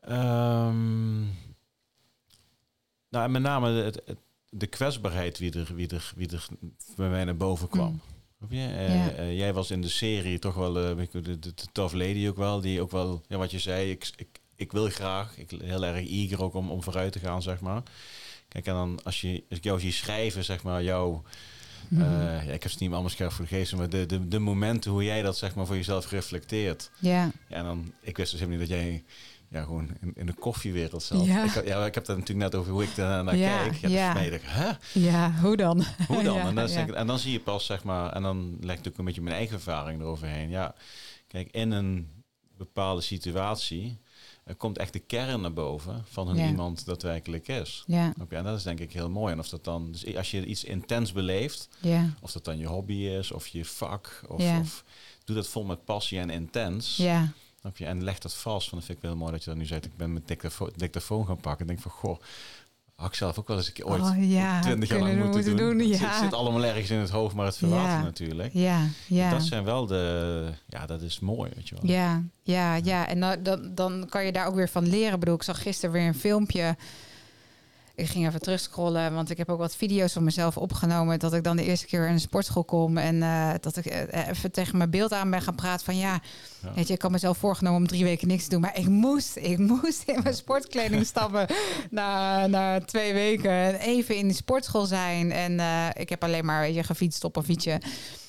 Ehm, nou, en met name het, het- de kwetsbaarheid wie er, wie, er, wie er bij mij naar boven kwam. Mm. Je? Eh, eh, jij was in de serie toch wel eh, de, de, de tough lady ook wel. Die ook wel, ja, wat je zei, ik, ik, ik wil graag. Ik heel erg eager ook om, om vooruit te gaan, zeg maar. Kijk, en dan als, je, als ik jou zie schrijven, zeg maar, jouw... Mhm. eh, ja, ik heb het niet allemaal scherp voor de geest, maar de, de, de momenten hoe jij dat zeg maar voor jezelf reflecteert. ja, Ja, en dan, ik wist dus helemaal niet dat jij ja, gewoon in, in de koffiewereld zat. Ja. Ik, ja, ik heb het natuurlijk net over hoe ik daar naar Ja, kijk. Ja, ja. dus dacht hè? ja, hoe dan? Hoe dan? Ja, en, dan ja. ik- en dan zie je pas, zeg maar, en dan leg ik ook een beetje mijn eigen ervaring eroverheen. Ja, kijk, in een bepaalde situatie eh, komt echt de kern naar boven van hoe Ja. iemand daadwerkelijk is. Ja? En dat is denk ik heel mooi. En of dat dan, dus als je iets intens beleeft, ja, of dat dan je hobby is, of je vak, of, Ja. of doe dat vol met passie en intens. ja, je? En leg dat vast. Want dat vind ik wel heel mooi dat je dat nu zegt. Ik ben mijn dictafo dictafoon gaan pakken. En denk van, goh, had ik zelf ook wel eens een keer ooit Oh, ja, twintig jaar lang moeten doen. moeten doen, Het zit, allemaal ergens in het hoofd, maar het Ja. natuurlijk. ja, ja. Dat zijn wel de... Ja, dat is mooi, weet je wel. Ja, ja, ja. En dan, dan, dan kan je daar ook weer van leren. Ik bedoel, ik zag gisteren weer een filmpje. Ik ging even terugscrollen, want ik heb ook wat video's van mezelf opgenomen. Dat ik dan de eerste keer in een sportschool kom. En eh, dat ik eh, even tegen mijn beeld aan ben gaan praten. Van ja, Ja. weet je, ik had mezelf voorgenomen om drie weken niks te doen. Maar ik moest, ik moest in mijn sportkleding stappen na, na twee weken. En even in de sportschool zijn. En eh, ik heb alleen maar weet je, gefietst op een fietsje.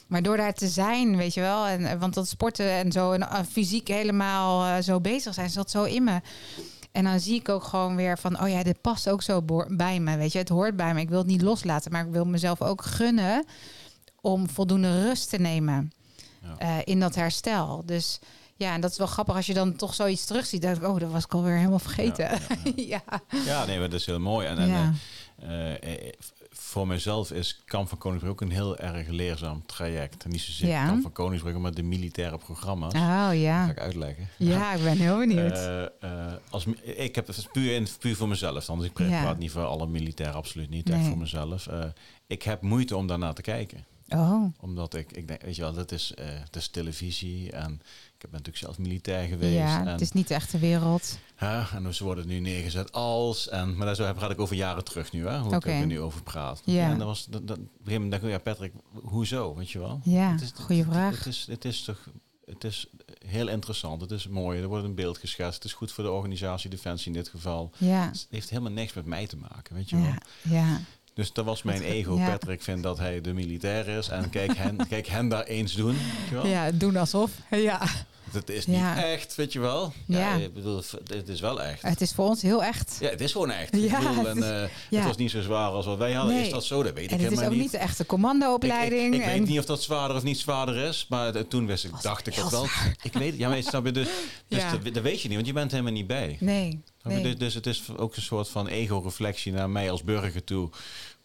Maar door daar te zijn, weet je wel. En, eh, want dat sporten en zo en eh, fysiek helemaal eh, zo bezig zijn, zat zo in me. En dan zie ik ook gewoon weer van, oh ja, dit past ook zo bij me, weet je. Het hoort bij me. Ik wil het niet loslaten, maar ik wil mezelf ook gunnen om voldoende rust te nemen Ja. eh, in dat herstel. Dus ja, en dat is wel grappig als je dan toch zoiets terugziet. Dan denk ik, oh, dat was ik alweer helemaal vergeten. Ja, Ja, ja, ja. Ja, nee, maar dat is heel mooi. En, en ja. eh, eh, voor mezelf is Kamp van Koningsbrug ook een heel erg leerzaam traject. En niet zozeer Ja. Kamp van Koningsbrug, maar de militaire programma's. Oh Dat ga ja. ik uitleggen. Ja, ik ben heel benieuwd. Eh, eh, als, ik heb het puur, in, puur voor mezelf. Dan. Dus ik praat Ja. niet voor alle militairen, absoluut niet. Echt Nee. voor mezelf. Eh, ik heb moeite om daarna te kijken. oh, Omdat ik, ik denk, weet je wel, dat is, eh dat is televisie. En ben natuurlijk zelf militair geweest. ja, en, het is niet de echte wereld. hè, en ze worden nu neergezet als. En, maar daar zo praat ik over jaren terug nu, hè, hoe Oké. ik er nu over praat. Ja. En dan was dat, dat, op een gegeven moment ik, ja, Patrick, hoezo? Weet je wel? Ja, Het is- goede het- vraag. Het is, het is toch het is heel interessant. Het is mooi. Er wordt een beeld geschetst. Het is goed voor de organisatie Defensie in dit geval. Ja, Het heeft helemaal niks met mij te maken, weet je wel. ja, ja. Dus dat was mijn ego. ja. Patrick vindt dat hij de militair is. En kijk hen, kijk hen daar eens doen. Weet je wel. Ja, doen alsof. Ja. Dat is niet Ja. echt, weet je wel. Ja, Ja. Ik bedoel, het is wel echt. Het is voor ons heel echt. Ja, het is gewoon echt. Ja, ik bedoel, het en, is- eh. Het was niet zo zwaar als wat wij hadden. Nee. Is dat zo? Dat weet En ik het is helemaal ook niet. niet de echte Ik, ik, commandoopleiding. ik weet niet of dat zwaarder of niet zwaarder is, maar toen wist ik, Was dacht ik dat wel. Ik weet, ja, maar snap je dus, dus Ja. dat, dat weet je niet, want je bent helemaal niet bij. Nee, nee. Dus, dus het is ook een soort van ego-reflectie naar mij als burger toe,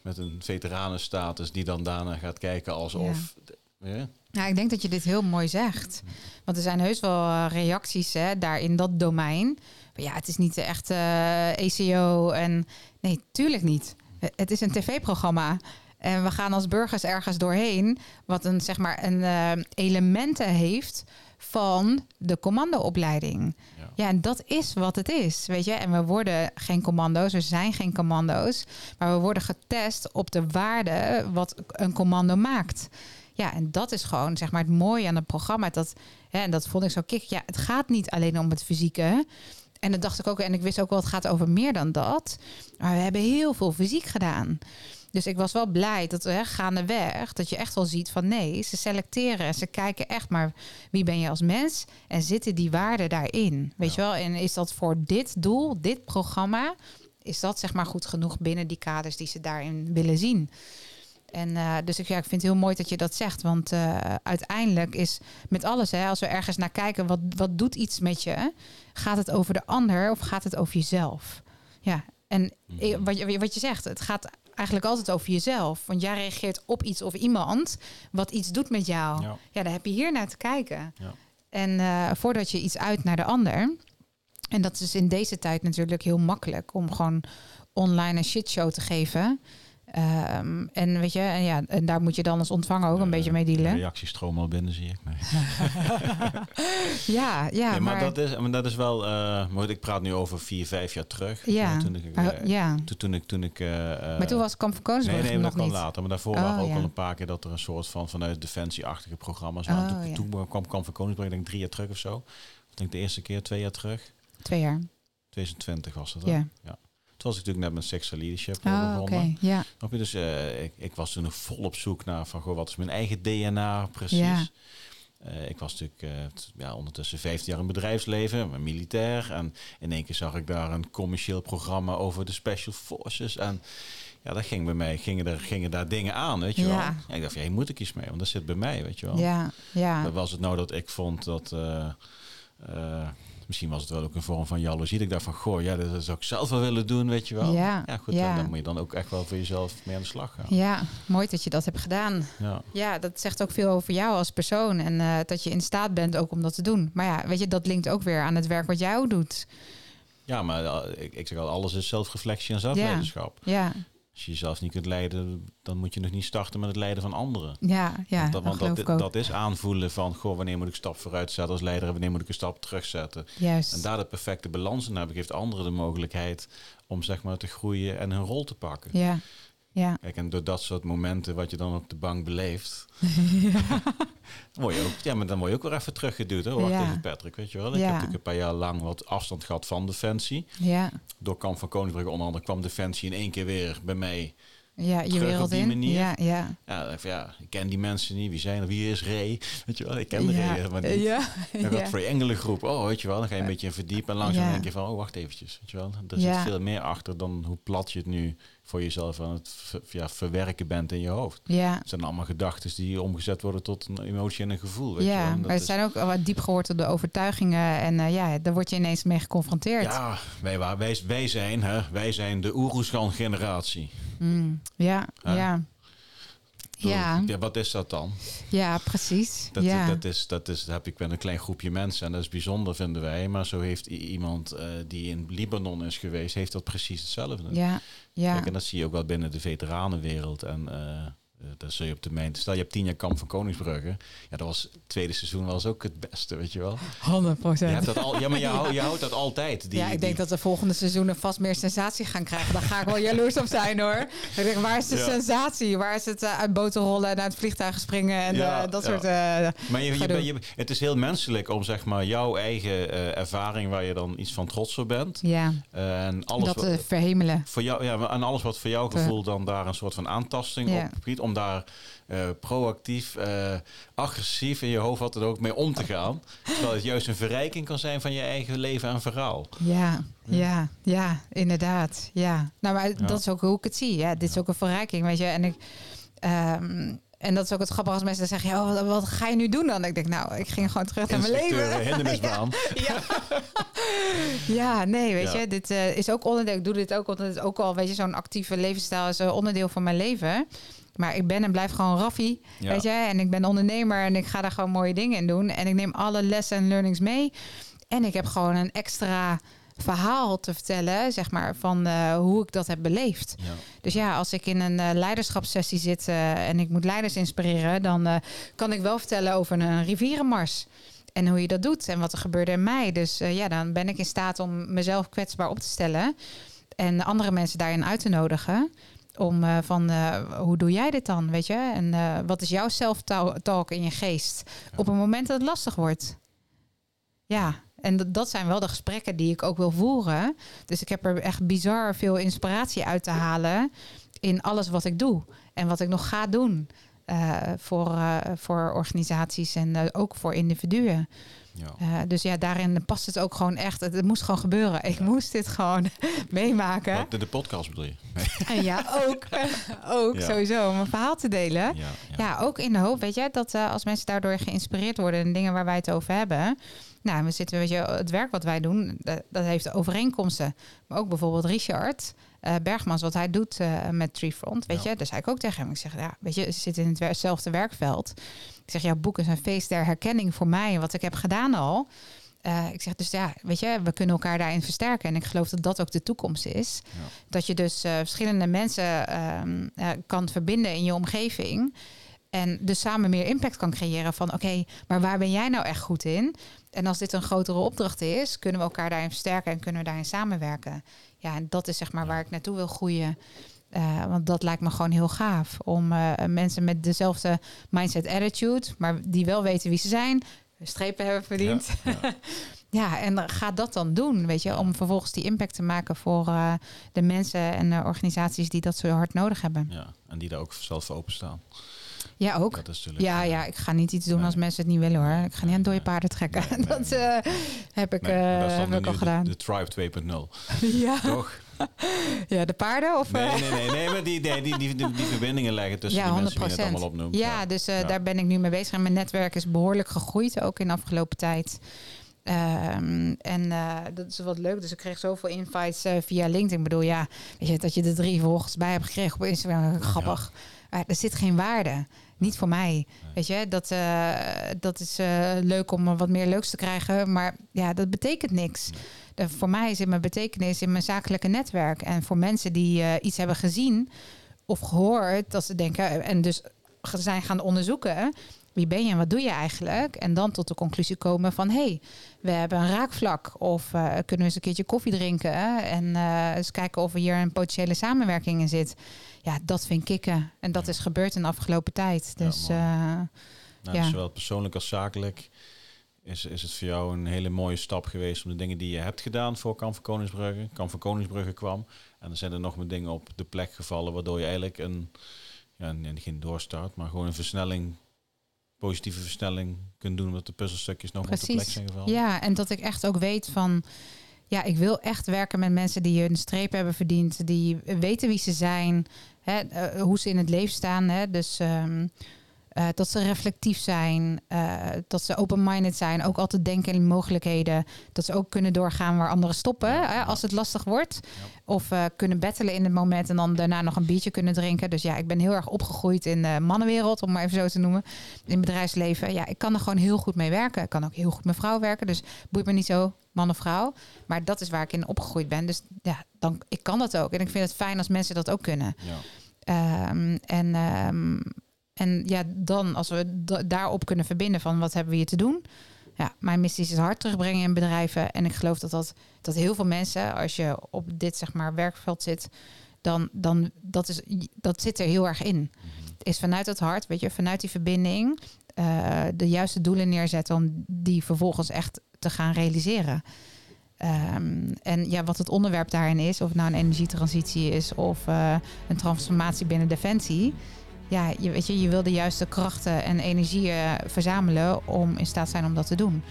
met een veteranenstatus die dan daarna gaat kijken alsof. Ja. Ja, ik denk dat je dit heel mooi zegt. Want er zijn heus wel eh, reacties hè, daar in dat domein. Maar ja, het is niet de echte eh, ECO. En nee, tuurlijk niet. Eh, Het is een tv-programma. En we gaan als burgers ergens doorheen. Wat een, zeg maar, een elementen heeft van de commandoopleiding. Ja. Ja, en dat is wat het is, weet je. En we worden geen commando's, er zijn geen commando's. Maar we worden getest op de waarde wat een commando maakt. Ja, en dat is gewoon zeg maar het mooie aan het programma. Dat, hè, en dat vond ik zo kick. Ja, het gaat niet alleen om het fysieke. En dat dacht ik ook. En ik wist ook wel, het gaat over meer dan dat. Maar we hebben heel veel fysiek gedaan. Dus ik was wel blij dat we hè, gaandeweg, dat je echt wel ziet van nee, ze selecteren en ze kijken echt maar wie ben je als mens en zitten die waarden daarin. Weet je wel? En is dat voor dit doel, dit programma, is dat zeg maar goed genoeg binnen die kaders die ze daarin willen zien? En eh, dus ik, ja, ik vind het heel mooi dat je dat zegt. Want eh, uiteindelijk is met alles, hè, als we ergens naar kijken, wat, wat doet iets met je? Gaat het over de ander of gaat het over jezelf? Ja, en eh, wat, je, wat je zegt, het gaat eigenlijk altijd over jezelf. Want jij reageert op iets of iemand wat iets doet met jou. Ja. Ja, daar heb je hier naar te kijken. Ja. En voordat je iets uit naar de ander. En dat is in deze tijd natuurlijk heel makkelijk om gewoon online een shitshow te geven. Ehm, en weet je, en ja, en daar moet je dan als ontvanger ook een Eh, beetje mee dealen. Reactiestroom al binnen, zie ik. Nee. Ja, ja, Nee, maar, maar, dat is, maar dat is wel. eh, maar ik praat nu over vier, vijf jaar terug. ja, Toen ik, eh, ja. toen, toen ik, toen ik. maar toen was Kamp van Koningsbrug Nee, nee, nog dat kwam later. Maar daarvoor Oh, waren ook ja. al een paar keer dat er een soort van vanuit defensieachtige programma's Oh, waren. toen, ja. toen kwam Kamp van Koningsbrug, denk ik drie jaar terug of zo. Ik denk de eerste keer, twee jaar terug. Twee jaar. 2020 was het. hè? Ja. Toen was ik natuurlijk net met Sexual Leadership Oh, begonnen. oké. Ja. Je? Dus eh, ik, ik was toen nog vol op zoek naar van, goh, wat is mijn eigen DNA precies? Ja. Eh, ik was natuurlijk t- ja, ondertussen 15 jaar in bedrijfsleven, maar militair. En in één keer zag ik daar een commercieel programma over de Special Forces. En ja, dat ging bij mij, gingen, er, gingen daar dingen aan, weet je wel. Ja. En ik dacht, ja, hier moet ik iets mee, want dat zit bij mij, weet je wel. Ja, ja. Maar Was het nou dat ik vond dat... misschien was het wel ook een vorm van jaloezie. Dat Ik dacht van, goh, ja, dat zou ik zelf wel willen doen, weet je wel. Ja, goed, ja. dan- moet je dan ook echt wel voor jezelf mee aan de slag gaan. Ja, mooi dat je dat hebt gedaan. Ja. Ja, dat zegt ook veel over jou als persoon. En eh, dat je in staat bent ook om dat te doen. Maar ja, weet je, dat linkt ook weer aan het werk wat jij doet. Ja, maar eh, ik, ik zeg al, alles is zelfreflectie en zelfleiderschap. Ja, Als je jezelf niet kunt leiden, dan moet je nog niet starten met het leiden van anderen. ja, ja. want dat, dat want is aanvoelen van, goh, wanneer moet ik een stap vooruit zetten als leider en wanneer moet ik een stap terugzetten. Juist. En daar de perfecte balans in hebben, geeft anderen de mogelijkheid om zeg maar te groeien en hun rol te pakken. Ja, ja. Kijk, en door dat soort momenten wat je dan op de bank beleeft, word je ook, ja, maar dan word je ook weer even teruggeduwd. Hè? Wacht Ja. even, Patrick, weet je wel. Ik Ja. heb natuurlijk een paar jaar lang wat afstand gehad van Defensie. Ja, Door Kamp van Koningsbrugge onder andere kwam Defensie in één keer weer bij mij Ja, je op die in. manier. Ja, ja. Ja, ja, ik ken die mensen niet. Wie zijn er? Wie is Ray? Weet je wel, ik ken de ja. Ray helemaal niet. Ja, En ja. wat voor engelengroep. Oh, weet je wel. Dan ga je een beetje in verdiepen. En langzaam Ja. denk je van, oh, wacht eventjes. Weet je wel. Er Ja. zit veel meer achter dan hoe plat je het nu voor jezelf aan het ja, verwerken bent in je hoofd. ja. Het zijn allemaal gedachten die omgezet worden tot een emotie en een gevoel. Weet je wel. Ja, En dat maar het is- zijn ook wat diep gewortelde overtuigingen. En eh, ja, daar word je ineens mee geconfronteerd. Ja, wij, wij, wij zijn, hè, wij zijn de Oeroesgan-generatie. Mm, ja, Ja. ja. Ja, ja. Wat is dat dan? ja, precies. Dat, ja. dat, is, dat is, dat heb ik met een klein groepje mensen en dat is bijzonder, vinden wij. Maar zo heeft iemand eh, die in Libanon is geweest, heeft dat precies hetzelfde. ja, ja. Kijk, en dat zie je ook wel binnen de veteranenwereld. En eh eh, daar zul je op termijn... Stel, je hebt tien jaar kamp van Koningsbrugge. Ja, dat was het tweede seizoen was ook het beste, weet je wel. 100 Je hebt dat al, ja, maar je, houdt, je houdt dat altijd. Die, ja, ik denk dat de volgende seizoenen vast meer sensatie gaan krijgen. Daar ga ik wel jaloers op zijn hoor. Ik denk, waar is de Ja. sensatie? Waar is het uh, uit boten rollen en uit vliegtuigen springen en Ja, uh, dat soort... Uh, Maar je, je, ben- je, het is heel menselijk om zeg maar jouw eigen ervaring waar je dan iets van trots op bent. Ja, en alles dat wat, verhemelen. voor jou, ja, en alles wat voor jouw gevoel dan daar een soort van aantasting op biedt, om daar uh, proactief, uh, agressief in je hoofd wat dan ook mee om te gaan. Terwijl het juist een verrijking kan zijn van je eigen leven en verhaal. Ja, ja, ja, inderdaad. Ja. Nou, maar Ja. dat is ook hoe ik het zie. Ja, dit is ook een verrijking, weet je. En ik... ehm, en dat is ook het grappige als mensen dan zeggen... Ja, wat, wat ga je nu doen dan? Ik denk, nou, ik ging gewoon terug naar mijn leven. hindernisbaan. ja. ja, nee, weet Ja. je, dit eh, is ook onderdeel. Ik doe dit ook omdat het ook al, weet je, zo'n actieve levensstijl is een onderdeel van mijn leven. Maar ik ben en blijf gewoon raffie, Ja. weet je. En ik ben ondernemer en ik ga daar gewoon mooie dingen in doen. En ik neem alle lessen en learnings mee. En ik heb gewoon een extra verhaal te vertellen, zeg maar, van eh, hoe ik dat heb beleefd. Ja. Dus ja, als ik in een eh, leiderschapssessie zit eh, en ik moet leiders inspireren, dan kan ik wel vertellen over een rivierenmars. En hoe je dat doet en wat er gebeurde in mij. Dus ja, dan ben ik in staat om mezelf kwetsbaar op te stellen. En andere mensen daarin uit te nodigen. Om eh, van eh, hoe doe jij dit dan? Weet je? En eh, wat is jouw self-talk in je geest? Op een moment dat het lastig wordt. Ja, en dat- zijn wel de gesprekken die ik ook wil voeren. Dus ik heb er echt bizar veel inspiratie uit te halen in alles wat ik doe en wat ik nog ga doen voor, voor organisaties en ook voor individuen. Ja. Eh, dus ja, daarin past het ook gewoon echt. Het, het moest gewoon gebeuren. Ik moest dit gewoon meemaken. Wat, de, de podcast bedoel je? Nee. Ja, ook, ook Ja. sowieso om een verhaal te delen. Ja, ook in de hoop, weet je, dat eh, als mensen daardoor geïnspireerd worden in dingen waar wij het over hebben. Nou, we zitten, weet je, het werk wat wij doen, dat, dat heeft overeenkomsten. Maar ook bijvoorbeeld Richard eh, Bergmans, wat hij doet eh, met Treefront, weet Ja. je. Daar zei ik ook tegen hem. Ik zeg, ja, weet je, ze zitten in hetzelfde werkveld. Ik zeg, jouw boek is een feest der herkenning voor mij en wat ik heb gedaan al. Eh, ik zeg dus ja, weet je, we kunnen elkaar daarin versterken. En ik geloof dat dat ook de toekomst is. Ja. Dat je dus verschillende mensen ehm, eh, kan verbinden in je omgeving. En dus samen meer impact kan creëren van oké, maar waar ben jij nou echt goed in? En als dit een grotere opdracht is, kunnen we elkaar daarin versterken en kunnen we daarin samenwerken. Ja, en dat is zeg maar waar ik naartoe wil groeien. Eh, want dat lijkt me gewoon heel gaaf. Om eh, mensen met dezelfde mindset attitude, maar die wel weten wie ze zijn, strepen hebben verdiend. Ja, ja. Ja, en ga dat dan doen, weet je, om vervolgens die impact te maken voor eh, de mensen en de organisaties die dat zo hard nodig hebben. Ja, en die daar ook zelf voor openstaan. Ja, ook. Dat is natuurlijk... Ja, eh, ja, ik ga niet iets doen Nee. als mensen het niet willen hoor. Ik ga niet aan dode paarden trekken. Nee, nee, dat eh, heb ik, maar dat heb ik al de- gedaan. De, Tribe 2.0, ja. toch? ja, de paarden of... Nee, nee, nee, nee, maar die, die, die, die, verbindingen leggen tussen Ja, die mensen die je 100%. net allemaal opnoemt. Ja, dus Ja. daar ben ik nu mee bezig. En mijn netwerk is behoorlijk gegroeid, ook in de afgelopen tijd. Ehm, en dat is wat leuk. Dus ik kreeg zoveel invites via LinkedIn. Ik bedoel, ja, weet je, dat je er drie volgers bij hebt gekregen op Instagram, grappig. Maar er zit geen waarde. Niet voor mij. Weet je, dat, eh, dat is eh, leuk om wat meer leuks te krijgen. Maar ja, dat betekent niks. Nee. De- voor mij zit mijn betekenis in mijn zakelijke netwerk. En voor mensen die eh, iets hebben gezien of gehoord, dat ze denken en dus zijn gaan onderzoeken. Wie ben je en wat doe je eigenlijk? En dan tot de conclusie komen van... hé, hey, we hebben een raakvlak. Of kunnen we eens een keertje koffie drinken... en eens kijken of er hier een potentiële samenwerking in zit. Ja, dat vind ik kicken. En dat Ja. is gebeurd in de afgelopen tijd. Ja, Dus mooi. eh, Nou, Ja. Zowel persoonlijk als zakelijk is, is het voor jou een hele mooie stap geweest om de dingen die je hebt gedaan voor Kamp van Koningsbrugge, Kamp van Koningsbrugge kwam. En dan zijn er nog meer dingen op de plek gevallen, waardoor je eigenlijk een, ja, geen doorstart, maar gewoon een versnelling, positieve versnelling kunt doen, omdat de puzzelstukjes nog op de plek zijn gevallen. Ja, en dat ik echt ook weet van, ja, ik wil echt werken met mensen die een streep hebben verdiend, die weten wie ze zijn, hè, uh, hoe ze in het leven staan. Hè. Dus um, uh, dat ze reflectief zijn, uh, dat ze open-minded zijn, ook altijd denken in mogelijkheden. Dat ze ook kunnen doorgaan waar anderen stoppen ja, als het lastig wordt. Ja. Of uh, kunnen battelen in het moment en dan daarna nog een biertje kunnen drinken. Dus ja, ik ben heel erg opgegroeid in de mannenwereld, om maar even zo te noemen. In bedrijfsleven. Ja, ik kan er gewoon heel goed mee werken. Ik kan ook heel goed met vrouw werken. Dus boeit me niet zo man of vrouw. Maar dat is waar ik in opgegroeid ben. Dus ja, dan, ik kan dat ook. En ik vind het fijn als mensen dat ook kunnen. Ja. Um, en... Um, en ja, dan als we daarop kunnen verbinden van wat hebben we hier te doen. Ja, mijn missie is het hard terugbrengen in bedrijven. En ik geloof dat, dat, dat heel veel mensen, als je op dit zeg maar werkveld zit, dan, dan dat, is, dat zit er heel erg in. Het is vanuit het hart, weet je, vanuit die verbinding uh, de juiste doelen neerzetten om die vervolgens echt te gaan realiseren. Um, en ja, wat het onderwerp daarin is, of het nou een energietransitie is of uh, een transformatie binnen defensie ja, je, weet je, je wil de juiste krachten en energieën verzamelen om in staat zijn om dat te doen.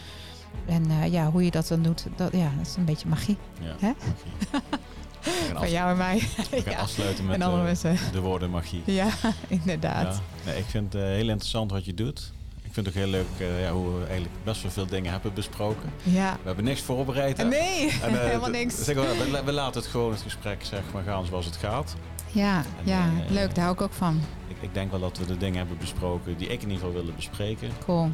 En uh, ja, hoe je dat dan doet, dat, ja, dat is een beetje magie. Ja, Hè? magie. Van jou en mij. We gaan ja. afsluiten met uh, de woorden magie. Ja, inderdaad. Ja. Nee, ik vind het uh, heel interessant wat je doet. Ik vind het ook heel leuk ja, hoe we eigenlijk best wel veel dingen hebben besproken. Ja. We hebben niks voorbereid. Nee, en, helemaal niks. Zeg, we, we, laten het gewoon het gesprek zeg maar, gaan zoals het gaat. Ja, en, ja leuk. Daar hou ik ook van ik denk wel dat we de dingen hebben besproken die ik in ieder geval wilde bespreken. Cool.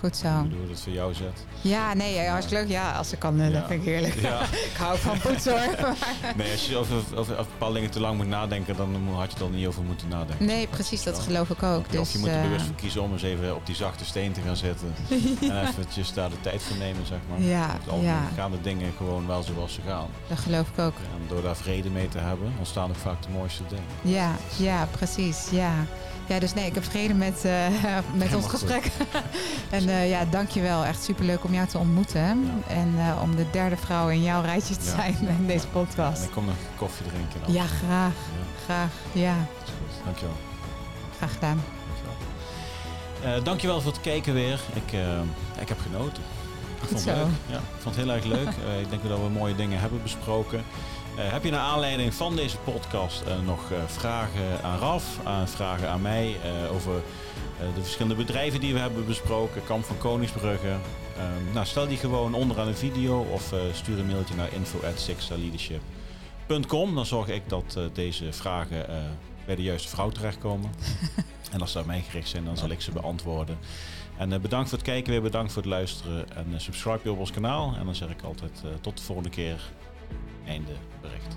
Goed zo. Ik bedoel, dat voor jou zet. Ja, nee, hartstikke leuk. Ja, als ik kan, ja. dat vind ik heerlijk. Ja. ik hou van poetsen hoor. nee, als je over, over, over, bepaalde dingen te lang moet nadenken, dan had je er niet over moeten nadenken. Nee, precies, dat geloof ik ook. Of, dus, of je moet er bewust voor kiezen om eens even op die zachte steen te gaan zitten. en eventjes daar de tijd voor nemen, zeg maar. Ja, ja. gaan de dingen gewoon wel zoals ze gaan. Dat geloof ik ook. En door daar vrede mee te hebben, ontstaan ook vaak de mooiste dingen. Ja, ja, precies. Ja. Ja, dus nee, ik heb vrede met, uh, met ons gesprek. en uh, ja, dankjewel. Echt superleuk om jou te ontmoeten. Ja. En uh, om de derde vrouw in jouw rijtje te zijn in deze podcast. Ja, ik kom nog koffie drinken. Dan. Ja, graag. Graag, ja. Dankjewel. Graag gedaan. Dankjewel. dankjewel voor het kijken weer. Ik, ik heb genoten. Ik vond het leuk. Ja, ik vond het heel erg leuk. ik denk dat we mooie dingen hebben besproken. Uh, heb je naar aanleiding van deze podcast uh, nog uh, vragen aan Raf, vragen aan mij over de verschillende bedrijven die we hebben besproken, Kamp van Koningsbrugge? Ehm, nou, stel die gewoon onderaan een video of stuur een mailtje naar info@sixaleadership.com. Dan zorg ik dat deze vragen bij de juiste vrouw terechtkomen. en als ze aan mij gericht zijn, dan zal ik ze beantwoorden. En bedankt voor het kijken weer, bedankt voor het luisteren en subscribe je op ons kanaal. En dan zeg ik altijd tot de volgende keer. Einde bericht.